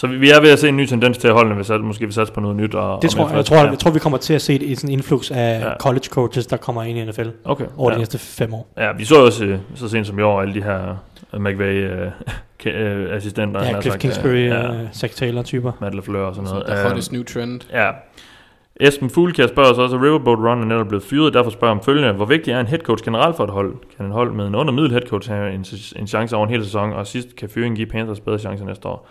Så vi, er ved at se en ny tendens til at holdene, hvis at måske vi satser på noget nyt. Og, Det og tror jeg, jeg, tror, Ja. jeg tror, vi kommer til at se et, et sådan influx af Ja. college coaches, der kommer ind i NFL Okay. over ja. de næste fem år. Ja, vi så også øh, så sent som i år alle de her øh, McVay-assistenter. (laughs) Ja, Cliff Kingsbury, Ja, ja. Zach Taylor-typer. Matt LaFleur og sådan noget. Der Øh, hottest new trend. Ja. Esben Fuglkjær spørger så også, at Riverboat Run er netop blevet fyret, derfor spørger om følgende. Hvor vigtig er en headcoach generelt for et hold? Kan en hold med en under middel headcoach have en, en chance over en hel sæson, og sidst kan fyringen give Panthers bedre chancer næste år?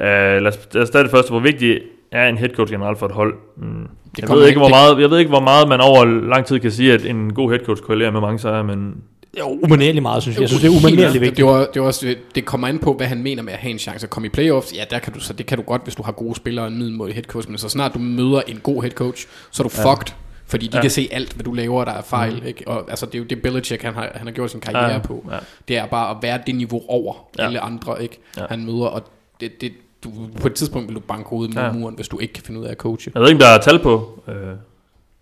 Uh, lad, os, lad os starte det første. Hvor vigtig er en headcoach generelt for et hold? Mm. Jeg, ved ikke, hvor det- meget, jeg ved ikke, hvor meget man over lang tid kan sige, at en god headcoach korrelerer med mange sejre, men Jo, umanerligt meget, synes jeg. Jeg synes, det er umanerligt vigtigt. Det, var, det, var også, det kommer an på, hvad han mener med at have en chance at komme i playoffs. Ja, der kan du, så det kan du godt, hvis du har gode spillere og en middelmådig head coach. Men så snart du møder en god head coach, så er du Ja. fucked. Fordi de Ja. kan se alt, hvad du laver, der er fejl. Mm. Ikke? Og, altså, det er jo det Belichick, han har, han har gjort sin karriere Ja, på. ja. Det er bare at være det niveau over Ja. alle andre, ikke? Ja. han møder. Og det, det, du, på et tidspunkt vil du banke hovedet mod Ja. muren, hvis du ikke kan finde ud af at coache. jeg ved ikke, om der er tal på, øh,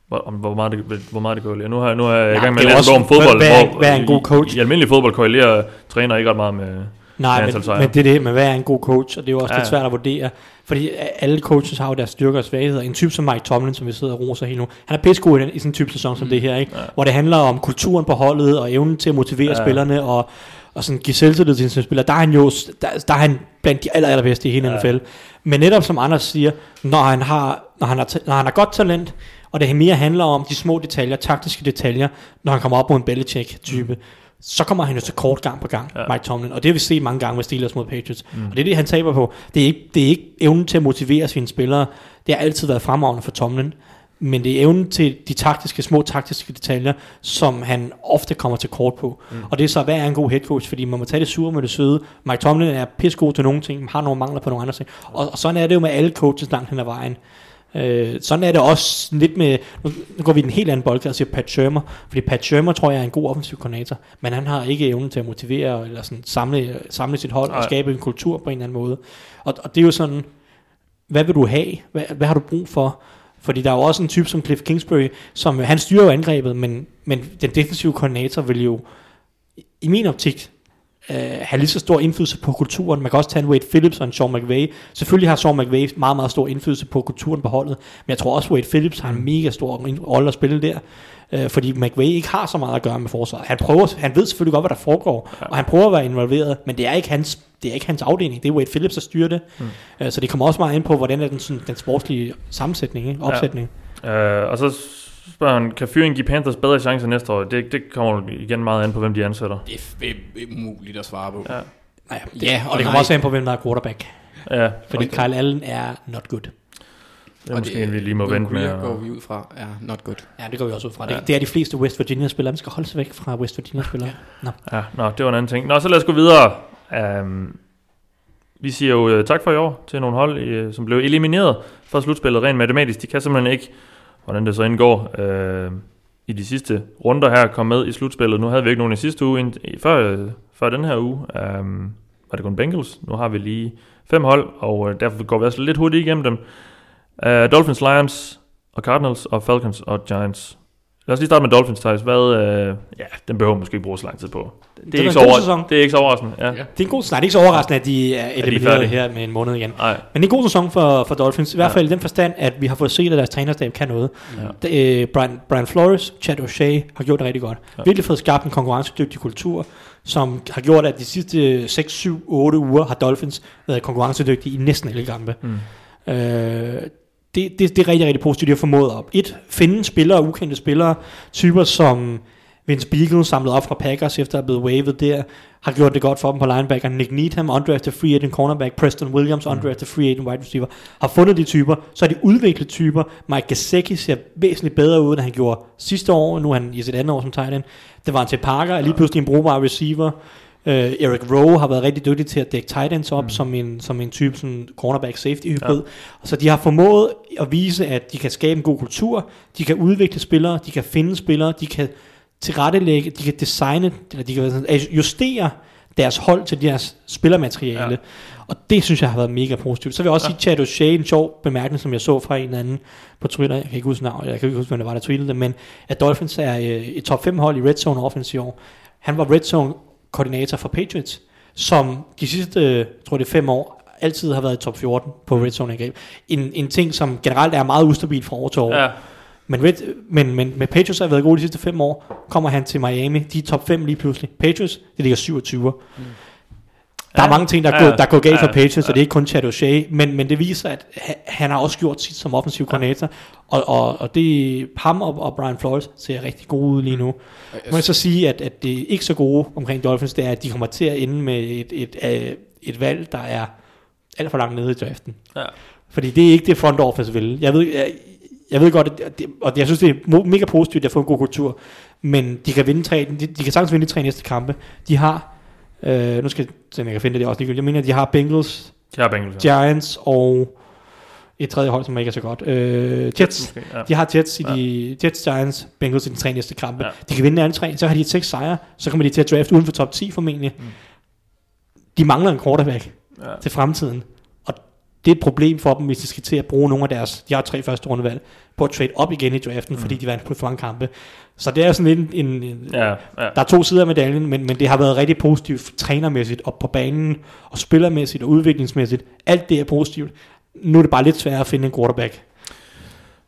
hvor, om, hvor, meget det, hvor meget det korrelerer. Nu har, nu er jeg i gang med det at er læse om fodbold, hvad er- hvor hvad er en god coach? I, i almindelig fodbold korrelerer træner ikke ret meget med... Nej, med men, men det er det, men hvad er en god coach? Og det er jo også Ja, lidt svært at vurdere. Fordi alle coaches har jo deres styrker og svagheder. En type som Mike Tomlin, som vi sidder og roser helt nu, han er pissegod i, den, i sådan en type sæson som det her, ikke? Ja. Hvor det handler om kulturen på holdet og evnen til at motivere ja. spillerne og, og sådan give selvtillid til sine spillere. Der er han jo der, der er han blandt de aller, allerbedste i hele Ja. NFL. Men netop som Anders siger, når han har, når han har, når han har godt talent, og det mere handler om de små detaljer, taktiske detaljer, når han kommer op mod en Belichick-type, så kommer han jo til kort gang på gang, ja. Mike Tomlin. Og det har vi set mange gange med Steelers mod Patriots. Mm. Og det er det, han taber på. Det er, ikke, det er ikke evnen til at motivere sine spillere. Det har altid været fremragende for Tomlin. Men det er evnen til de taktiske, små taktiske detaljer, som han ofte kommer til kort på. Mm. Og det er så, hvad er en god head coach? Fordi man må tage det sure med det søde. Mike Tomlin er pissegod til nogle ting, men har nogle mangler på nogle andre ting. Og, og sådan er det jo med alle coaches langt hen ad vejen. Øh, sådan er det også lidt med, nu, går vi i en helt anden boldgade og siger Pat Shermer, fordi Pat Shermer tror jeg er en god offensiv koordinator, men han har ikke evnen til at motivere eller sådan samle, samle sit hold og Nej. skabe en kultur på en eller anden måde. Og, og det er jo sådan, hvad vil du have? Hvad, hvad har du brug for? Fordi der er jo også en type som Cliff Kingsbury, som han styrer jo angrebet, men, men den defensive koordinator vil jo i min optik øh, have lige så stor indflydelse på kulturen. Man kan også tage en Wade Phillips og en Sean McVay. Selvfølgelig har Sean McVay meget, meget stor indflydelse på kulturen på holdet, men jeg tror også, Wade Phillips har en mega stor rolle at spille der, øh, fordi McVay ikke har så meget at gøre med forsvaret. Han, prøver, han ved selvfølgelig godt, hvad der foregår, og han prøver at være involveret, men det er ikke hans, det er ikke hans afdeling. Det er Wade Phillips, der styrer det. Mm. Øh, så det kommer også meget ind på, hvordan er den, sådan, den sportslige sammensætning, ikke? opsætning. Øh, og så spørger han, kan fyringen give Panthers bedre chancer næste år? Det, det kommer igen meget an på, hvem de ansætter. Det er umuligt at svare på. Ja. Ja, det, Ja, og og det kommer nej. også an på, hvem der er quarterback. Ja, Fordi Kyle Allen er not good. Det er måske en, vi lige må vente med. At- går vi ud fra er not good. Ja, det går vi også ud fra. Ja. Det, det er de fleste West Virginia-spillere. Man skal holde sig væk fra West Virginia-spillere. Nå. Ja, nå, det var en anden ting. Nå, så lad os gå videre. Um, vi siger jo uh, tak for i år til nogle hold, uh, som blev elimineret fra slutspillet rent matematisk. De kan simpelthen ikke, hvordan det så indgår, uh, i de sidste runder her, komme med i slutspillet. Nu havde vi ikke nogen i sidste uge, ind, før, uh, før den her uge. Um, var det kun Bengals. Nu har vi lige fem hold, og uh, derfor går vi også lidt hurtigt igennem dem. Uh, Dolphins, Lions og Cardinals og Falcons og Giants. Lad os lige starte med Dolphins, Thijs. Hvad, øh, ja, den behøver man måske ikke bruge så lang tid på. Det, var er, ikke en så god over, sæson. det er ikke så overraskende. Ja. Ja. Det er en god Nej, det er ikke så overraskende, at de er elimineret her med en måned igen. Nej, Men det er en god sæson for, for Dolphins. I hvert Ja. fald i den forstand, at vi har fået set, at deres trænerstab kan noget. Ja. Det, øh, Brian, Brian Flores, Chad O'Shea har gjort det rigtig godt. Ja. Ja. Virkelig fået skabt en konkurrencedygtig kultur, som har gjort, at de sidste 6, 7, 8 uger har Dolphins været konkurrencedygtige i næsten alle kampe. Mm. Øh, det, det, det er rigtig, rigtig positivt, de har formået op. Et, finde spillere, ukendte spillere, typer som Vince Beagle samlet op fra Packers, efter at have blevet waived der, har gjort det godt for dem på linebacker. Nick Needham, undrafted free agent cornerback, Preston Williams, undrafted free agent wide receiver, har fundet de typer, så er de udviklet typer. Mike Gesicki ser væsentligt bedre ud, end han gjorde sidste år, nu er han i sit andet år som tight end. Det var han til Parker, er lige pludselig en brugbar receiver. Uh, Eric Rowe har været rigtig dygtig til at dække tight ends op mm. som, en, som en type sådan cornerback safety hybrid. Ja. Så de har formået at vise, at de kan skabe en god kultur, de kan udvikle spillere, de kan finde spillere, de kan tilrettelægge, de kan designe, eller de kan justere deres hold til deres spillermateriale. Ja. Og det synes jeg har været mega positivt. Så vil jeg også ja. sige, Chad O'Shea, en sjov bemærkning, som jeg så fra en anden på Twitter, jeg kan ikke huske navn, jeg kan ikke huske, hvem det var, der tweetede det, men at Dolphins er øh, et top 5 hold i Red Zone offense i år. Han var Red Zone koordinator for Patriots, som de sidste, tror det er fem år, altid har været i top 14 på Red Zone angreb. En, en ting, som generelt er meget ustabil fra år til år. Ja, Men, Red, men, men med Patriots har været gode de sidste fem år, kommer han til Miami, de er top 5 lige pludselig. Patriots, det ligger 27. Mm. Der er Ja, mange ting, der er, ja, gået, der er gået galt for ja, Patriots, ja. og det er ikke kun Chad O'Shea, men, men det viser, at ha- han har også gjort sit som offensiv koordinator, og, og, og det ham og, og Brian Flores ser rigtig gode ud lige nu. Må jeg så sige, at, at det ikke så gode omkring Dolphins, det er, at de kommer til at ende med et, et, et, et valg, der er alt for langt nede i draften. Ja. Fordi det er ikke det front office vil. Jeg ved, jeg, jeg ved godt, at det, og jeg synes, det er mega positivt, at jeg får en god kultur, men de kan vinde tre, de, de kan sagtens vinde de tre næste kampe. De har, øh, nu skal jeg jeg kan finde det, det også ligegyldigt. Jeg mener, de har Bengals, de har Bengals. ja. Giants og et tredje hold, som ikke er så godt. Øh, Jets. Måske, ja. De har Jets, i de, Jets, Giants, Bengals i de tre næste kampe. Ja. Ja. De kan vinde alle tre, så har de seks sejre, så kommer de til at draft uden for top 10 formentlig. Mm. De mangler en quarterback Ja. til fremtiden. Det er et problem for dem, hvis de skal til at bruge nogle af deres, de har tre første rundevalg, på at trade op igen i draften, mm. fordi de vandt på for mange kampe. Så det er sådan en, en, en Ja, ja. der er to sider af medaljen, men, men det har været rigtig positivt trænermæssigt, og på banen, og spillermæssigt, og udviklingsmæssigt. Alt det er positivt. Nu er det bare lidt sværere at finde en quarterback.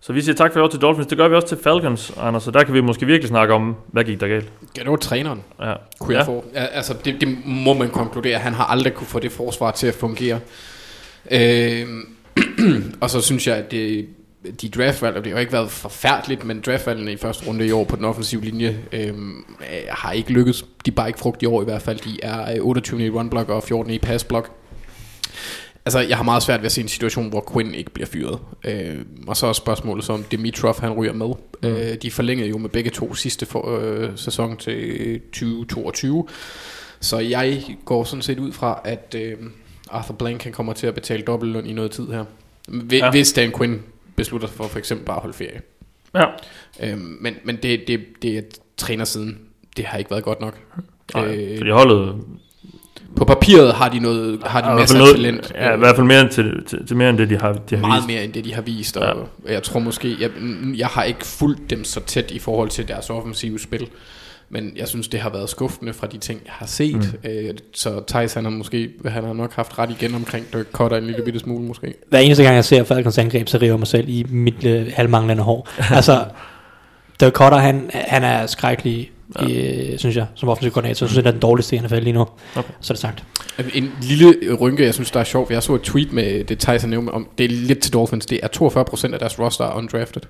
Så vi siger tak for i år til Dolphins. Det gør vi også til Falcons, Anders. Så der kan vi måske virkelig snakke om, hvad gik der galt. Ja, det var træneren, Ja. kunne ja. jeg få. Ja, altså, det, det må man konkludere. Han har aldrig kunne få det forsvar til at fungere. Øh, (clears throat) og så synes jeg, at det, de draftvalg, og det har ikke været forfærdeligt, men draftvalgene i første runde i år på den offensive linje øh, har ikke lykkedes. De er bare ikke frugt i år i hvert fald. De er øh, 28 i run block og 14 i pass block. Altså, jeg har meget svært ved at se en situation, hvor Quinn ikke bliver fyret. Øh, og så er spørgsmålet så, om Dimitrov han ryger med. Mm. Øh, de forlængede jo med begge to sidste for, øh, sæson til 2022. Så jeg går sådan set ud fra, at øh, Arthur Blank kan kommer til at betale dobbeltløn i noget tid her. Hvis, Ja. hvis Dan Quinn beslutter sig for for eksempel bare at holde ferie. Ja. Øhm, men men det, det, det er trænersiden. Det har ikke været godt nok. Nej, Øh, fordi holdet på papiret har de noget har de masser af talent. Ja, i hvert fald mere til, til, til mere end det, de har, de har meget vist. mere end det de har vist og ja. jeg tror måske jeg, jeg har ikke fulgt dem så tæt i forhold til deres offensive spil men jeg synes det har været skuffende fra de ting jeg har set mm. øh, så Thijs han har måske han har nok haft ret igen omkring Dirk Cutter en lille bitte smule måske Hver eneste gang, jeg ser Falcons angreb, så river mig selv i mit øh, halvmanglende hår. (laughs) altså, Dirk Cutter, han, han er skrækkelig, ja. øh, synes jeg, som offensiv koordinator. Jeg synes, han er den dårligste i NFL lige nu. Okay. Så er det sagt. en lille rynke jeg synes der er sjovt jeg så et tweet med det Thijs har nævnt om det er lidt til Dolphins det er 42% af deres roster er undrafted.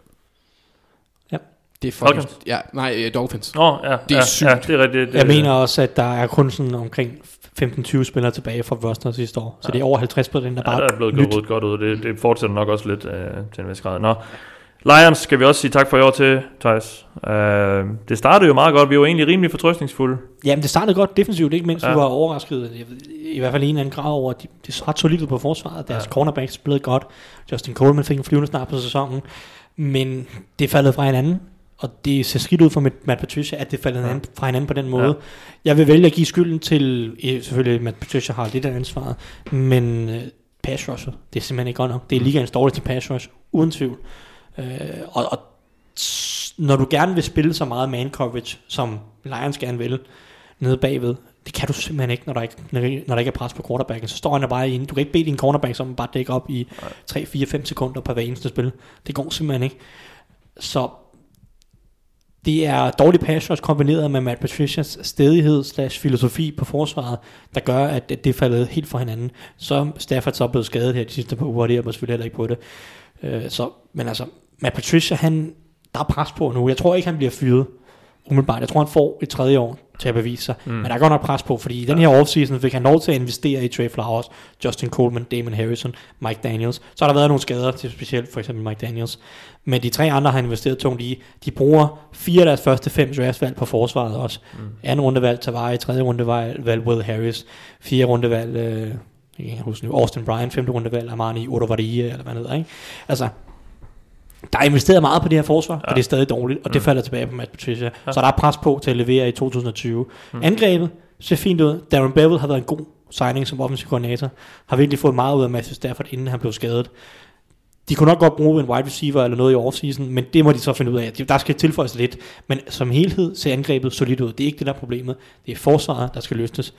Det er fucking... Falcons? Ja, nej, øh, Dolphins. Nå, ja, Det er ja, sygt. Ja, det er rigtigt. Det, Jeg mener også, at der er kun sådan omkring 15-20 spillere tilbage fra roster sidste år. Så det er over 50 på den, der Ja, bare der er blevet gået godt ud. Det, det fortsætter nok også lidt øh, til en vis grad. Nå. Lions skal vi også sige tak for i år til, Thijs. Øh, det startede jo meget godt. Vi var egentlig rimelig fortrøstningsfulde. Jamen, det startede godt defensivt, ikke mindst. Ja. Ja. Vi var overrasket, ved, i hvert fald i en eller anden grad over, at de, det er ret solidt på forsvaret. Deres ja. Ja. cornerbacks spillede godt. Justin Coleman fik en flyvende start på sæsonen. Men det faldet fra hinanden. Og det ser skidt ud for Matt Patricia, at det faldt Ja. ja. fra hinanden på den måde. Ja. Jeg vil vælge at give skylden til, selvfølgelig Matt Patricia har lidt af ansvaret, men øh, pass rusher, det er simpelthen ikke godt nok. Det er ligaens dårligste pass rush, uden tvivl. Øh, og, og når du gerne vil spille så meget man coverage, som Lions gerne vil, nede bagved, det kan du simpelthen ikke, når der ikke, når, der ikke er pres på quarterbacken. Så står han der bare inde. Du kan ikke bede din cornerback som bare dække op i 3, 4, 5 sekunder på hver eneste spil. Det går simpelthen ikke. Så det er dårlig pass rush kombineret med Matt Patricias stedighed slash filosofi på forsvaret, der gør, at det er faldet helt fra hinanden. Så Stafford så blevet skadet her de sidste par uger, og det hjælper selvfølgelig heller ikke på det. Øh, så, men altså, Matt Patricia, han, der er pres på nu. Jeg tror ikke, han bliver fyret umiddelbart. Jeg tror, han får et tredje år til at bevise sig. Mm. Men der er godt nok pres på, fordi i den her offseason fik han lov til at investere i Trey Flowers, Justin Coleman, Damon Harrison, Mike Daniels. Så har der været nogle skader til specielt for eksempel Mike Daniels. Men de tre andre har investeret tungt i. De bruger fire af deres første fem draftvalg på forsvaret også. Mm. Anden rundevalg Tavares, tredje rundevalg valg Will Harris, fjerde rundevalg øh, jeg kan huske nu, Austin Bryan, femte rundevalg Armani Odovarie, eller hvad det hedder, ikke? Altså, der er investeret meget på det her forsvar, ja. og det er stadig dårligt, og det falder tilbage på Matt Patricia. Ja. Så der er pres på til at levere i 2020. Mm. Angrebet ser fint ud. Darren Bevel har været en god signing som offensiv koordinator. Har virkelig fået meget ud af Matthew Stafford, inden han blev skadet. De kunne nok godt bruge en wide receiver eller noget i offseason, men det må de så finde ud af. Der skal tilføjes lidt, men som helhed ser angrebet solidt ud. Det er ikke det, der er problemet. Det er forsvaret, der skal løftes,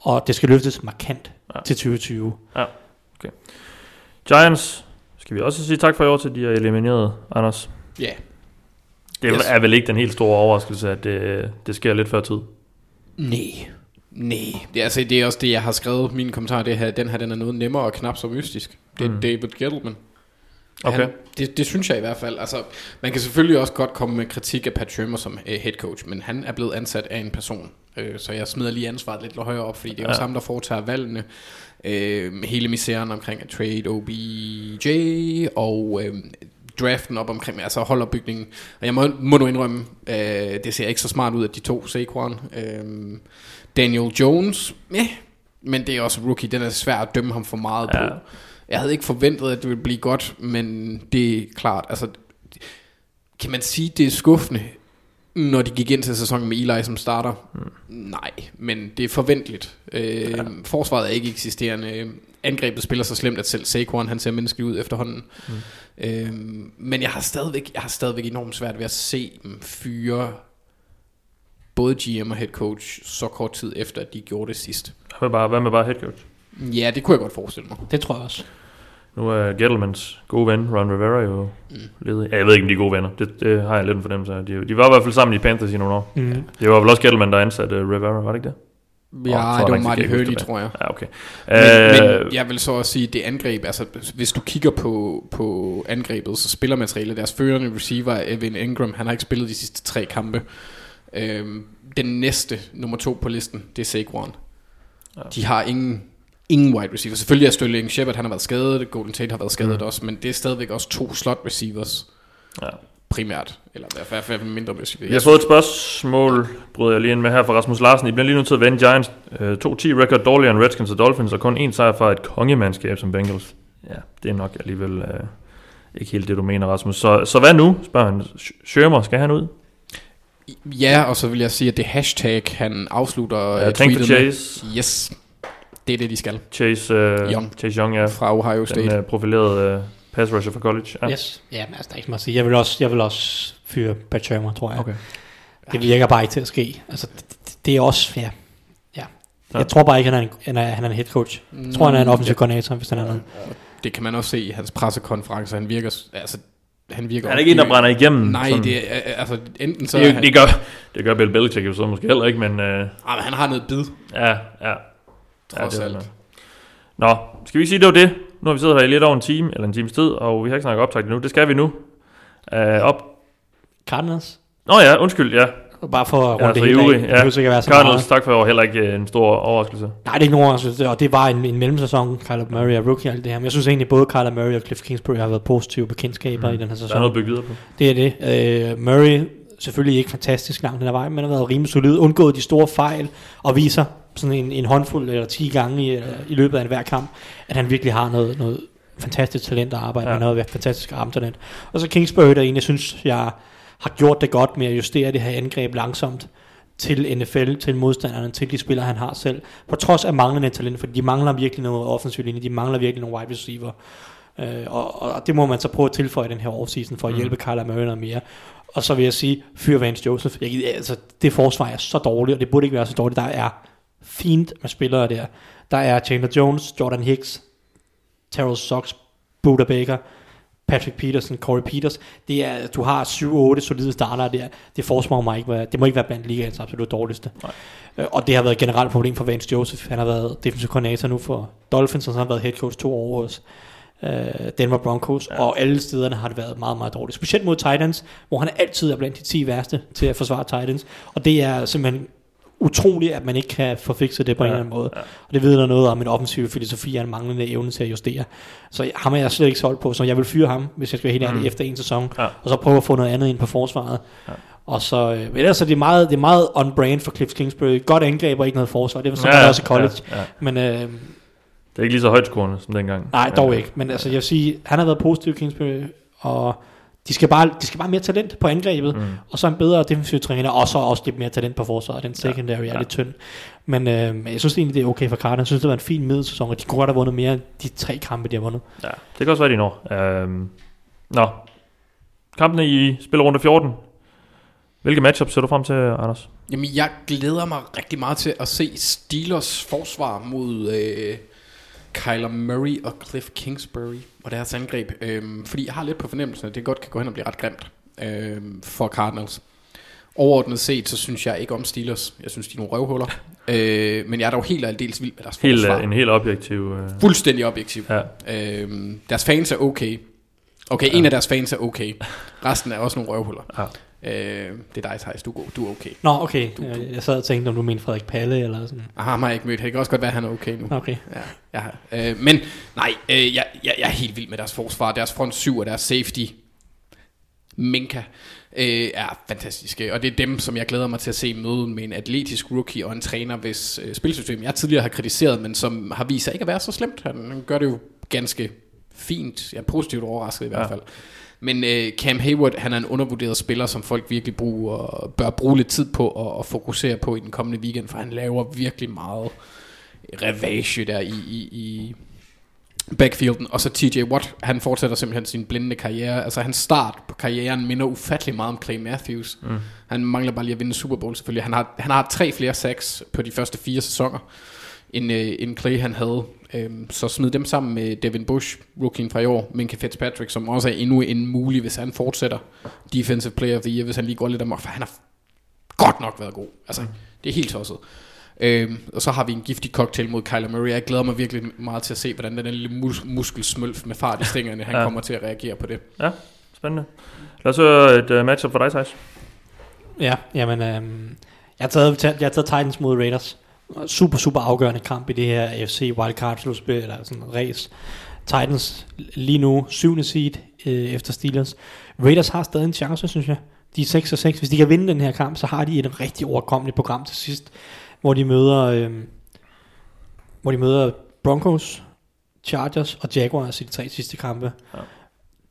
og det skal løftes markant Ja. ja. til 2020. Giants skal vi også sige tak for i år til, de er elimineret, Anders. Ja. Det Yes. er vel ikke den helt store overraskelse, at det, det sker lidt før tid. Nej. Nej. Det, er, altså, det er også det, jeg har skrevet. Mine kommentarer, det her, den her den er noget nemmere og knap så mystisk. Det er Mm. David Gettleman. Okay. Han, det, det synes jeg i hvert fald. Altså, man kan selvfølgelig også godt komme med kritik af Pat Shermer som uh, head coach, men han er blevet ansat af en person. Uh, så jeg smider lige ansvaret lidt højere op, fordi det er også Ja. ham, der foretager valgene. Uh, hele misæren omkring at trade OBJ og uh, draften op omkring, altså holdopbygningen. Og jeg må, må nu indrømme, uh, det ser ikke så smart ud, at de to Saquon. Uh, Daniel Jones, ja, men det er også rookie. Den er svær at dømme ham for meget Ja. på. Jeg havde ikke forventet, at det ville blive godt, men det er klart, altså, kan man sige, det er skuffende, når de gik ind til sæsonen med Eli som starter? Mm. Nej, men det er forventeligt. Øh, ja. Forsvaret er ikke eksisterende. Angrebet spiller så slemt, at selv Saquon, han ser menneskelig ud efterhånden. Mm. Øh, men jeg har, stadigvæk, jeg har stadigvæk enormt svært ved at se dem fyre både GM og head coach så kort tid efter, at de gjorde det sidst. Hvad med bare, hvad med bare head coach? Ja, det kunne jeg godt forestille mig. Det tror jeg også. Nu er Gettlemans gode ven, Ron Rivera, jo mm. ledig. Ja, jeg ved ikke, om de er gode venner. Det, det har jeg lidt en fornemmelse af. De, de var i hvert fald sammen i Panthers i nogle år. Mm. Det var vel også Gettleman, der ansatte uh, Rivera, var det ikke det? Ja, så det var Marty Hurley, det. tror jeg. Ja, okay. Men, Øh, men jeg vil så også sige, det angreb, altså hvis du kigger på, på angrebet, så spillermaterialet, deres førende receiver er Evan Ingram, han har ikke spillet de sidste tre kampe. Øhm, den næste, nummer to på listen, det er Saquon. Ja. De har ingen, ingen wide receiver. Selvfølgelig er Sterling Shepard, han har været skadet, Golden Tate har været skadet Mm. også, men det er stadigvæk også to slot receivers ja. primært, eller i hvert fald mindre receiver. Jeg har fået et spørgsmål, bryder jeg lige ind med her fra Rasmus Larsen. I bliver lige nødt til at vende Giants. Øh, 2-10 record dårligere end Redskins og Dolphins, og kun én sejr fra et kongemandskab som Bengals. Ja, det er nok alligevel øh, ikke helt det, du mener, Rasmus. Så, så hvad nu, spørger han. Sch- Schirmer, skal han ud? Ja, og så vil jeg sige, at det hashtag, han afslutter Ja, på tweetet med- Chase. Yes, det er det, de skal. Chase, øh, Young. Chase Young, ja. Fra Ohio State. Den øh, profilerede øh, pass rusher fra college. Ja. Yes. Ja, men altså, der er ikke meget at sige. Jeg vil også, jeg vil også fyre Pat Shermer, tror jeg. Okay. Det virker bare ikke til at ske. Altså, det, det- er også, ja. ja. Ja. Jeg tror bare ikke, han er en, han er, han er en head coach. Jeg tror, han er en offensiv koordinator, hvis han er noget. Det kan man også se i hans pressekonference. Han virker, altså, han virker Han er ikke en, der brænder igennem. Nej, sådan. det er, altså enten så... det, er det, han, det, gør, det gør Bill Belichick jo så måske heller ikke, men øh, ah, men han har noget bid, ja, ja. Trods det er alt. noget. Nå, skal vi sige, det var det? Nu har vi siddet her i lidt over en time, eller en times tid, og vi har ikke snakket optag endnu. Det skal vi nu. Uh, op. Cardinals? Nå ja, undskyld, ja. Bare for at runde Ja, det hele af. Det Ja. behøver ikke at være så Cardinals, meget. tak for heller ikke øh, en stor overraskelse. Nej, det er ikke nogen overraskelse, og det var en, en mellemsæson, Kyler Murray og rookie og alt det her. Men jeg synes egentlig, både Kyler Murray og Cliff Kingsbury har været positive bekendtskaber mm. i den her Der er sæson. noget at bygge videre på. Det er det. Uh, Murray selvfølgelig ikke fantastisk langt den ad vejen, men har været rimelig solid, undgået de store fejl, og viser sådan en, en håndfuld eller 10 gange i, i løbet af hver kamp, at han virkelig har noget, noget fantastisk talent at arbejde Ja. med, noget fantastisk armtalent. Og så Kingsbury, der egentlig synes, jeg har gjort det godt med at justere det her angreb langsomt til NFL, til modstanderne, til de spillere, han har selv. På trods af manglende talent, fordi de mangler virkelig noget offensiv linje, de mangler virkelig nogle wide receiver. Øh, og, og, det må man så prøve at tilføje den her offseason, for at Mm. hjælpe Kyler Murray noget mere. Og så vil jeg sige, fyr Vance Joseph. Jeg, altså, det forsvar er så dårligt, og det burde ikke være så dårligt. Der er fint med spillere der. Der er Chandler Jones, Jordan Hicks, Terrell Sox, Buda Baker, Patrick Peterson, Corey Peters. Det er, du har 7-8 solide starter der. Det forsvar må ikke det må ikke være blandt ligaens absolut dårligste. Nej. Øh, Og det har været et generelt problem for Vance Joseph. Han har været defensive coordinator nu for Dolphins, og så har han været head coach to år hos øh, Denver Broncos, ja. og alle stederne har det været meget, meget dårligt. Specielt mod Titans, hvor han altid er blandt de 10 værste til at forsvare Titans. Og det er simpelthen utroligt, at man ikke kan få fikset det på ja. en eller anden måde. ja. Og det vidner noget om en offensiv filosofi og en manglende evne til at justere. Så ham er jeg slet ikke solgt på, så jeg vil fyre ham, hvis jeg skal være helt ærlig, Mm. mm. efter en sæson. Ja. Og så prøve at få noget andet ind på forsvaret. Ja. Og så, øh, men ellers er det meget, det er meget on-brand for Cliff Kingsbury. Godt angreb og ikke noget forsvar. Det var sådan ja, også i college. Ja, ja. Men øh, Det er ikke lige så højt scorende som dengang. nej, dog Ja. ikke. Men altså, jeg vil sige, han har været positiv, Kingsbury, og de skal bare, de skal bare mere talent på angrebet, Mm. og så en bedre defensiv træner, og så også lidt mere talent på forsvaret. Den secondary ja. er lidt tynd. Men øh, jeg synes egentlig, det er okay for Cardinals. Jeg synes, det var en fin middelsæson, og de kunne godt have vundet mere end de tre kampe, de har vundet. Ja, det kan også være, de når. Øhm, nå, kampene i spilrunde 14. Hvilke matchup ser du frem til, Anders? Jamen, jeg glæder mig rigtig meget til at se Steelers forsvar mod øh, Kyler Murray og Cliff Kingsbury og deres angreb. Øhm, fordi jeg har lidt på fornemmelsen, at det godt kan gå hen og blive ret grimt øhm, for Cardinals. Overordnet set, så synes jeg ikke om Steelers. Jeg synes, de er nogle røvhuller. (laughs) øh, men jeg er dog helt og aldeles vild med deres Helt, forsvar. øh, en helt objektiv... Øh, Fuldstændig objektiv. ja. Øhm, deres fans er okay. Okay, ja. en af deres fans er okay. Resten er også nogle røvhuller. Ja. Øh, det er dig, Thijs. Du er, god. du er okay. Nå, okay. Du- du- Jeg, jeg sad og tænkte, om du mente Frederik Palle, eller sådan. Ah, ham har jeg ikke mødt. Det kan også godt være, at han er okay nu. Okay. Ja, ja. Øh, men nej, øh, jeg, jeg, jeg er helt vild med deres forsvar. Deres front 7 og deres safety, Minka, øh, er fantastiske. Og det er dem, som jeg glæder mig til at se møde med en atletisk rookie og en træner, hvis øh, spilsystem jeg tidligere har kritiseret, men som har vist sig ikke at være så slemt. Han gør det jo ganske fint. Jeg er positivt overrasket i hvert Ja. fald. Men øh, Cam Hayward, han er en undervurderet spiller, som folk virkelig bruger, bør bruge lidt tid på at, at fokusere på i den kommende weekend, for han laver virkelig meget revage der i, i, i backfielden. Og så TJ Watt, han fortsætter simpelthen sin blindende karriere. Altså hans start på karrieren minder ufattelig meget om Clay Matthews. Mm. Han mangler bare lige at vinde Super Bowl selvfølgelig. Han har, han har tre flere sacks på de første fire sæsoner, end, øh, end Clay han havde. Øhm, så smid dem sammen med Devin Bush, rookien fra i år, Minka Fitzpatrick, som også er endnu en mulig, hvis han fortsætter Defensive Player of the Year, hvis han lige går lidt amok, for han har godt nok været god. Altså, det er helt tosset. Øhm, og så har vi en giftig cocktail mod Kyler Murray. Jeg glæder mig virkelig meget til at se, hvordan den lille mus- muskelsmølf med fart i stængerne, han Ja. kommer til at reagere på det. ja, spændende. Lad os høre et uh, matchup for dig, Thijs. Ja, jamen, øhm, jeg, har taget, jeg har taget Titans mod Raiders. Super, super afgørende kamp i det her AFC wildcard slutspil, eller sådan race. Titans lige nu syvende seed øh, efter Steelers. Raiders har stadig en chance, synes jeg. De er 6 og 6. Hvis de kan vinde den her kamp, så har de et rigtig overkommeligt program til sidst, hvor de møder, øh, hvor de møder Broncos, Chargers og Jaguars i de tre sidste kampe. Ja.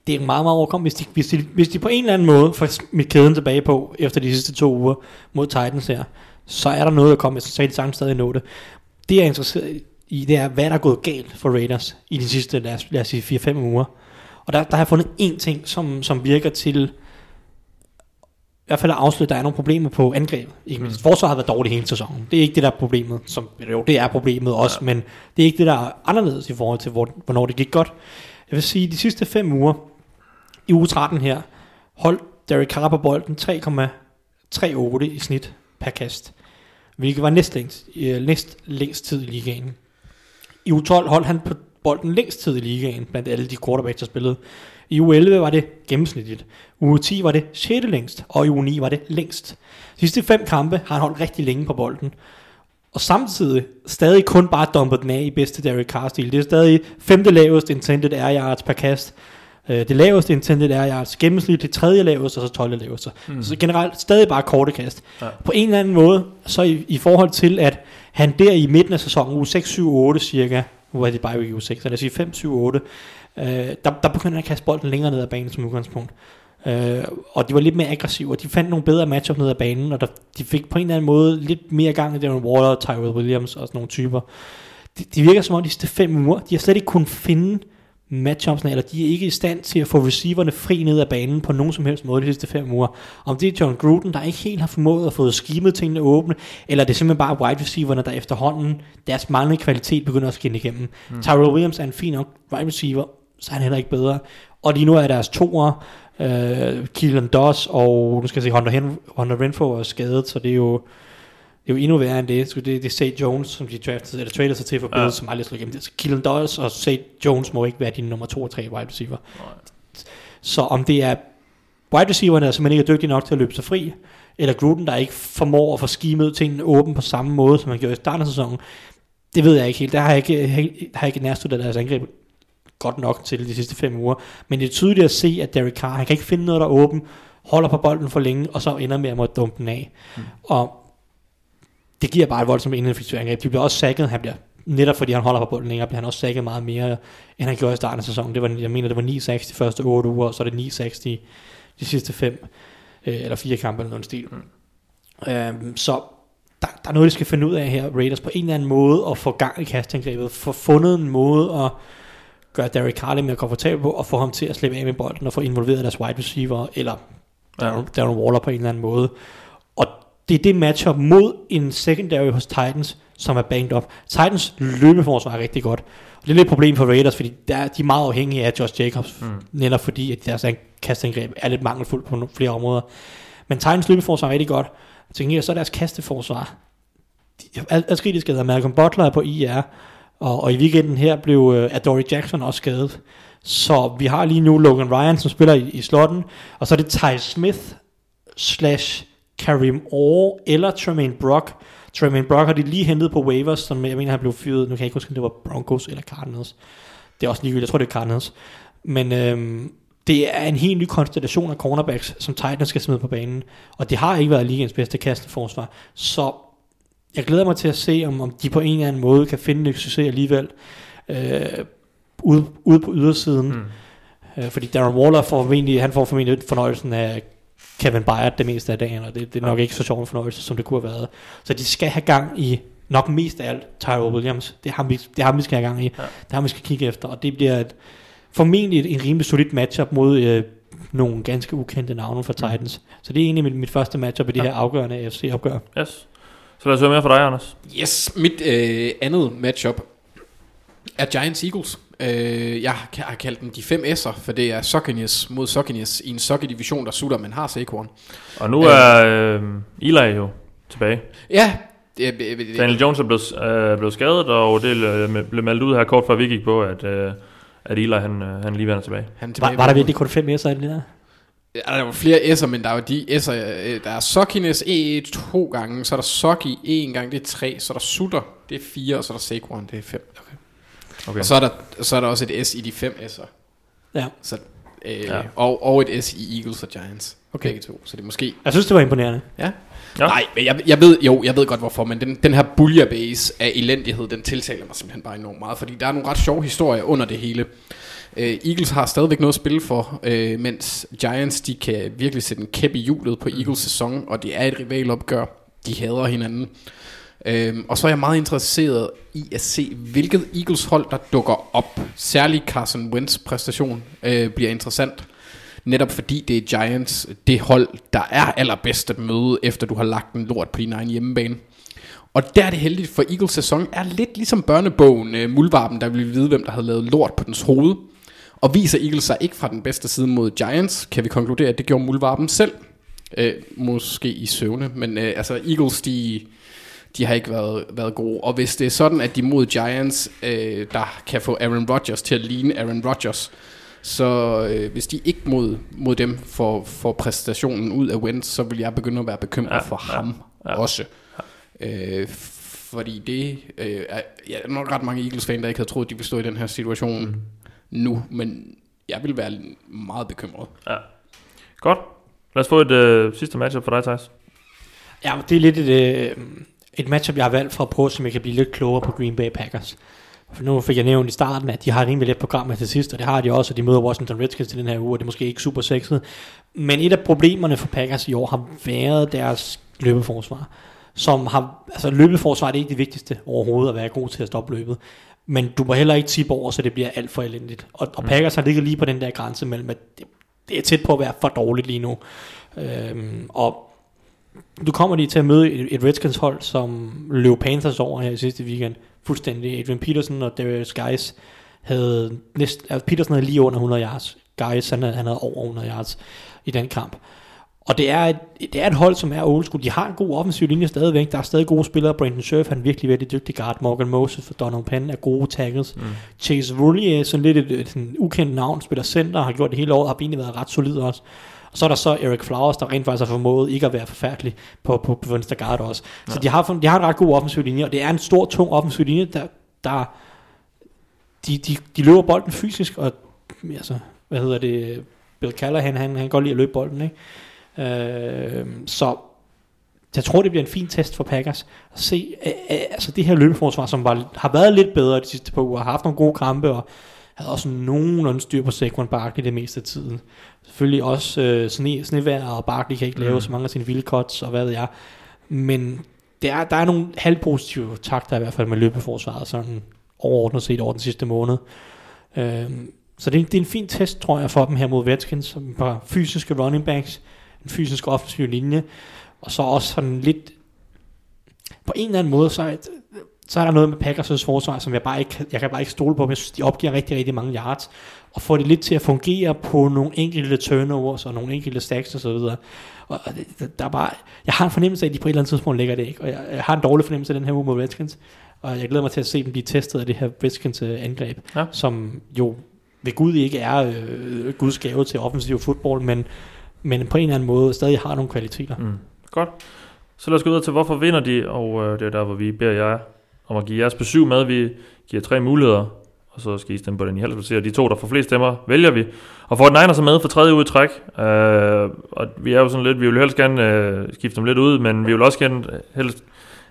Det er meget, meget overkommeligt. Hvis de, hvis, de, hvis de på en eller anden måde får mit kæden tilbage på, efter de sidste to uger mod Titans her, så er der noget at komme. Jeg sagde, de sagtens stadig nå det. Det jeg er interesseret i, det er, hvad der er gået galt for Raiders i de sidste, lad os, lad os sige, 4-5 uger. Og der, der har jeg fundet én ting, som, som virker til i hvert fald at afsløre, at der er nogle problemer på angrebet. Ikke mindst. Forsvaret har været dårligt hele sæsonen. Det er ikke det, der er problemet. Som, jo, det er problemet også, ja. men det er ikke det, der er anderledes i forhold til, hvor, hvornår det gik godt. Jeg vil sige, de sidste fem uger, i uge 13 her, holdt Derek Carr på bolden 3,38 i snit per kast. Hvilket var næst længst, øh, næst længst tid i ligaen. I U12 holdt han på bolden længst tid i ligaen, blandt alle de quarterbacks, der spillede. I U11 var det gennemsnitligt. U10 var det 6. længst, og i U9 var det længst. De sidste fem kampe har han holdt rigtig længe på bolden. Og samtidig stadig kun bare dumpet den af i bedste Derek Carr-stil. Det er stadig femte lavest intended air yards per kast. Øh, Det laveste intended air yards gennemsnit, det tredje laveste, og så 12. laveste. Mm. Så generelt stadig bare korte kast. Ja. På en eller anden måde, så i, i forhold til, at han der i midten af sæsonen, uge 6, 7, 8 cirka, nu er det bare i uge 6, så lad os sige 5, 7, 8, øh, der, der begyndte han at kaste bolden længere ned ad banen som udgangspunkt. Øh, og de var lidt mere aggressive, og de fandt nogle bedre matchup ned ad banen, og der, de fik på en eller anden måde lidt mere gang i Darren Waller, Tyrell Williams og sådan nogle typer. De, de virker som om de sidste fem uger, de har slet ikke kunnet finde matchupsene, eller de er ikke i stand til at få receiverne fri ned ad banen på nogen som helst måde de sidste fem uger. Om det er John Gruden, der ikke helt har formået at få skimet tingene åbne, eller det er simpelthen bare wide receiverne, der efterhånden deres manglende kvalitet begynder at skinne igennem. Mm. Tyrell Williams er en fin nok wide receiver, så er han heller ikke bedre. Og lige nu er deres toer, øh, Keelan Doss og nu skal jeg se, Hunter, Hen- Hunter Renfro er skadet, så det er jo det er jo endnu værre end det. Så det, det er Say Jones, som de draftede, eller traded sig til for Bills, ja. som aldrig slog igennem. Det. Keelan Doss og Say Jones må ikke være din nummer 2 og 3 wide receiver. Så om det er wide receiverne, der simpelthen ikke er dygtige nok til at løbe sig fri, eller Gruden, der ikke formår at få skimet tingene åben på samme måde, som han gjorde i starten af sæsonen, det ved jeg ikke helt. Der har jeg ikke, har jeg ikke nærstuderet deres angreb godt nok til de sidste fem uger. Men det er tydeligt at se, at Derek Carr, han kan ikke finde noget, der er åben, holder på bolden for længe, og så ender med at måtte dumpe den af. Mm. Og det giver bare et voldsomt ineffektivt angreb. De bliver også sækket, han bliver netop fordi han holder på bolden længere, bliver han også sækket meget mere, end han gjorde i starten af sæsonen. Det var, jeg mener, det var 9-6 de første 8 uger, og så er det 9-6 de, de sidste fem, øh, eller fire kampe eller noget stil. Mm. Øhm, så der, der er noget, de skal finde ud af her, Raiders, på en eller anden måde, at få gang i kastangrebet, få fundet en måde at gøre Derek Carr lidt mere komfortabel på, og få ham til at slippe af med bolden, og få involveret deres wide receiver, eller Darren, Darren Waller på en eller anden måde. Og det er det matchup mod en secondary hos Titans, som er banged up. Titans løbeforsvar er rigtig godt. Og det er lidt et problem for Raiders, fordi der, de er meget afhængige af Josh Jacobs, mm. netop fordi at deres kastangreb er lidt mangelfuldt på flere områder. Men Titans løbeforsvar er rigtig godt. Til gengæld så er deres kasteforsvar. Adskillige skader. Malcolm Butler er på IR, og, og i weekenden her blev uh, Adoree Jackson også skadet. Så vi har lige nu Logan Ryan, som spiller i, i slotten, og så er det Ty Smith slash Karim Orr eller Tremaine Brock. Tremaine Brock har de lige hentet på waivers, som jeg mener, han blev fyret. Nu kan jeg ikke huske, om det var Broncos eller Cardinals. Det er også ligegyldigt, jeg tror, det er Cardinals. Men øhm, det er en helt ny konstellation af cornerbacks, som Titans skal smide på banen. Og det har ikke været ligens bedste kasteforsvar. Så jeg glæder mig til at se, om, om de på en eller anden måde kan finde en succes alligevel. Øh, ude, ude på ydersiden. Mm. Øh, fordi Darren Waller får formentlig, han får formentlig fornøjelsen af Kevin Byard det meste af dagen, og det, det er nok ikke så sjov en fornøjelse, som det kunne have været. Så de skal have gang i nok mest af alt Tyrell Williams. Det er ham, vi, det er ham, vi skal have gang i. Ja. Det er ham, vi skal kigge efter, og det bliver et, formentlig et, en rimelig solid matchup mod øh, nogle ganske ukendte navne fra Titans. Mm. Så det er egentlig mit, mit første matchup i det ja. her afgørende AFC-opgør. Yes. Så lad os høre mere fra dig, Anders. Yes, mit øh, andet matchup er Giants Eagles. Øh, jeg har kaldt dem de fem S'er, for det er Sockinius mod Sockinius i en Socky-division, der sutter, men har Saquon. Og nu er øh, Eli jo tilbage. Ja. Det, det, det, Daniel Jones er blevet, øh, blevet skadet, og det øh, blev meldt ud her kort før vi gik på, at, øh, at Eli han, øh, han lige vender tilbage. Han tilbage var, var der virkelig kun fem S'er i det der? Ja, der var flere S'er, men der er jo de S'er, øh, der er Sockines E to gange, så er der Socky en gang, det er tre, så er der Sutter, det er fire, og så er der Saquon, det er fem. Okay. Okay. Og så er, der, så er der også et S i de fem S'er. Ja. Så, øh, ja. Og, og et S i Eagles og Giants. Okay. Begge to. Så det er måske... Jeg synes, det var imponerende. Ja. ja. Nej, men jeg, jeg ved, jo, jeg ved godt hvorfor, men den, den her base af elendighed, den tiltaler mig simpelthen bare enormt meget, fordi der er nogle ret sjove historier under det hele. Uh, Eagles har stadigvæk noget at spille for, uh, mens Giants, de kan virkelig sætte en kæp i hjulet på Eagles sæson, og det er et rivalopgør. De hader hinanden. Øhm, og så er jeg meget interesseret i at se, hvilket Eagles hold, der dukker op. Særligt Carson Wentz præstation øh, bliver interessant. Netop fordi det er Giants, det hold, der er allerbedst at møde, efter du har lagt en lort på din egen hjemmebane. Og der er det heldigt, for Eagles sæson er lidt ligesom børnebogen øh, Mulvarpen, der vil vide, hvem der havde lavet lort på dens hoved. Og viser Eagles sig ikke fra den bedste side mod Giants, kan vi konkludere, at det gjorde Mulvarpen selv. Øh, måske i søvne, men øh, altså Eagles, de de har ikke været, været gode. Og hvis det er sådan, at de mod Giants, øh, der kan få Aaron Rodgers til at ligne Aaron Rodgers, Så øh, hvis de ikke mod, mod dem får, får præstationen ud af Wentz, så vil jeg begynde at være bekymret Ja, ja, for ja, ham ja. ja. også. Øh, fordi det øh, er ja, der er nok ret mange Eagles-fan, der ikke havde troet, de ville stå i den her situation mm. nu, men jeg vil være meget bekymret. Ja. Godt. Lad os få et øh, sidste matchup for dig, Thijs. Ja, det er lidt et, øh, et matchup, jeg har valgt for at prøve, så jeg kan blive lidt klogere på Green Bay Packers. For nu fik jeg nævnt i starten, at de har rimelig let program til sidst, og det har de også, og de møder Washington Redskins til den her uge, og det er måske ikke super sexet. Men et af problemerne for Packers i år har været deres løbeforsvar. Som har, altså løbeforsvar er ikke det vigtigste overhovedet at være god til at stoppe løbet. Men du må heller ikke tippe over, så det bliver alt for elendigt. Og, og Packers har ligget lige på den der grænse mellem, at det, det er tæt på at være for dårligt lige nu. Øhm, og du kommer lige til at møde et, et Redskins hold, som løb Panthers over her i sidste weekend. Fuldstændig. Adrian Peterson og Darius Guys havde næst, altså Peterson havde lige under 100 yards. Guys, han havde, han havde over 100 yards i den kamp. Og det er, et, det er et hold, som er old school. De har en god offensiv linje stadigvæk. Der er stadig gode spillere. Brandon Scherf, han er virkelig virkelig dygtig guard. Morgan Moses for Donald Penn er gode tackles. Mm. Chase Rullier, sådan lidt et, et, et ukendt navn, spiller center, har gjort det hele året, har egentlig været ret solid også. Og så er der så Eric Flowers, der rent faktisk har formået ikke at være forfærdelig på, på, på venstre guard også. Så ja. de, har, de har en ret god offensiv linje, og det er en stor, tung offensiv linje, der, der de, de, de løber bolden fysisk, og altså, hvad hedder det, Bill Callahan, han, han kan godt lide at løbe bolden, ikke? Øh, så jeg tror, det bliver en fin test for Packers at se, øh, øh, altså det her løbeforsvar, som var, har været lidt bedre de sidste par uger, har haft nogle gode kampe, og havde også nogenlunde styr på Saquon Barkley det meste af tiden. Selvfølgelig også øh, sne, snevejr, og Barkley kan ikke lave Mm. så mange af sine vilde cuts, og hvad ved jeg. Men der, er- der er nogle halvpositive takter i hvert fald med løbeforsvaret, sådan overordnet set over den sidste måned. Øhm, så det, er- det er en fin test, tror jeg, for dem her mod Redskins, som på fysiske running backs, en fysisk offensiv linje, og så også sådan lidt, på en eller anden måde, så er, så er der noget med Packers' forsvar, som jeg bare ikke, jeg kan bare ikke stole på, men jeg synes, de opgiver rigtig, rigtig mange yards, og får det lidt til at fungere på nogle enkelte turnovers, og nogle enkelte stacks og så videre. Og der er bare, jeg har en fornemmelse af, at de på et eller andet tidspunkt lægger det ikke, og jeg, jeg har en dårlig fornemmelse af den her uge mod Redskins, og jeg glæder mig til at se dem blive testet af det her Redskins øh, angreb, Ja. som jo ved Gud ikke er øh, Guds gave til offensiv fodbold, men, men på en eller anden måde stadig har nogle kvaliteter. Mm. Godt. Så lad os gå videre til, hvorfor vinder de, og øh, det er der, hvor vi beder jer om at give jeres besøg med. Vi giver tre muligheder, og så skal I stemme på den, I helst vil se. Og de to, der får flest stemmer, vælger vi. Og får den så med for tredje ud i træk. Øh, og vi er jo sådan lidt, vi vil helst gerne øh, skifte dem lidt ud, men vi vil også gerne øh, helst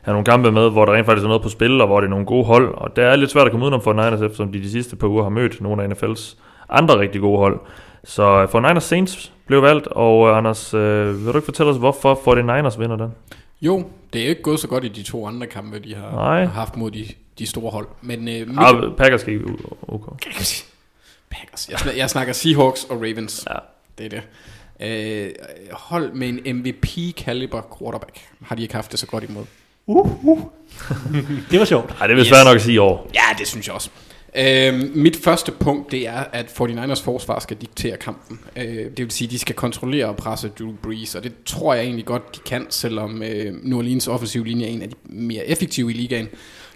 have nogle kampe med, hvor der rent faktisk er noget på spil, og hvor det er nogle gode hold. Og det er lidt svært at komme udenom for Niners, eftersom de de sidste par uger har mødt nogle af NFL's andre rigtig gode hold. Så øh, for Niners Saints blev valgt, og øh, Anders, øh, vil du ikke fortælle os, hvorfor 49ers vinder den? Jo, det er ikke gået så godt i de to andre kampe, de har, Nej. haft mod de, de store hold. Men øh, mit, Ah, Packers ud. Okay. Packers. Jeg, snak, jeg snakker Seahawks og Ravens. Ja. Det er det. Øh, hold med en MVP-caliber quarterback har de ikke haft det så godt imod. (laughs) Det var sjovt. Ej, det vist Yes. svært nok at sige i år. Ja, det synes jeg også. Øh, mit første punkt, det er, at 49ers forsvar skal diktere kampen. Øh, det vil sige, de skal kontrollere og presse Drew Brees, og det tror jeg egentlig godt, de kan, selvom øh, New Orleans offensiv linje er en af de mere effektive i ligaen.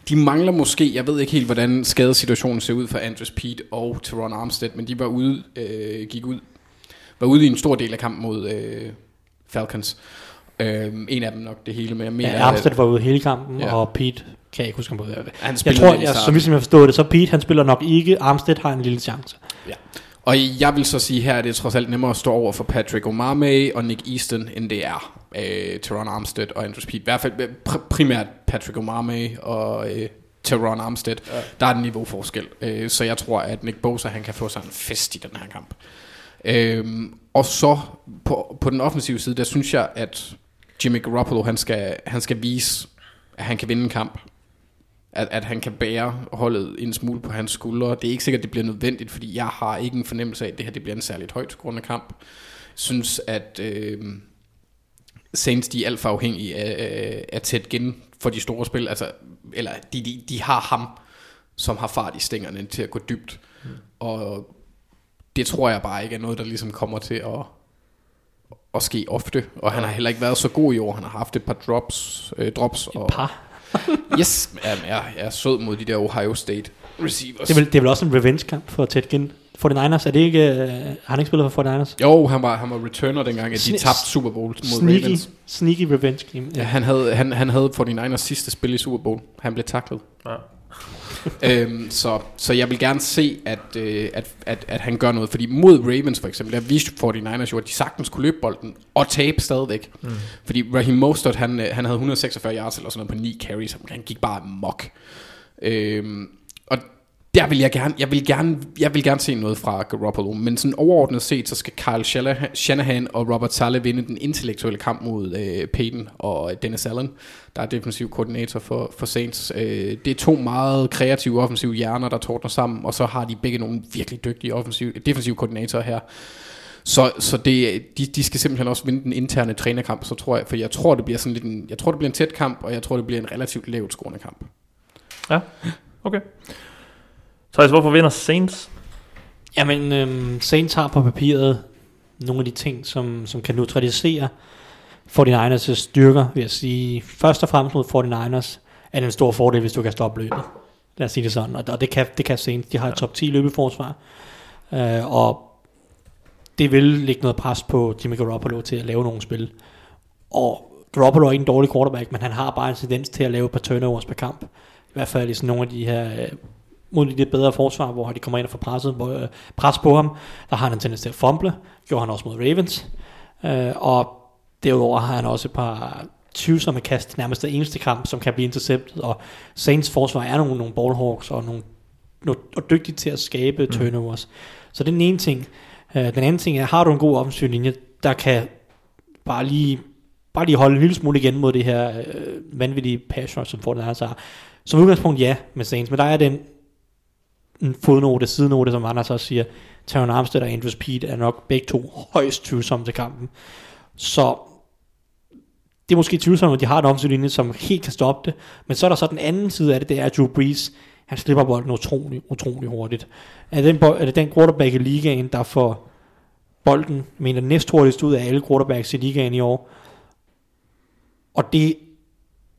De mangler måske, jeg ved ikke helt, hvordan skadesituationen ser ud for Andrews Pete og Teron Armstead, men de var ude, øh, gik ud, var ude i en stor del af kampen mod øh, Falcons. Øh, en af dem nok det hele, men jeg mener, Ja, Armstead var ude hele kampen, ja. og Pete kan jeg ikke huske ham på det. han Jeg tror, jeg, som jeg forstod det, så Pete han spiller nok ikke. Armstead har en lille chance. Ja. Og jeg vil så sige her, at det er trods alt nemmere at stå over for Patrick Omame og Nick Easton, end det er øh, Teron Armstead og Andrews Pete. I hvert fald øh, pr- primært Patrick Omame og øh, Teron Armstead. Ja. Der er en niveauforskel. Øh, så jeg tror, at Nick Bosa han kan få sig en fest i den her kamp. Øhm, og så på, på den offensive side, der synes jeg, at Jimmy Garoppolo, han skal, han skal vise, at han kan vinde en kamp. At, at han kan bære holdet en smule på hans skuldre. Det er ikke sikkert, det bliver nødvendigt, fordi jeg har ikke en fornemmelse af, at det her det bliver en særligt højt scorende kamp. synes, at øh, Saints de er alt for afhængige af, af Ted Ginn for de store spil. Altså, eller de, de, de har ham, som har fart i stængerne til at gå dybt. Mm. Og det tror jeg bare ikke er noget, der ligesom kommer til at, at ske ofte. Og han har heller ikke været så god i år. Han har haft et par drops. Øh, drops Et og, par. (laughs) yes, jamen, jeg, jeg er sød mod de der Ohio State receivers. Det er, vel, det er vel også en revenge-kamp for Ted Ginn. 49ers, er det ikke... Uh, har han ikke spillet for 49ers? Jo, han var, han var returner dengang, at de Sne- tabte Super Bowl mod Sneaky, Ravens. sneaky revenge game. Ja, han havde, han, han havde 49ers sidste spil i Super Bowl. Han blev taklet. Ja. (laughs) øhm, så, så jeg vil gerne se, at, øh, at, at, at han gør noget. Fordi mod Ravens for eksempel, der viste 49ers jo, at de sagtens kunne løbe bolden og tabe stadigvæk. Mm. Fordi Raheem Mostert, han, øh, han havde 146 yards eller sådan noget på 9 carries. Han gik bare mok. Øhm, og der vil jeg gerne, jeg vil gerne, jeg vil gerne se noget fra Garoppolo, men sådan overordnet set, så skal Kyle Shanahan- og Robert Saleh vinde den intellektuelle kamp mod øh, Peyton og Dennis Allen, der er defensiv koordinator for, for Saints. Øh, det er to meget kreative offensive hjerner, der tordner sammen, og så har de begge nogle virkelig dygtige offensive, defensive koordinatorer her. Så, så det, de, de skal simpelthen også vinde den interne trænerkamp, så tror jeg, for jeg tror, det bliver sådan lidt en, jeg tror, det bliver en tæt kamp, og jeg tror, det bliver en relativt lavt scorende kamp. Ja, okay. Thijs, hvorfor vinder Saints? Jamen, øhm, Saints har på papiret nogle af de ting, som, som kan neutralisere 49ers' styrker, vil jeg sige. Først og fremmest mod 49ers er det en stor fordel, hvis du kan stoppe løbet. Lad os sige det sådan. Og, og det, kan, det kan Saints. De har et top 10 løbeforsvar. Øh, og det vil lægge noget pres på Jimmy Garoppolo til at lave nogle spil. Og Garoppolo er ikke en dårlig quarterback, men han har bare en tendens til at lave et par turnovers per kamp. I hvert fald i sådan nogle af de her øh, mod de lidt bedre forsvar, hvor de kommer ind og får presset, hvor, øh, pres på ham. Der har han en tendens til at fumble. Gjorde han også mod Ravens. Øh, og derudover har han også et par tvivlsomme kast nærmest det eneste kamp, som kan blive interceptet. Og Saints forsvar er nogle, nogle ballhawks og, nogle, nogle, og dygtige til at skabe turnovers. Så det er den ene ting. Øh, den anden ting er, har du en god offensiv linje, der kan bare lige, bare lige holde en lille smule igen mod det her øh, vanvittige pass rush, som altså har. Som udgangspunkt ja med Saints, men der er den en fodnote, sidenote, som Anders også siger, Taron Armstead og Andrew Speed er nok begge to højst tvivlsomme til kampen. Så det er måske tvivlsomt, at de har en offensiv linje, som helt kan stoppe det. Men så er der så den anden side af det, det er Drew Brees, han slipper bolden utrolig, utrolig hurtigt. Er det den, er det den quarterback i ligaen, der får bolden, mener næst hurtigst ud af alle quarterbacks i ligaen i år. Og det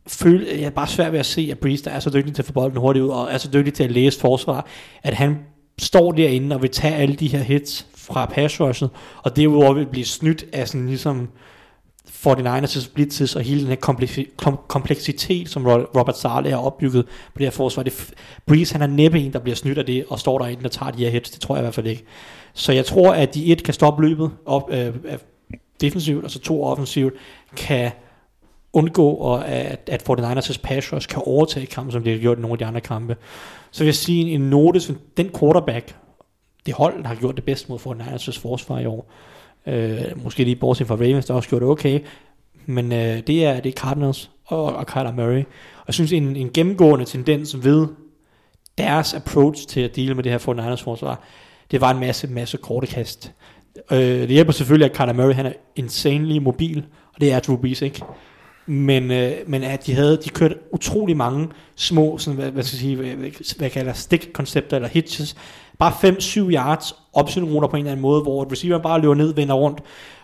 føl, jeg er bare svært ved at se, at Breeze, der er så dygtig til at få bolden hurtigt ud, og er så dygtig til at læse forsvar, at han står derinde og vil tage alle de her hits fra pass rushet, og derudover vil blive snydt af sådan ligesom 49ers blitzes og hele den her kompleksitet, som Robert Saleh har opbygget på det her forsvar. Det Breeze, han er næppe en, der bliver snydt af det, og står derinde og tager de her hits. Det tror jeg i hvert fald ikke. Så jeg tror, at de et kan stoppe løbet op, øh, øh, defensivt, og så to offensivt, kan undgå, og at, at 49ers' pass rush kan overtage kampen, som de har gjort i nogle af de andre kampe. Så vil jeg sige, en note, som den quarterback, det hold, der har gjort det bedst mod 49ers' forsvar i år, øh, måske lige bortset fra Ravens, der også gjort det okay, men øh, det, er, det er Cardinals og, og Kyler Murray. Og jeg synes, en, en gennemgående tendens ved deres approach til at dele med det her 49ers forsvar, det var en masse, masse korte kast. Øh, det hjælper selvfølgelig, at Kyler Murray han er insanely mobil, og det er Drew Brees ikke. Men, øh, men at de havde, de kørte utrolig mange små, sådan, hvad, hvad skal jeg sige, hvad, hvad, hvad kalder stik-koncepter eller hitches. Bare 5-7 yards optionruter på en eller anden måde, hvor receiveren bare løber ned, vender rundt,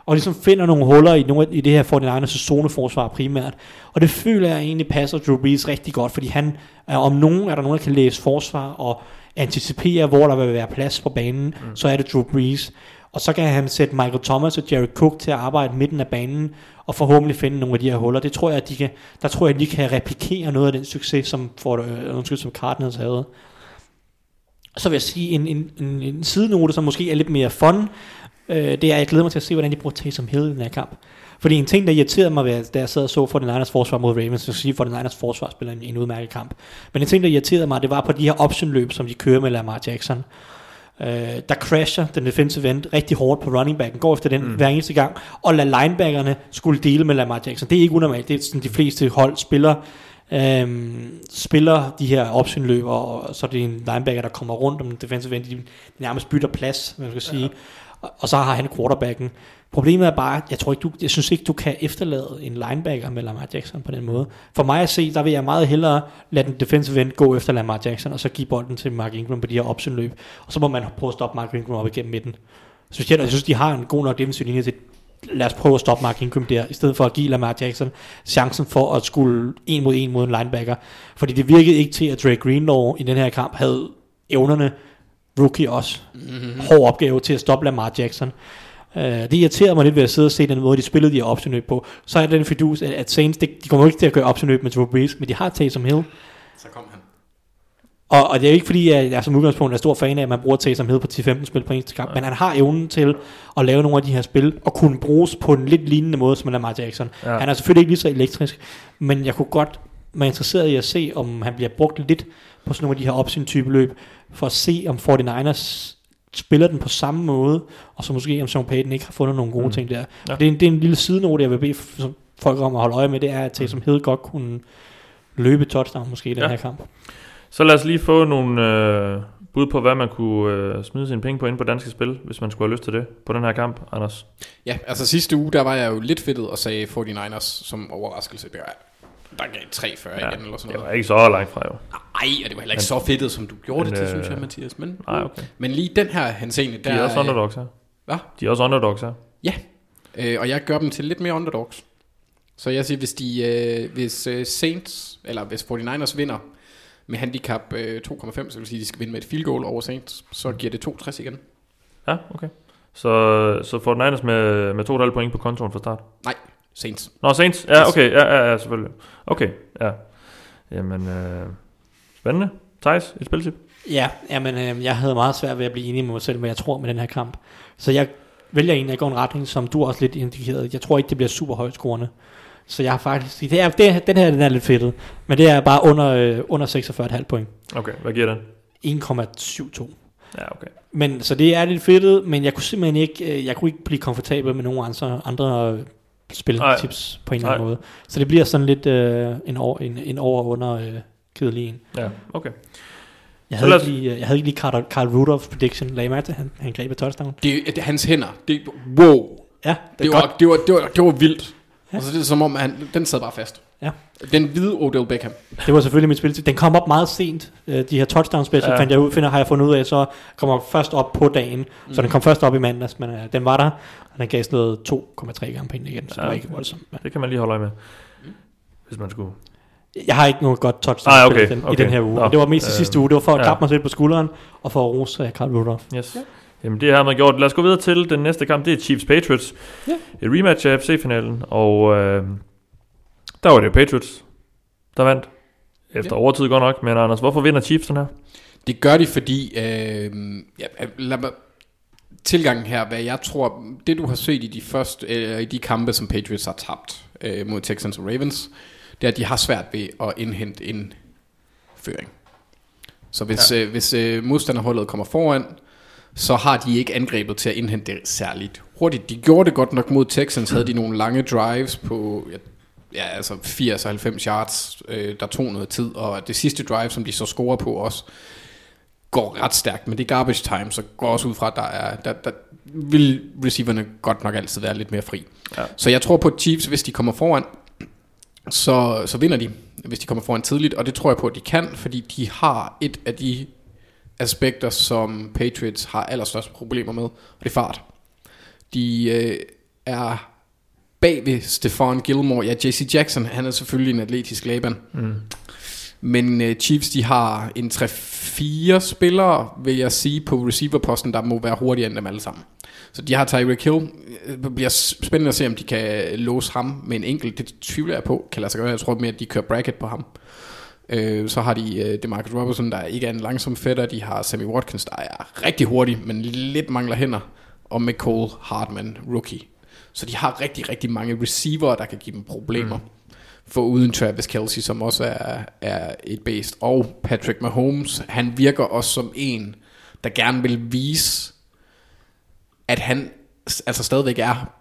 og ligesom finder nogle huller i, nogle, i det her 49ers zoneforsvar primært. Og det føler jeg egentlig passer Drew Brees rigtig godt, fordi han er om nogen, er der nogen, der kan læse forsvar og anticipere, hvor der vil være plads på banen, mm. så er det Drew Brees. Og så kan han sætte Michael Thomas og Jerry Cook til at arbejde midten af banen, og forhåbentlig finde nogle af de her huller. Det tror jeg, at de kan, der tror jeg, at de kan replikere noget af den succes, som, for, øh, undskyld, som Cardinals havde. Så vil jeg sige en, en, en, en sidenote, som måske er lidt mere fun, øh, det er, at jeg glæder mig til at se, hvordan de bruger Taysom Hill i den her kamp. Fordi en ting, der irriterede mig, da jeg sad og så for den Niners forsvar mod Ravens, så sige for den Niners forsvar spiller en, en udmærket kamp. Men en ting, der irriterede mig, det var på de her optionløb, som de kører med Lamar Jackson. Øh, der crasher den defensive end rigtig hårdt på running backen, går efter den mm. hver eneste gang, og lader linebackerne skulle dele med Lamar Jackson. Det er ikke unormalt, det er sådan, de fleste hold spiller, øhm, spiller de her optionløb, og så er det en linebacker, der kommer rundt om den defensive end, de nærmest bytter plads, man skal sige. Og, og så har han quarterbacken. Problemet er bare, jeg tror ikke, du, jeg synes ikke, du kan efterlade en linebacker med Lamar Jackson på den måde. For mig at se, der vil jeg meget hellere lade den defensive end gå efter Lamar Jackson, og så give bolden til Mark Ingram på de her optionløb. Og så må man prøve at stoppe Mark Ingram op igennem midten. Specielt, og jeg synes, de har en god nok defensiv linje til lad os prøve at stoppe Mark Ingram der, i stedet for at give Lamar Jackson chancen for at skulle en mod en mod en linebacker. Fordi det virkede ikke til, at Drake Greenlaw i den her kamp havde evnerne, rookie også, mm-hmm. hård opgave til at stoppe Lamar Jackson. Uh, det irriterer mig lidt ved at sidde og se den måde, de spillede de her optionløb på. Så er den fidus, at, at Saints, det, de kommer ikke til at gøre optionløb med Drew Brees, men de har Taysom Hill. Så kom han. Og, og det er jo ikke fordi, at jeg som udgangspunkt er stor fan af, at man bruger Taysom Hill på 10-15 spil på eneste kamp, men han har evnen til at lave nogle af de her spil, og kunne bruges på en lidt lignende måde som Lamar Jackson. Ja. Ja. Han er selvfølgelig ikke lige så elektrisk, men jeg kunne godt være interesseret i at se, om han bliver brugt lidt på sådan nogle af de her option-type løb, for at se, om 49ers spiller den på samme måde, og så måske om Sean Payton ikke har fundet nogle gode Mm. mm. ting der. Ja. Det, er en, det er en lille sidenote, jeg vil bede som folk om at holde øje med, det er, at Taysom Hill godt kunne løbe touchdown måske i den Ja. her kamp. Så lad os lige få nogle øh, bud på, hvad man kunne øh, smide sine penge på ind på danske spil, hvis man skulle have lyst til det på den her kamp, Anders. Ja, altså sidste uge, der var jeg jo lidt fedtet og sagde 49ers som overraskelse. Det var, der gav 3-40 Ja, igen eller sådan Det noget. var ikke så langt fra jo. Ej, og det var heller ikke så fedtet, som du gjorde men, det til, øh, synes jeg, Mathias. Men, Nej, okay. men lige den her henseende, De der er også underdogs her. Hvad? De er også underdogs her. Ja, øh, og jeg gør dem til lidt mere underdogs. Så jeg siger, hvis, de, øh, hvis øh, Saints, eller hvis 49ers vinder med handicap øh, 2,5, så vil sige, at de skal vinde med et field goal over Saints, så giver det 2,60 igen. Ja, okay. Så, så får den Niners med, med 2,5 point på kontoen fra start. Nej, Saints. Nå, Saints. Ja, okay. Ja, ja, ja selvfølgelig. Okay, ja. Jamen, øh, spændende. Thijs, et spiltip? Ja, jamen, øh, jeg havde meget svært ved at blive enig med mig selv, hvad jeg tror med den her kamp. Så jeg vælger en, jeg går en retning, som du også lidt indikerede. Jeg tror ikke, det bliver super højt scorende. Så jeg har faktisk... Det er, det, den her den er lidt fedtet, men det er bare under, øh, under 46,5 point. Okay, hvad giver den? 1,72. Ja, okay. Men, så det er lidt fedtet, men jeg kunne simpelthen ikke, øh, jeg kunne ikke blive komfortabel med nogen andre, andre spiltips på en eller anden måde. Så det bliver sådan lidt øh, en, over, en, en over under øh, kedelig en. Ja, okay. Jeg Så havde, ikke os- lige, øh, jeg havde ikke lige Carl, Carl Rudolph's prediction. Lagde mærke til, han, han greb et touchdown? Det, det, hans hænder, det, wow, Ja, det, det er var, det, var, det, var, det var vildt. Ja. Altså det er som om, han, den sad bare fast. Ja. Den hvide Odell Beckham. Det var selvfølgelig mit spil. Den kom op meget sent. Øh, De her touchdown-spil, så Ja. fandt jeg ud, finder, har jeg fundet ud af, så kommer først op på dagen. Mm. Så den kom først op i mandags, men øh, den var der. Og den gav sådan noget 2,3 gange penge igen, så Ja, det var ikke voldsomt. Men Det kan man lige holde øje med. Hvis man skulle... Jeg har ikke noget godt touchdown Ah, okay, okay, i, den, okay. i den her uge. Nå, det var mest i øh, sidste uge. Det var for at ja. klappe mig selv på skulderen, og for at rose uh, Carl Rudolph. Yes. Ja. Jamen det har man gjort. Lad os gå videre til den næste kamp. Det er Chiefs Patriots. Ja. Et rematch af FC-finalen. Og øh, der var det jo Patriots, der vandt. Efter Ja. overtid godt nok. Men Anders, hvorfor vinder Chiefs den her? Det gør de, fordi... Øh, ja, lad mig, tilgangen her, hvad jeg tror... Det du har set i de første... Øh, i de kampe, som Patriots har tabt øh, mod Texans og Ravens, det er, at de har svært ved at indhente en føring. Så hvis, ja. øh, hvis øh, modstanderholdet kommer foran, så har de ikke angrebet til at indhente det særligt hurtigt. De gjorde det godt nok mod Texans, havde de nogle lange drives på ja, ja, altså 80-90 yards, øh, der tog noget tid, og det sidste drive, som de så scorer på også, går ret stærkt, men det er garbage time, så går også ud fra, at der, er, der, der vil receiverne godt nok altid være lidt mere fri. Ja. Så jeg tror på Chiefs, hvis de kommer foran, så, så vinder de, hvis de kommer foran tidligt, og det tror jeg på, at de kan, fordi de har et af de aspekter, som Patriots har allerstørste problemer med, og det er fart. De øh, er bag ved Stefan Gilmore. Ja, JC Jackson, han er selvfølgelig en atletisk Laban. Mm. Men øh, Chiefs, de har en 3-4 spillere, vil jeg sige, på receiverposten, der må være hurtigere end dem alle sammen. Så de har Tyreek Hill. Det bliver spændende at se, om de kan låse ham med en enkelt. Det tvivler jeg på, kan lade sig gøre. Jeg tror mere, at de kører bracket på ham. Øh, så har de øh, DeMarcus Robertson, der ikke er en langsom fætter. De har Sammy Watkins, der er rigtig hurtig, men lidt mangler hænder. Og McCall Hartman, rookie. Så de har rigtig, rigtig mange receiver, der kan give dem problemer. Mm. For uden Travis Kelsey, som også er, er et based. Og Patrick Mahomes, han virker også som en, der gerne vil vise, at han altså stadigvæk er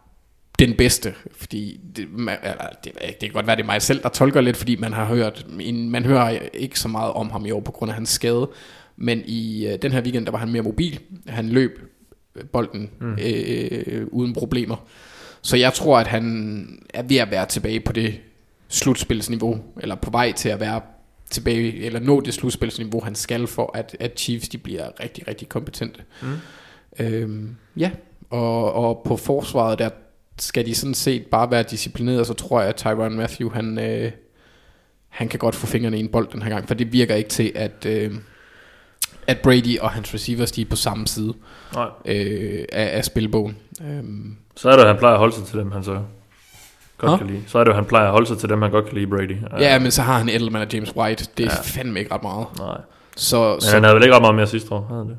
den bedste, fordi det, man, eller, det, det kan godt være, det er mig selv, der tolker lidt, fordi man har hørt, man hører ikke så meget om ham i år på grund af hans skade, men i øh, den her weekend, der var han mere mobil, han løb øh, bolden mm. øh, uden problemer, så jeg tror, at han er ved at være tilbage på det slutspilsniveau, eller på vej til at være tilbage, eller nå det slutspilsniveau, han skal for, at, at Chiefs de bliver rigtig, rigtig kompetente. Mm. Øhm, ja, og, og på forsvaret der skal de sådan set bare være disciplineret, så tror jeg, at Tyron Matthew, han, øh, han kan godt få fingrene i en bold den her gang, for det virker ikke til, at, øh, at Brady og hans receivers, de er på samme side Nej. øh, af, af spilbogen. Øhm, Så er det jo, han plejer at holde sig til dem, han så godt Nå? kan lide. Så er det jo, han plejer at holde sig til dem, han godt kan lide Brady. ja, men så har han Edelman og James White. Det er Ja. ja. fandme ikke ret meget. Nej. Så, Men så han havde vel ikke ret meget mere sidste år, havde han det?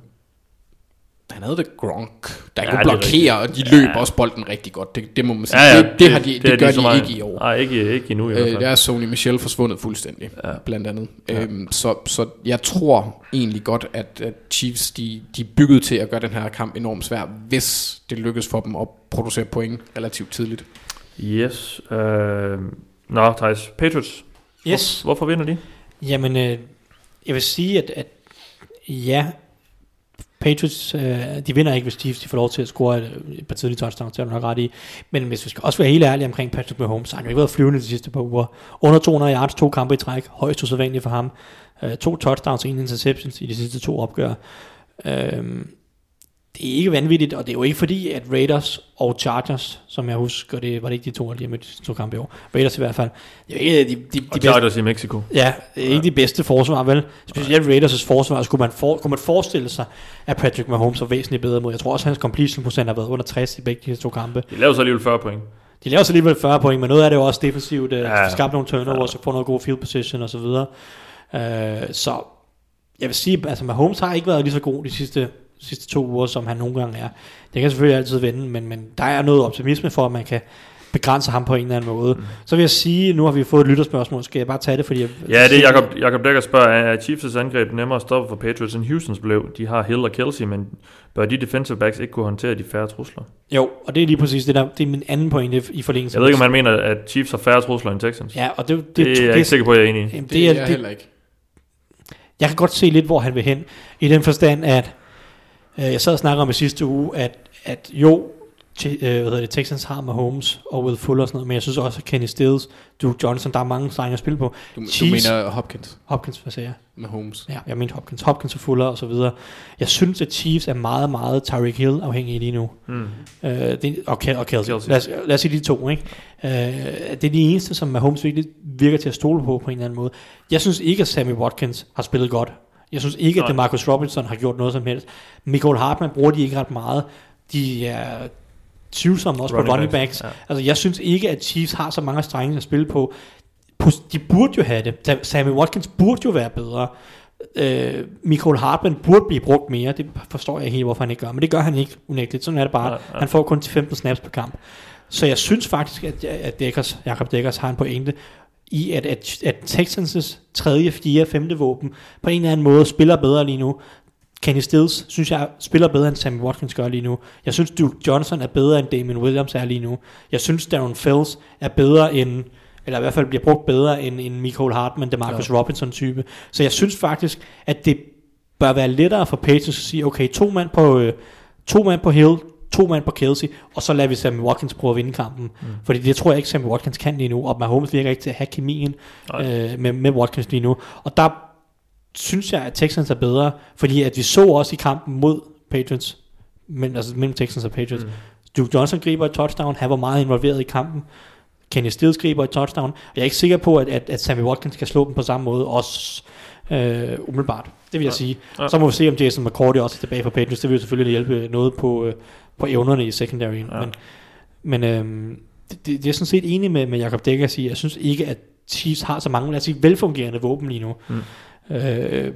Han havde det Gronk, der Ja, kunne det er blokere, og de løb Ja. også bolden rigtig godt. Det, det må man sige. det, det, har de, det, det gør er så de meget- ikke i år. Nej, ikke, ikke endnu i hvert Øh, fald. der er Sony Michel forsvundet fuldstændig, Ja. ja. blandt andet. Ja. Øhm, så, så jeg tror egentlig godt, at, at Chiefs de, de er bygget til at gøre den her kamp enormt svær, hvis det lykkes for dem at producere point relativt tidligt. Yes. Øh, nå, Thijs. Patriots. Yes. Hvor, hvorfor vinder de? Jamen, øh, jeg vil sige, at, at ja, Patriots, øh, de vinder ikke, hvis Chiefs de får lov til at score et, et par tidlige touchdowns, det er du nok ret i. Men hvis vi skal også være helt ærlige omkring Patrick Mahomes, så har han jo ikke været flyvende de sidste par uger. Under 200 yards, to kampe i træk, højst usædvanligt for ham. Øh, to touchdowns og en interceptions i de sidste to opgør. Øh, det er ikke vanvittigt, og det er jo ikke fordi, at Raiders og Chargers, som jeg husker, det var det ikke de to, der lige har mødt de to kampe i år. Raiders i hvert fald. Det er ikke de, de, de Og bedste, Chargers i Mexico. Ja, det er ikke de bedste forsvar, vel? Specielt Raiders' forsvar, skulle man, for, kunne man forestille sig, at Patrick Mahomes var væsentligt bedre mod. Jeg tror også, at hans completion procent har været under 60 i begge de to kampe. De laver så alligevel 40 point. De laver så alligevel 40 point, men noget af det er jo også defensivt. Ja. Ja. Skabt nogle turnovers, og få noget god field position osv. Uh, så jeg vil sige, altså Mahomes har ikke været lige så god de sidste, sidste to uger, som han nogle gange er. Det kan selvfølgelig altid vende, men, men der er noget optimisme for, at man kan begrænse ham på en eller anden måde. Mm. Så vil jeg sige, nu har vi fået et lytterspørgsmål, skal jeg bare tage det, fordi jeg, Ja, det er Jacob, Jacob Dækker spørger, er Chiefs' angreb nemmere at stoppe for Patriots end Houstons blev? De har Hill og Kelsey, men bør de defensive backs ikke kunne håndtere de færre trusler? Jo, og det er lige præcis det der, det er min anden pointe i forlængelse. Jeg ved ikke, om man mener, at Chiefs har færre trusler end Texans. Ja, og det, det, det, det er jeg ikke sikker på, at jeg er enig i. Det, det, er jeg det, heller ikke. jeg kan godt se lidt, hvor han vil hen. I den forstand, at jeg sad og snakkede om i sidste uge, at, at jo, til, øh, hvad hedder det, Texans har Mahomes og Will Fuller og sådan noget, men jeg synes også, at Kenny Stills, Duke Johnson, der er mange strenge at spille på. Du, du Chiefs- mener Hopkins Hopkins, hvad sagde jeg? med Holmes. Ja, jeg mente Hopkins. Hopkins og Fuller og så videre. Jeg synes, at Chiefs er meget, meget Tyreek Hill afhængige lige nu. Mm. Øh, det, og, Kel- og Kelsey. Kelsey. Lad, os, lad os sige de to, ikke? Øh, det er de eneste, som Mahomes virkelig virker til at stole på på en eller anden måde. Jeg synes ikke, at Sammy Watkins har spillet godt. Jeg synes ikke, at Nej. det Marcus Robinson har gjort noget som helst. Michael Hartman bruger de ikke ret meget. De er tvivlsomme også Running på running backs, backs. ja. Altså, jeg synes ikke, at Chiefs har så mange strenge at spille på. De burde jo have det. Sammy Watkins burde jo være bedre. Øh, Michael Hartman burde blive brugt mere. Det forstår jeg ikke helt, hvorfor han ikke gør. Men det gør han ikke unægteligt. Sådan er det bare. Nej, nej. Han får kun 15 snaps per kamp. Så jeg synes faktisk, at, at Dekkers, Jacob Dekkers har en pointe i, at, at, at Texans' tredje, fjerde, femte våben på en eller anden måde spiller bedre lige nu. Kenny Stills synes jeg spiller bedre end Sammy Watkins gør lige nu. Jeg synes Duke Johnson er bedre end Damien Williams er lige nu. Jeg synes Darren Fells er bedre end eller i hvert fald bliver brugt bedre end, end Michael Hartman, det Marcus ja. Robinson type. Så jeg synes faktisk, at det bør være lettere for Patriots at sige, okay, to mand på, øh, to mand på Hill, to mand på Kelsey, og så lader vi Sammy Watkins prøve at vinde kampen. Mm. Fordi det tror jeg ikke, Sammy Watkins kan lige nu, og Mahomes virker ikke til at have kemien øh, med, med Watkins lige nu. Og der synes jeg, at Texans er bedre, fordi at vi så også i kampen mod Patriots, men, altså mellem Texans og Patriots, mm. Duke Johnson griber et touchdown, han var meget involveret i kampen, Kenny Stills griber et touchdown, og jeg er ikke sikker på, at, at, at Sammy Watkins kan slå dem på samme måde, også øh, umiddelbart. Det vil jeg Ja. sige. Ja. Så må vi se, om Jason McCourty også er tilbage på Patriots. Det vil jo selvfølgelig hjælpe noget på, øh, på evnerne i secondary. Ja. Men, men øh, det, det, det er sådan set enig med, med Jacob Dækker at sige. Jeg synes ikke, at Chiefs har så mange, lad os sige, velfungerende våben lige nu. Mm. Øh,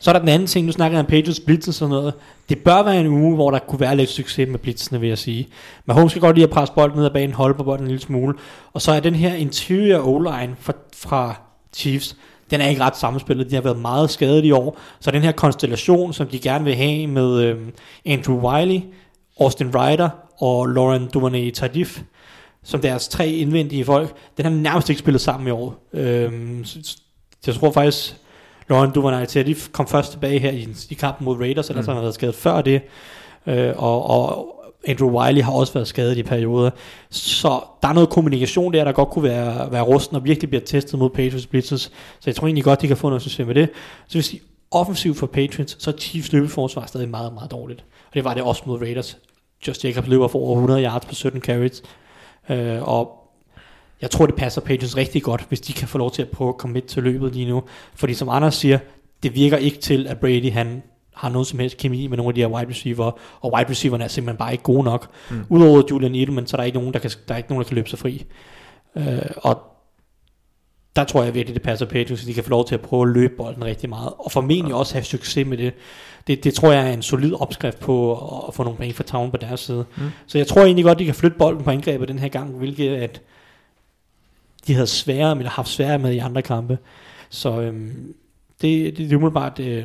så er der den anden ting, nu snakker jeg om Patriots blitz og sådan noget. Det bør være en uge, hvor der kunne være lidt succes med blitzene, vil jeg sige. Mahomes skal godt lide at presse bolden ned ad banen, holde på bolden en lille smule. Og så er den her interior O-line fra, fra Chiefs, den er ikke ret sammenspillet. De har været meget skadet i år. Så den her konstellation, som de gerne vil have med øh, Andrew Wiley, Austin Ryder og Lauren Duvernay Tardif, som deres tre indvendige folk, den har nærmest ikke spillet sammen i år. Øhm, så- så- jeg tror faktisk, Lauren Duvernay Tardif kom først tilbage her i, i kampen mod Raiders, ellers mm. har han været skadet før det. Øh, og, og Andrew Wiley har også været skadet i perioder. Så der er noget kommunikation der, der godt kunne være, være rusten og virkelig bliver testet mod Patriots blitzes. Så jeg tror egentlig godt, de kan få noget succes med det. Så hvis de offensivt for Patriots, så er Chiefs løbeforsvar stadig meget, meget dårligt. Og det var det også mod Raiders. Just Jacobs løber for over 100 yards på 17 carries. Øh, og jeg tror, det passer Patriots rigtig godt, hvis de kan få lov til at prøve at komme med til løbet lige nu. Fordi som Anders siger, det virker ikke til, at Brady han har noget som helst kemi med nogle af de her wide receiver, og wide receiverne er simpelthen bare ikke gode nok. Mm. Udover Julian Edelman, så er der ikke nogen, der kan, der er ikke nogen, der kan løbe sig fri. Øh, og der tror jeg virkelig, det passer Patriots, at de kan få lov til at prøve at løbe bolden rigtig meget, og formentlig også have succes med det. Det, det tror jeg er en solid opskrift på at få nogle penge for tavlen på deres side. Mm. Så jeg tror egentlig godt, de kan flytte bolden på angrebet den her gang, hvilket at de havde sværere, men har haft sværere med i andre kampe. Så øhm, det, det, det er umiddelbart øh,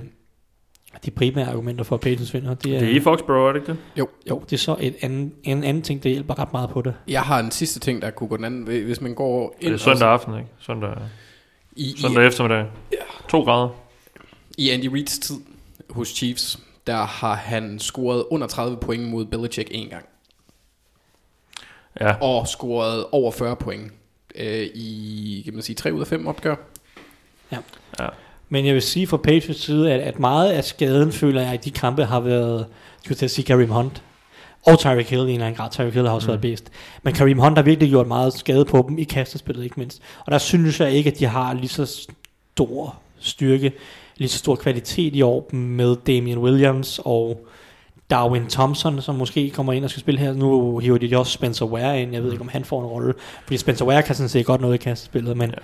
de primære argumenter for, at Patriots vinder. Det er, Det er i Foxborough, er det ikke det? Jo, jo, det er så et anden, en anden ting, der hjælper ret meget på det. jeg har en sidste ting, der kunne gå den anden. Hvis man går Det ind er søndag aften, ikke? Søndag, i, søndag eftermiddag. To grader. i, i Andy Reid's tid hos Chiefs, der har han scoret under 30 point mod Belichick en gang. Ja, Og scoret over 40 point øh, i, kan man sige, 3 ud af 5 opgør. ja. Men jeg vil sige fra Patriots side, at, at meget af skaden, føler jeg, at de kampe har været, skulle til at sige Kareem Hunt, og Tyreek Hill i en eller anden grad. Tyreek Hill har også mm. været bedst. Men Kareem Hunt har virkelig gjort meget skade på dem i kastespillet, ikke mindst. Og der synes jeg ikke, at de har lige så stor styrke, lige så stor kvalitet i år med Damian Williams og Darwin Thompson, som måske kommer ind og skal spille her. Nu hiver de også Spencer Ware ind. Jeg ved ikke, om han får en rolle. Fordi Spencer Ware kan sådan set godt noget i kastespillet, men, ja.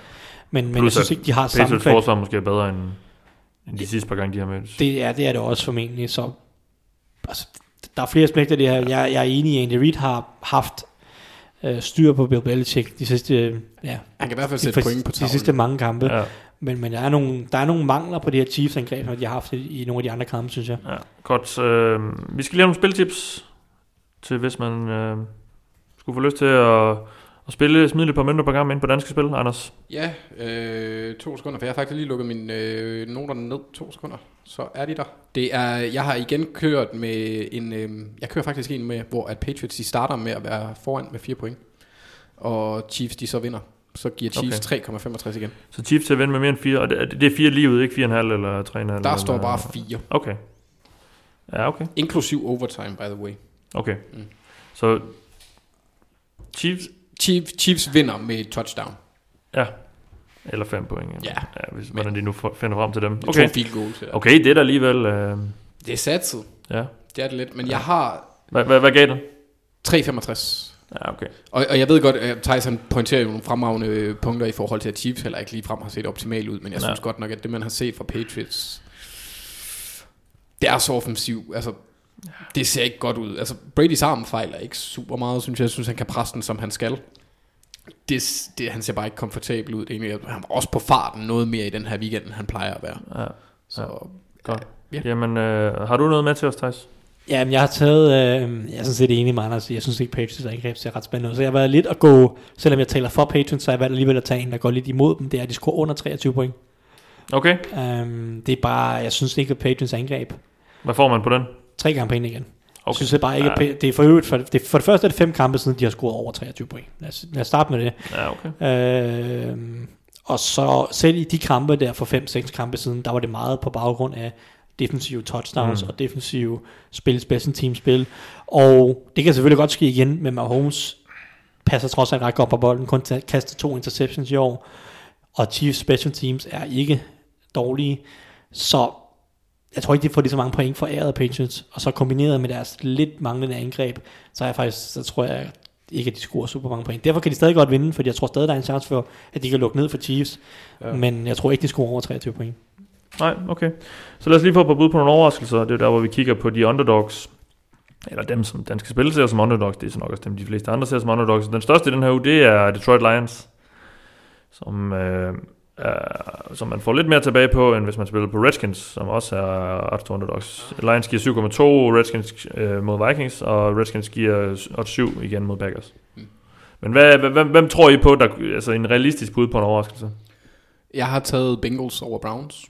Men, men jeg synes ikke, de har samme Patriots forsvar måske er bedre end, end de sidste par gange, de har mødtes. Det er det, er det også formentlig. Så, altså, der er flere aspekter af det her. Jeg, jeg er enig i, at Andy Reid har haft øh, styr på Bill Belichick de sidste, øh, ja, Han kan i hvert fald de, sætte de, point på de tavlen. sidste mange kampe. Ja, Men, men der, er nogle, der er nogle mangler på det her Chiefs-angreb, som de har haft i, i nogle af de andre kampe, synes jeg. ja. Godt. Øh, vi skal lige have nogle spiltips til, hvis man øh, skulle få lyst til at, at spille, smide lidt par på gang ind på danske spil, Anders. Ja, øh, to sekunder, for jeg har faktisk lige lukket mine øh, noter ned. To sekunder, så er de der. Det er, jeg har igen kørt med en, øh, jeg kører faktisk en med, hvor at Patriots de starter med at være foran med 4 point, og Chiefs de så vinder. Så giver Chiefs okay. 3,65 igen. Så Chiefs til at vinde med mere end 4, og det, det er 4 livet, ikke 4,5 eller 3,5? Der eller, står bare 4, Okay. Ja, okay. inklusiv overtime, by the way. Okay. Mm. Så Chiefs, Chiefs, Chiefs vinder med et touchdown. ja. Eller 5 point. Ja. ja hvis, hvordan de nu finder frem til dem. Okay. To field goals. Ja. Okay, det er da alligevel... Øh, Det er satset. ja. Det er det lidt. Men jeg har Hvad, hvad, hvad gav den? 3,65. Ja, okay. Og, og jeg ved godt, at Tyson pointerer jo nogle fremragende øh, punkter i forhold til, at Chiefs heller ikke lige frem har set optimalt ud, men jeg Ja. synes godt nok, at det, man har set fra Patriots, det er så offensivt. Altså, det ser ikke godt ud. Altså, Brady's arm fejler ikke super meget, synes jeg. Jeg synes, han kan presse den, som han skal. Det, det, han ser bare ikke komfortabel ud. Det er egentlig, han var også på farten noget mere i den her weekend, end han plejer at være. Ja. Så, Godt. Ja. Jamen, øh, har du noget med til os, Thijs? Ja, men jeg har taget, øh, jeg er sådan set enig med Anders, jeg synes ikke Patriots angreb ser ret spændende ud, så jeg har været lidt at gå, selvom jeg taler for Patriots, så har jeg valgt alligevel at tage en, der går lidt imod dem, det er, at de scorer under 23 point. Okay. Um, det er bare, jeg synes ikke, at Patriots angreb, Hvad får man på den? Tre gange penge igen. Okay. synes jeg bare ikke, Ja. Det er for øvrigt, for, det, for det første er det fem kampe siden, de har scoret over 23 point. Lad os, lad os starte med det. Ja, okay. Øhm, og så selv i de kampe der for 5-6 kampe siden, der var det meget på baggrund af defensive touchdowns Mm. og defensive spil, special team spil. Og det kan selvfølgelig godt ske igen, men Mahomes passer trods alt ret godt på bolden, kun til at kaste to interceptions i år. Og Chiefs special teams er ikke dårlige. Så jeg tror ikke, de får lige så mange point for æret Patriots. Og så kombineret med deres lidt manglende angreb, så er jeg faktisk, så tror jeg ikke, at de scorer super mange point. Derfor kan de stadig godt vinde, fordi jeg tror stadig, der er en chance for, at de kan lukke ned for Chiefs. Ja. Men jeg tror ikke, de scorer over 23 point. Nej, okay. Så lad os lige få par bud på nogle overraskelser. Det er der, hvor vi kigger på de underdogs. Eller dem, som danske spil ser som underdogs. Det er så nok også dem, de fleste andre ser som underdogs. Den største i den her uge, det er Detroit Lions. Som, øh, er, som man får lidt mere tilbage på, end hvis man spiller på Redskins, som også er ret underdogs. Lions giver 7,2, Redskins øh, mod Vikings, og Redskins giver 8,7 igen mod Packers. Mm. Men hvad, hvem, hvem tror I på, der, altså en realistisk bud på en overraskelse? Jeg har taget Bengals over Browns.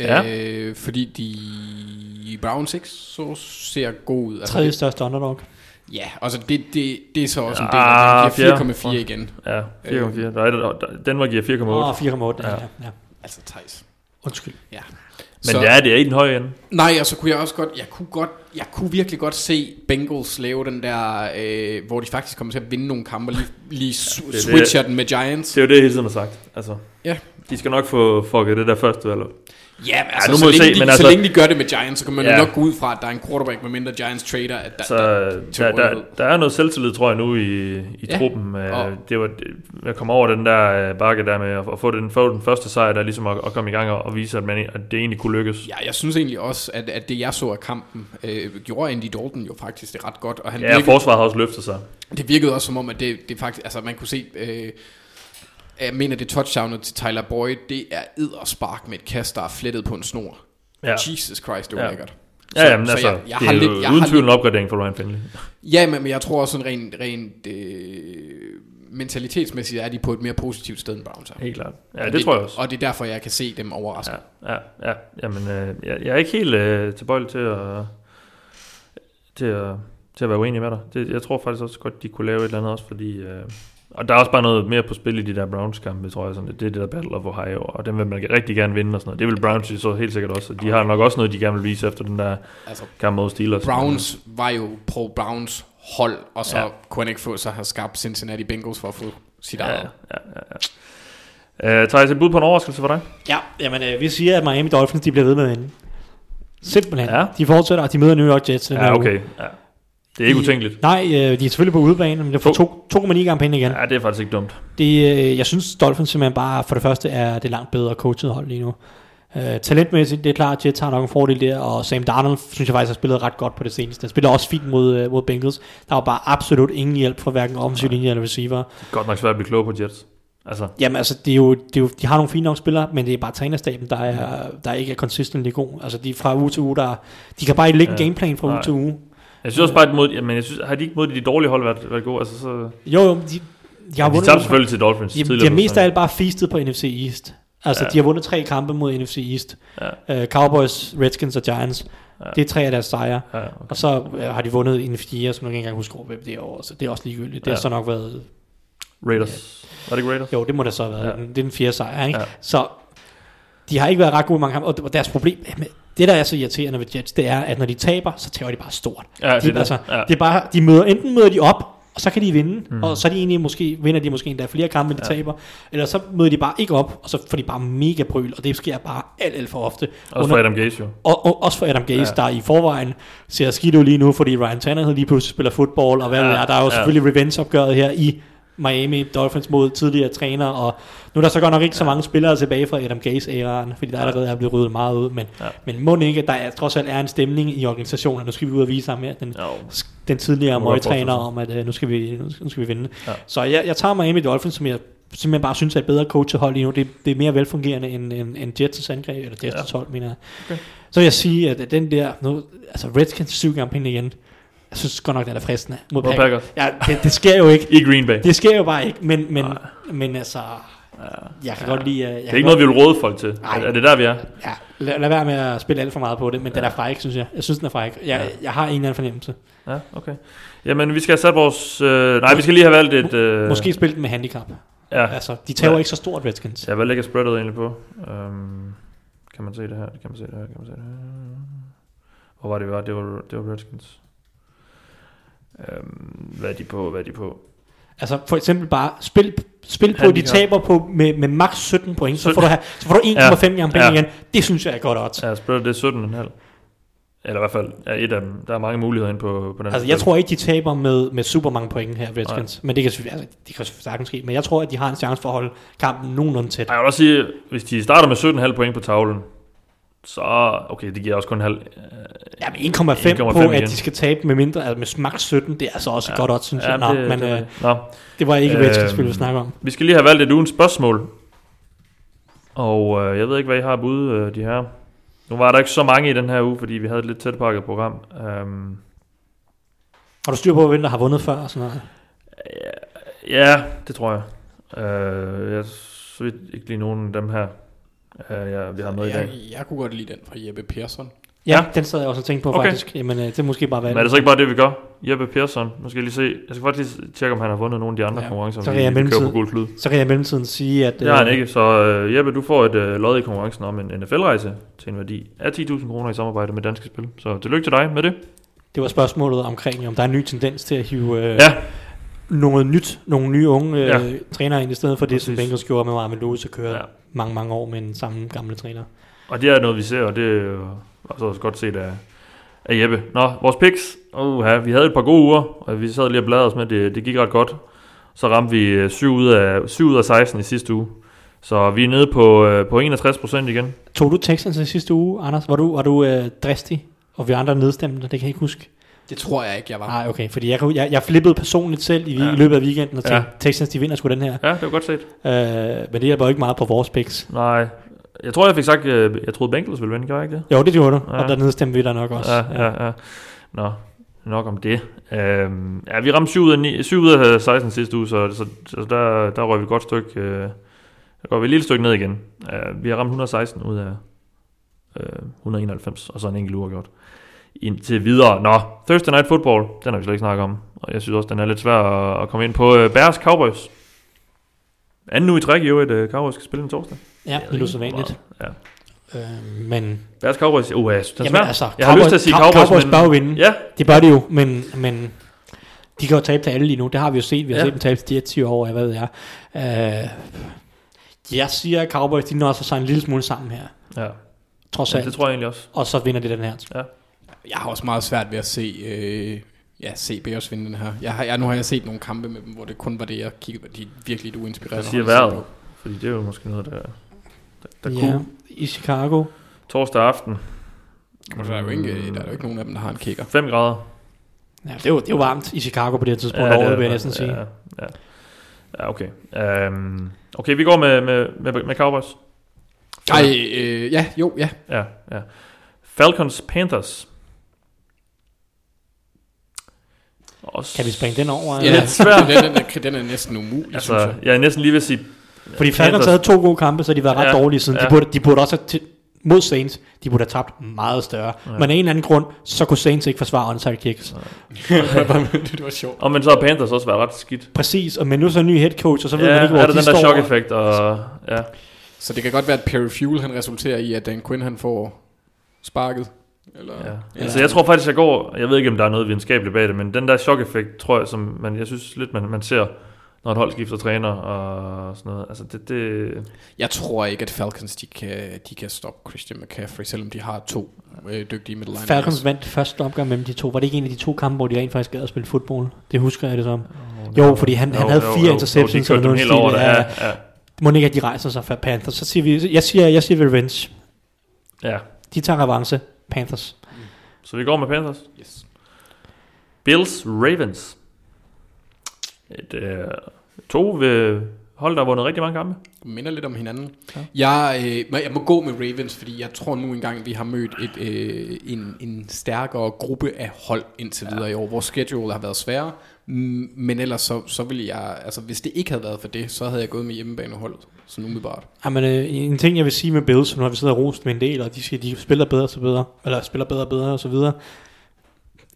Ja. Øh, fordi de Browns ikke så ser god ud. Altså, Tredje største underdog. Ja, altså det, det, det er så også en del Ah, af det. De giver fjerde. 4,4 igen. Ja, 4,4. Der er, der, Denver giver 4,8. Åh, 4,8. Ja. Ja. Ja, ja. Altså Thijs. Undskyld. Men så, ja, det er i den høje ende. Nej, og så kunne jeg også godt, jeg kunne godt, jeg kunne virkelig godt se Bengals lave den der, øh, hvor de faktisk kommer til at vinde nogle kampe, lige, lige det er switcher det. den med Giants. Det er jo det, jeg hele tiden har sagt. Altså, Ja. de skal nok få fucket det der første valg. Ja, men altså, nu så, må vi længe se, de, men så altså- længe de gør det med Giants, så kan man jo Ja. nok gå ud fra, at der er en quarterback, med mindre Giants trader, at der, Så der, der, til der, der, der er noget selvtillid, tror jeg, nu i, i Ja. truppen. Og- Øh, Det var, det- jeg kom over den der øh, bakke der med at, at få, den, få den første sejr, der ligesom at, at komme i gang og, og vise, at, man, at det egentlig kunne lykkes. Ja, jeg synes egentlig også, at, at det jeg så af kampen, øh, gjorde Andy Dalton jo faktisk det ret godt, og han Ja, og virkede, forsvaret har også løftet sig. det virkede også som om, at det, det faktisk, altså man kunne se, øh, jeg mener det touchdownet til Tyler Boyd, det er spark med et kast, der er flettet på en snor. Ja. Jesus Christ, det var Ja. lækkert. Ja, Så- jamen, så altså, jeg- jeg det har er lidt- jeg uden har tvivl en opgradering for Ryan Finley. (laughs) Ja, men, men jeg tror også sådan rent, rent øh, mentalitetsmæssigt er de på et mere positivt sted end Browns. Helt klart. Ja, Og det, tror jeg også. Og det er derfor, jeg kan se dem overraske. Ja, ja, ja. Jamen, øh, jeg, jeg er ikke helt øh, tilbøjelig til at, til, at, til at være uenig med dig. Det, jeg tror faktisk også godt, de kunne lave et eller andet også, fordi... Øh, og der er også bare noget mere på spil i de der Browns-kampe, tror jeg. Sådan, det er det der Battle of Ohio, og den vil man rigtig gerne vinde og sådan noget. Det vil Browns jo så helt sikkert også. De har nok også noget, de gerne vil vise efter den der Altså, kamp mod Steelers. Browns var jo Paul Browns hold, og så Ja. ja. kunne han ikke få sig at have skabt Cincinnati Bengals for at få sit Ja, ja, eget. ja. ja. Øh, tager jeg et bud på en overraskelse for dig? Ja, jamen øh, vi siger, at Miami Dolphins de bliver ved med at vinde. Simpelthen. Ja. De fortsætter, og de møder New York Jets. Ja, okay. Ja. Det er ikke De- utænkeligt. Nej, øh, de er selvfølgelig på udebane, men de får to- 2,9 gange penge igen. Ja, det er faktisk ikke dumt. Det, øh, jeg synes, Dolphins simpelthen bare, for det første er det langt bedre coachet hold lige nu. Uh, talentmæssigt, det er klart, at Jets har nok en fordel der, og Sam Darnold synes jeg faktisk har spillet ret godt på det seneste. Han spiller også fint mod, uh, mod Bengals. Der var bare absolut ingen hjælp fra hverken offensiv linje eller receiver. Godt nok svært at blive klog på Jets. Altså, Jamen altså, det er jo, det er jo, de har nogle fine nok spillere, men det er bare trænerstaben, der, er, der ikke er consistently god. Altså de fra uge til uge, der, de kan bare ikke lægge Ja. gameplan fra uge Nej. til uge. Jeg synes også bare, at mod, jamen, jeg synes, har de ikke mod de dårlige hold været, været gode? Altså, så, Jo, jo, de, de har de vundet... tabte selvfølgelig til Dolphins de, de tidligere. har mest af alt bare feastet på NFC East. Altså, Ja. ja. de har vundet tre kampe mod NFC East. Ja. Uh, Cowboys, Redskins og Giants. Ja. Ja. Det er tre af deres sejre. Ja, okay. Og så uh, har de vundet en fjerde, som jeg ikke engang husker, hvem det er over. Så det er også ligegyldigt. Det Ja. har så nok været... Raiders. Var det ikke Raiders? Jo, det må det så have været. Ja. Ja. Det er den fjerde sejr, ikke? Ja. Ja. Så de har ikke været ret gode i mange kampe. Og deres problem... jamen, Det, der er så irriterende ved Jets, det er, at når de taber, så tager de bare stort. Ja, det de, er det. altså, Ja. det er bare, de møder, enten møder de op, og så kan de vinde, Mm. og så er de egentlig måske, vinder de måske endda flere kampe, end de Ja. taber, eller så møder de bare ikke op, og så får de bare mega bryl, og det sker bare alt, alt for ofte. Også for Adam Gaze jo. og, og, også for Adam Gase, Ja. der i forvejen ser skidt ud lige nu, fordi Ryan Tannehill lige pludselig spiller fodbold, og hvad Ja, ja, er. Der er jo ja. selvfølgelig revenge-opgøret her i Miami Dolphins mod tidligere træner, og nu er der så godt nok ikke ja. så mange spillere tilbage fra Adam Gase-æraen, fordi der Ja. allerede er blevet ryddet meget ud, men, Ja. men må ikke, at der er, trods alt er en stemning i organisationen, og nu skal vi ud og vise ham her, den, Jo. den tidligere møgtræner om, at uh, nu, skal vi, nu skal, vi vinde. Ja. Så jeg, jeg tager Miami Dolphins, som jeg simpelthen bare synes er et bedre coachhold lige nu. Det, det er mere velfungerende end, end, end Jets' angreb, eller Jets' Ja. hold, mener jeg. Okay. Så vil jeg sige, at den der, nu, altså Redskins syv penge igen, jeg synes godt nok, den er fristende mod Mod Packers. Ja, det, det, sker jo ikke. (laughs) I Green Bay. Det sker jo bare ikke, men, men, Nej. men altså, Ja. jeg kan godt lide... øh, Jeg Det er ikke noget, vi vil råde folk til. Nej. Er, det der, vi er? Ja, lad, lad være med at spille alt for meget på det, men ja. den er fræk, synes jeg. Jeg synes, den er fræk. Jeg, Ja. ja. jeg har en eller anden fornemmelse. Ja, okay. Jamen, vi skal have sat vores... Øh, nej, vi skal lige have valgt et... Øh, Måske spille den med handicap. Ja, Altså, de tager Ja. ikke så stort Redskins. jeg valgte ikke at spreadet egentlig på. Um, kan man se det her? Kan man se det her? Kan man se det her? Hvor var det, vi var? Det var, det var Redskins. Um, hvad er de på? Hvad er de på? Altså for eksempel bare spil, spil på, de Handicap. taber på med, med max 17 point, så 17. får du, her, så får du 1,5 Ja. gange penge Ja. igen. Det synes jeg er godt odds. Ja, spreadet det er 17,5. Eller i hvert fald ja, et af dem. Der er mange muligheder inde på, på den Altså jeg tror ikke, de taber med, med super mange point her, Redskins. Men det kan, altså, det kan sagtens ske. Men jeg tror, at de har en chance for at holde kampen nogenlunde tæt. Jeg vil også sige, hvis de starter med 17,5 point på tavlen, så... Okay, det giver også kun halv... Øh, Ja, men 1,5 1,5 på, igen. at de skal tabe med mindre, altså med max 17, det er altså også ja. godt odds, synes jeg. Nå, det, men det, øh, Nå, det var ikke Øhm, Redskins, vi ville snakke om. Vi skal lige have valgt et ugens spørgsmål. Og øh, jeg ved ikke, hvad I har bud, øh, de her. Nu var der ikke så mange i den her uge, fordi vi havde et lidt tætpakket program. Um, Har du styr på, hvem der har vundet før og sådan noget? ja, det tror jeg. Uh, jeg så vidt ikke lige nogen af dem her, uh, ja, vi har med i dag. Jeg, jeg kunne godt lide den fra Jeppe Persson. Ja, den sad jeg også og tænkte på Okay. okay. faktisk. Jamen, øh, det er måske bare Men valgt. er det så ikke bare det, vi gør? Jeppe Persson, nu skal jeg lige se. Jeg skal faktisk lige tjekke, om han har vundet nogle af de andre Ja. konkurrencer, Så vi, kan jeg vi kører på mellemtiden- gul. Så kan jeg i mellemtiden sige, at... Det har han ikke, så øh, Jeppe, du får et øh, lod i konkurrencen om en NFL-rejse til en værdi af 10.000 kroner i samarbejde med Danske Spil. Så tillykke til dig med det. Det var spørgsmålet omkring, om der er en ny tendens til at hive øh, Ja, noget nyt, nogle nye unge øh, Ja. trænere ind, i stedet for det, som. Bengals gjorde med Marvin Lewis og køre Ja. Mange, mange år med en samme gamle træner. og det er noget, vi ser, og det er jo også godt set af, af Jeppe. Nå, vores picks. Uh, ja, vi havde et par gode uger, og vi sad lige og bladrede os med, det, det gik ret godt. Så ramte vi øh, 7 ud af, 7 ud af 16 i sidste uge. Så vi er nede på, øh, på 61 procent igen. Tog du Texans i sidste uge, Anders? Var du, var du øh, dristig? Og vi andre nedstemte, det kan jeg ikke huske. Det tror jeg ikke, jeg var. Nej, okay, fordi jeg, jeg, jeg flippede personligt selv i, Ja. i løbet af weekenden og tænkte, Ja. Texans de vinder sgu den her. Ja, det var godt set. Øh, men det hjælper jo ikke meget på vores picks. Nej, jeg tror, jeg fik sagt, øh, jeg troede Bengals ville vinde, gjorde jeg ikke det? Jo, det gjorde du, Ja. og der nedstemte vi der nok også. Ja, ja, ja. Nå, nok om det. Øhm, ja, vi ramte 7 ud af, 9, 7 ud af 16 sidste uge, så, så, så der, der røg vi et godt stykke. Øh, der går vi et lille stykke ned igen. Uh, vi har ramt 116 ud af øh, 191, og så en enkelt uafgjort. Indtil videre. Nå, Thursday Night Football, den har vi slet ikke snakket om. Og jeg synes også, den er lidt svær at, komme ind på. Uh, Bears Cowboys. Anden uge i træk i øvrigt, uh, Cowboys skal spille en torsdag. ja det er usædvanligt. Ja. Øh, men Bears Cowboys, uh, jeg synes, den er Jamen, altså, jeg har lyst til at sige Cow- Cowboys, Cowboys men, jo vinde. Ja, Det bør de jo, men, men de kan jo tabe til alle lige nu. Det har vi jo set. Vi har Ja. ja. set dem tabe til Jets i år, jeg ved jeg. Øh, jeg siger, at Cowboys de når sig en lille smule sammen her. ja. Trods ja alt. det tror jeg egentlig også. Og så vinder de den her. Jeg har også meget svært ved at se, øh, ja, se Bears vinde den her. Jeg har, jeg, nu har jeg set nogle kampe med dem, hvor det kun var det, jeg kiggede på. De er virkelig et uinspirerende. Jeg siger vejret. Fordi det er jo måske noget, der, der, der Ja, kunne. i Chicago. Torsdag aften. Og der er, jo ikke, der er jo ikke nogen af dem, der har en kicker. 5 grader. Ja, det er jo, det er jo varmt i Chicago på det her tidspunkt. det Ja, det vil jeg næsten sige. Ja, ja. ja okay. Um, okay, vi går med, med, med, med Cowboys. Ej, øh, ja, jo, ja. Ja, ja. Falcons Panthers. Også Kan vi springe den over? ja lidt svært. den, den, er, den er næsten umulig, synes Altså, jeg. jeg er næsten lige ved at sige... Fordi Falcons havde to gode kampe, så de var ret Ja, ja, dårlige siden. ja. De, burde, de burde også have mod Saints, de burde have tabt meget større. Ja. Ja. Men af en eller anden grund, så kunne Saints ikke forsvare onside kicks. (laughs) det var sjovt. Og men så har Panthers også været ret skidt. Præcis, og men nu er så en ny head coach, og så ved ja, man ikke, hvor er der de den der chok-effekt, og ja. Så det kan godt være, at Perry Fuel han resulterer i, at Dan Quinn han får sparket. Eller, Ja. eller Altså, jeg tror faktisk, jeg går... Jeg ved ikke, om der er noget videnskabeligt bag det, men den der chok-effekt, tror jeg, som man, jeg synes lidt, man, man ser, når et hold skifter træner og sådan noget. Altså, det... det Jeg tror ikke, at Falcons de kan, de kan stoppe Christian McCaffrey, selvom de har to øh, dygtige middle linebackers. Falcons vandt første opgør mellem de to. Var det ikke en af de to kampe, hvor de rent faktisk gad at spille fodbold? Det husker jeg det som. Jo, fordi han, han havde fire interceptions og eller noget helt over det. Ja, Ja, ja, må ikke, at de rejser sig for Panthers. Så siger vi, jeg siger, jeg siger revenge. ja. De tager revanche. Panthers. Så vi går med Panthers. Yes. Bills Ravens. Et, øh, to ved hold, der har vundet rigtig mange kampe. Minder lidt om hinanden. Ja. Jeg, øh, jeg må gå med Ravens, fordi jeg tror nu engang, vi har mødt et, øh, en, en stærkere gruppe af hold indtil videre ja. i år. Vores schedule har været sværere, mm, men ellers så, så ville jeg, altså hvis det ikke havde været for det, så havde jeg gået med hjemmebaneholdet, sådan umiddelbart. Jamen, øh, en ting, jeg vil sige med Bills, nu har vi siddet og rost med en del, og de siger, de spiller bedre og bedre, eller spiller bedre og bedre og så videre.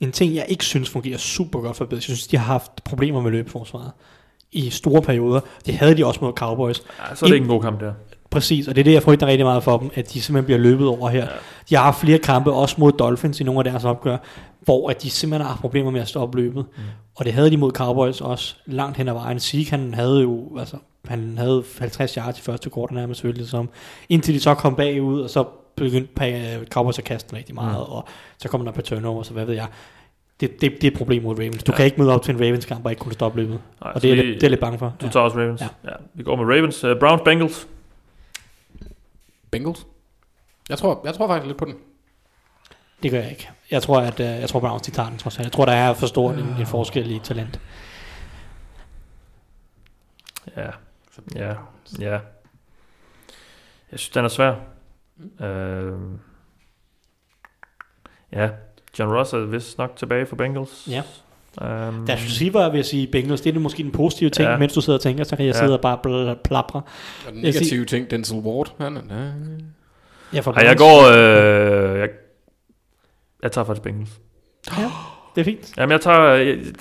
En ting, jeg ikke synes fungerer super godt for Bills, jeg synes, de har haft problemer med løbeforsvaret i store perioder. Det havde de også mod Cowboys. Ja, så er det ikke en god kamp der. Præcis, og det er det, jeg frygter rigtig meget for dem, at de simpelthen bliver løbet over her. Ja. De har haft flere kampe, også mod Dolphins i nogle af deres opgør, hvor at de simpelthen har problemer med at stoppe løbet. Mm. Og det havde de mod Cowboys også langt hen ad vejen. Zeke, han havde jo, altså, han havde 50 yards i første kort, nærmest selvfølgelig som, indtil de så kom bagud, og så begyndte øh, Cowboys at kaste rigtig meget, mm. og så kommer der på turnover, så hvad ved jeg. Det, det, det er et problem mod Ravens. Du ja. kan ikke møde op til en Ravens kamp og ikke kunne stoppe løbet. Nej, og det er, vi- lidt, det er lidt bange for. Du tager også Ravens. Ja. Ja. ja. Vi går med Ravens. Uh, Browns Bengals. Bengals? Jeg tror, jeg tror faktisk lidt på den. Det gør jeg ikke. Jeg tror, at uh, jeg tror Browns de tager den trods alt. Jeg tror, der er for stor en, en forskel i talent. Ja. Ja. Ja. Jeg synes, den er svær. Uh, ja. John Ross er vist nok tilbage for Bengals. Ja. Um, Deres receiver vil jeg sige Bengals, det er måske den positive ting, Ja. ja. mens du sidder og tænker, så kan jeg Ja. sidde og bare bl- plapre. Og den Jeg negative ting, Denzel Ward, han er... Jeg, får Ej, jeg går... Øh, jeg, Jeg tager faktisk Bengals. Det er fint. Jamen, jeg tager... øh, Det,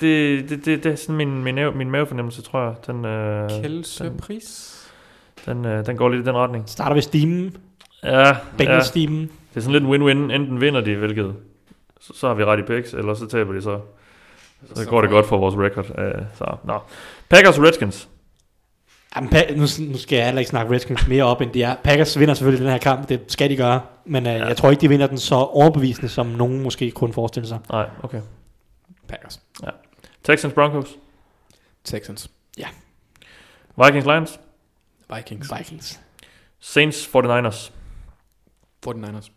det, det, det er sådan min, min, mave, min mavefornemmelse, tror jeg. Den, øh, Kjelse pris. den, øh, den går lidt i den retning. Starter ved Steamen. Ja, ja, Bengals Steamen. det er sådan lidt en win-win. Enten vinder de, hvilket... Så, så har vi ret i picks, eller så taber de så. Så, Så går det godt for vores record. Uh, så, nå. Packers Redskins. Jamen, nu, nu skal jeg heller ikke snakke Redskins mere op, end de er. Packers vinder selvfølgelig den her kamp, det skal de gøre. Men uh, Ja. jeg tror ikke, de vinder den så overbevisende, som nogen måske kunne forestille sig. Nej, okay. Packers. Texans Broncos. Texans. Vikings Lions. Vikings. Vikings. Saints 49ers. 49ers.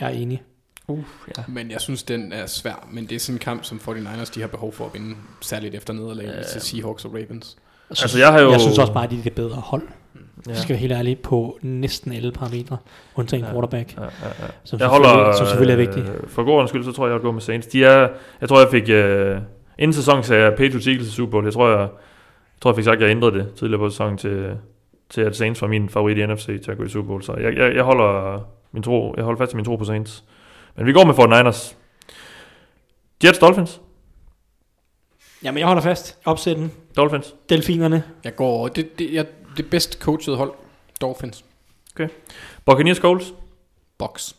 Jeg er enig. Ja. Men jeg synes, den er svær. Men det er sådan en kamp, som 49ers de har behov for at vinde. Særligt efter nederlaget Ja. til Seahawks og Ravens. Synes, Altså, jeg har jo- jeg synes også bare, at de er det bedre hold. Ja. Ja. skal være helt ærlig på næsten alle parametre, undtagen Ja. quarterback, Ja, ja, ja. som, Jeg holder, som selvfølgelig er vigtig. Øh, for god skyld, så tror jeg, jeg vil gå med Saints. De er, jeg tror, jeg fik... Øh, inden sæsonen sagde jeg Patriots Eagles Super Bowl. Jeg tror, jeg, jeg, tror, jeg fik sagt, at jeg ændrede det tidligere på sæsonen til, til at Saints var min favorit i NFC til at gå i Super Bowl. Så jeg, jeg, jeg holder min tro, jeg holder fast i min tro på Saints. Men vi går med 49ers. Jets Dolphins. Jamen, jeg holder fast. Opsætten. Dolphins. Delfinerne. Jeg går... Det, det, jeg, det bedst coachede hold. Dolphins. Buccaneers Colts. Box.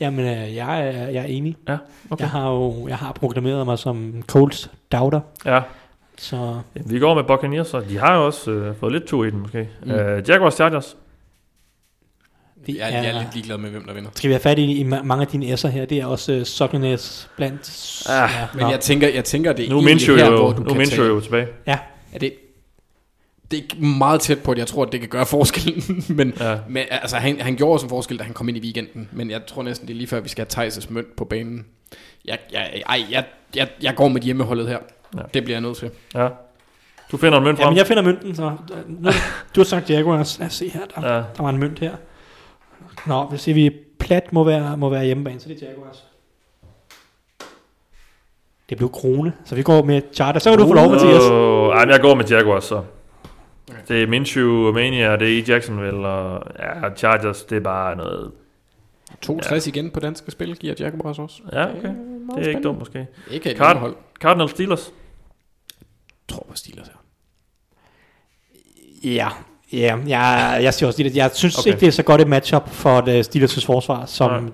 Jamen, øh, jeg, er, jeg er enig. Ja, okay. Jeg har jo jeg har proklameret mig som Colts doubter, Ja, så vi går med Buccaneers, så de har jo også øh, fået lidt tur i den måske. Mm. Mm. Øh, Jaguars Chargers. Det Jeg, er, jeg er lidt ligeglad med, hvem der vinder. skal vi have fat i, i ma- mange af dine S'er her, det er også uh, Sognes blandt... Ah, Men nå. jeg tænker, jeg tænker det er Nu egentlig her, jo, hvor du nu er kan tage- jo tilbage. Ja, Er det, det er meget tæt på, at jeg tror, at det kan gøre forskellen. (laughs) men, Ja. men altså, han, han gjorde også en forskel, da han kom ind i weekenden. Men jeg tror næsten, det er lige før, vi skal have Thijs' mønt på banen. Jeg, jeg, ej, jeg, jeg, jeg går med hjemmeholdet her. Ja. Ja. Det bliver jeg nødt til. Ja. Du finder en mønt frem. Jamen, jeg finder mønten, så... Nu, du har sagt Jaguars. Lad os se her. Der, Ja. der var en mønt her. Nå, hvis vi plat må være, må være hjemmebane, så det er Jaguars. Det blev krone, så vi går med Charter. Så kan du få lov, Mathias. Åh, ej, men jeg går med Jaguars så. Okay. Det er Minshew, Mania, det er i Jacksonville, og ja, Chargers, det er bare noget... 62 ja. igen på danske spil giver Jaguars også. Ja, okay. Det er ikke dumt måske. Ikke et Card- hjemmehold. Cardinals Steelers. Jeg tror på Steelers her. Ja, ja jeg, jeg siger også det. Jeg synes Okay. ikke, det er så godt et matchup for det Steelers' forsvar, som, Nej.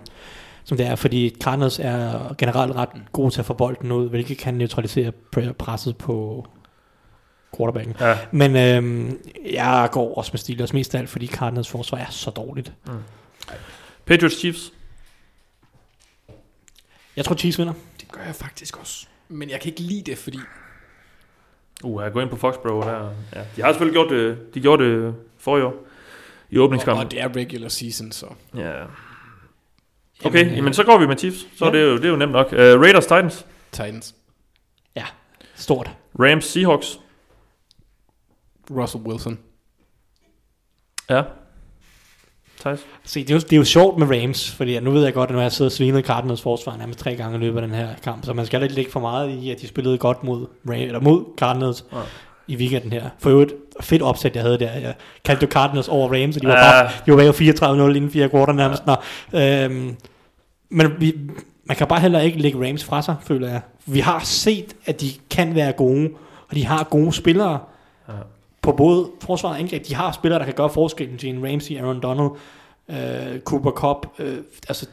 som det er, fordi Cardinals er generelt ret gode til at få bolden ud, hvilket kan neutralisere pre- presset på quarterbacken. Ja. Men øhm, jeg går også med Steelers mest af alt, fordi Cardinals forsvar er så dårligt. Patriots Chiefs. Jeg tror Chiefs vinder. Det gør jeg faktisk også. Men jeg kan ikke lide det, fordi... Uh, jeg går ind på Foxborough der. Ja. De har selvfølgelig gjort det, de gjorde det forrige år i Og, åbningskampen. og det er regular season, så... Ja. Okay, Jamen, jamen, øh, så går vi med Chiefs. Så ja. er det, jo, det er jo nemt nok. Uh, Raiders Titans. Titans. Stort. Rams Seahawks. Russell Wilson. Ja. Thijs. Se, det er, jo, det er jo sjovt med Rams, fordi nu ved jeg godt, at nu har jeg siddet og svinet Cardinals forsvar nærmest tre gange i løbet af den her kamp, så man skal ikke lægge for meget i, at de spillede godt mod, Ram, eller mod Cardinals Ja. i weekenden her. For øvrigt, fedt opsæt, jeg havde der. Jeg kaldte jo Cardinals over Rams, og de var, bare, de var jo 34-0 inden fire kvarter nærmest. Nå, øhm, men vi, man kan bare heller ikke lægge Rams fra sig, føler jeg. Vi har set, at de kan være gode, og de har gode spillere Ja. På både forsvar og angreb. De har spillere, der kan gøre forskellen en Ramsey, Aaron Donald, øh, Cooper Cup. Øh, altså,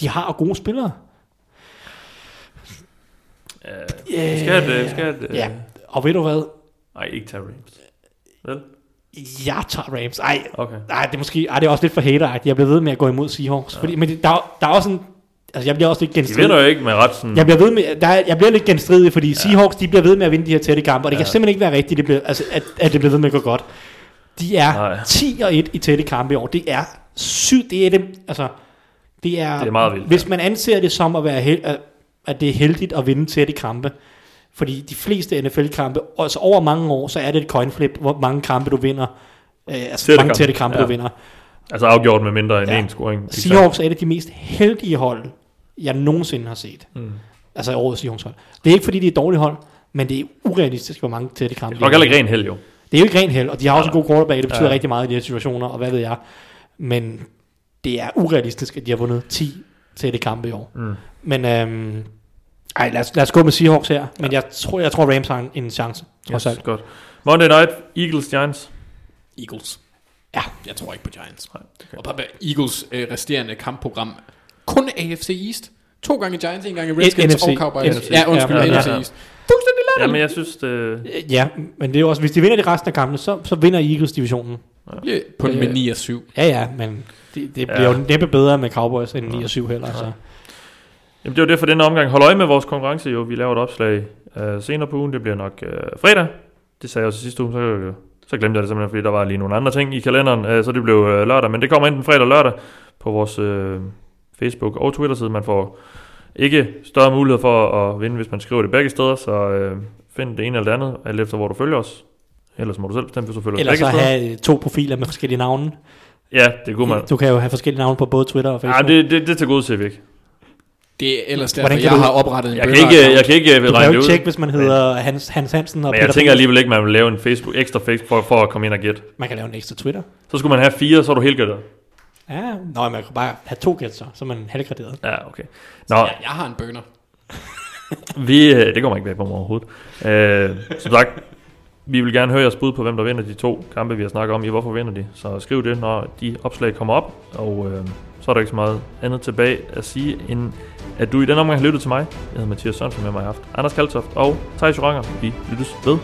de har gode spillere. Uh, vi skal have et, vi skal have et, Ja, og ved du hvad? Nej, ikke tage Rams. Vel? Jeg tager Rams. Ej, Okay. Nej, det er måske ej, det er også lidt for hater Jeg bliver ved med at gå imod Seahawks. Ja. Fordi, men det, der, er- der er også en... Altså, jeg bliver også lidt De genstridig. vinder jo ikke med ret sådan... Jeg bliver, ved med, der er, jeg bliver lidt genstridig, fordi ja. Seahawks, de bliver ved med at vinde de her tætte kampe, og det ja. kan simpelthen ikke være rigtigt, det bliver, altså, at, at det bliver ved med at gå godt. De er Nej. 10 og 1 i tætte kampe i år. Det er sygt. Det er det, altså, det er, Det er meget vildt, Hvis man anser det som at, være held, at, det er heldigt at vinde tætte kampe, fordi de fleste NFL-kampe, altså over mange år, så er det et coin flip, hvor mange kampe du vinder. Øh, altså Tætte mange kampe. tætte kampe, Ja. du vinder. Altså afgjort med mindre end Ja. en scoring. Seahawks er et af de mest heldige hold, jeg nogensinde har set. Mm. Altså årets Seahawks hold. Det er ikke fordi, det er et dårligt hold, men det er urealistisk, hvor mange tætte kampe. Det de er nok heller ikke ren held, jo. Det er jo ikke ren held, og de har også en god quarterback, det betyder Ja. rigtig meget i de her situationer, og hvad ved jeg. Men det er urealistisk, at de har vundet 10 tætte kampe i år. Mm. Men øhm, ej, lad os, lad os gå med Seahawks her. Men jeg tror, jeg tror Rams har en, en chance, trods Yes, alt. godt. Monday Night, Eagles, Giants. Eagles. Ja. Jeg tror ikke på Giants. Nej, okay. Og Papa, Eagles øh, resterende kampprogram. Kun AFC East. To gange Giants, en gang Et Redskins NFC. og Cowboys. NFC. Ja, undskyld, Ja, ja, NFC ja. East. Fuldstændig Ja, latterligt. men jeg synes, det... Ja, men det er jo også, hvis de vinder de resten af kampene, så, så vinder Eagles divisionen. Ja, på Øh, med 9 og 7. Ja, ja, men det, det bliver Ja. jo næppe bedre med Cowboys end 9 og 7 heller. Så. Jamen, det var det for denne omgang. Hold øje med vores konkurrence jo. Vi laver et opslag uh, senere på ugen. Det bliver nok uh, fredag. Det sagde jeg også sidste uge. Så, uh, så glemte jeg det simpelthen, fordi der var lige nogle andre ting i kalenderen. Uh, så det blev uh, lørdag. Men det kommer enten fredag eller lørdag på vores uh, Facebook og Twitter-side. Man får ikke større mulighed for at vinde, hvis man skriver det begge steder. Så uh, find det ene eller det andet, alt efter hvor du følger os. Ellers må du selv bestemme, hvis du følger os Eller begge så steder. have øh, to profiler med forskellige navne. Ja, det kunne man. Du kan jo have forskellige navne på både Twitter og Ja, Facebook. det, det, det til gode ser vi ikke. Det er ellers derfor, Hvordan kan jeg du- har oprettet en Jeg kan ikke, jeg kan ikke uh, du kan regne jo det ikke ud. tjekke, hvis man hedder Hans, Hans Hansen og Men Peter jeg tænker Friis. alligevel ikke, man vil lave en Facebook, ekstra Facebook for, for at komme ind og gætte. Man kan lave en ekstra Twitter. Så skulle man have fire, så er du helt gættet. Ja, nå, man kan bare have to gæt så, så er man halvgraderet. Ja, okay. Nå, Ja, jeg har en burner. (laughs) vi, øh, det kommer ikke bag på mig overhovedet. Øh, som sagt, vi vil gerne høre jeres bud på, hvem der vinder de to kampe, vi har snakket om i. Hvorfor vinder de? Så skriv det, når de opslag kommer op. Og øh, så er der ikke så meget andet tilbage at sige, end at du i den omgang har lyttet til mig. Jeg hedder Mathias Sørensen med mig i aften. Anders Kaltoft og Thijs Joranger. Vi lyttes ved.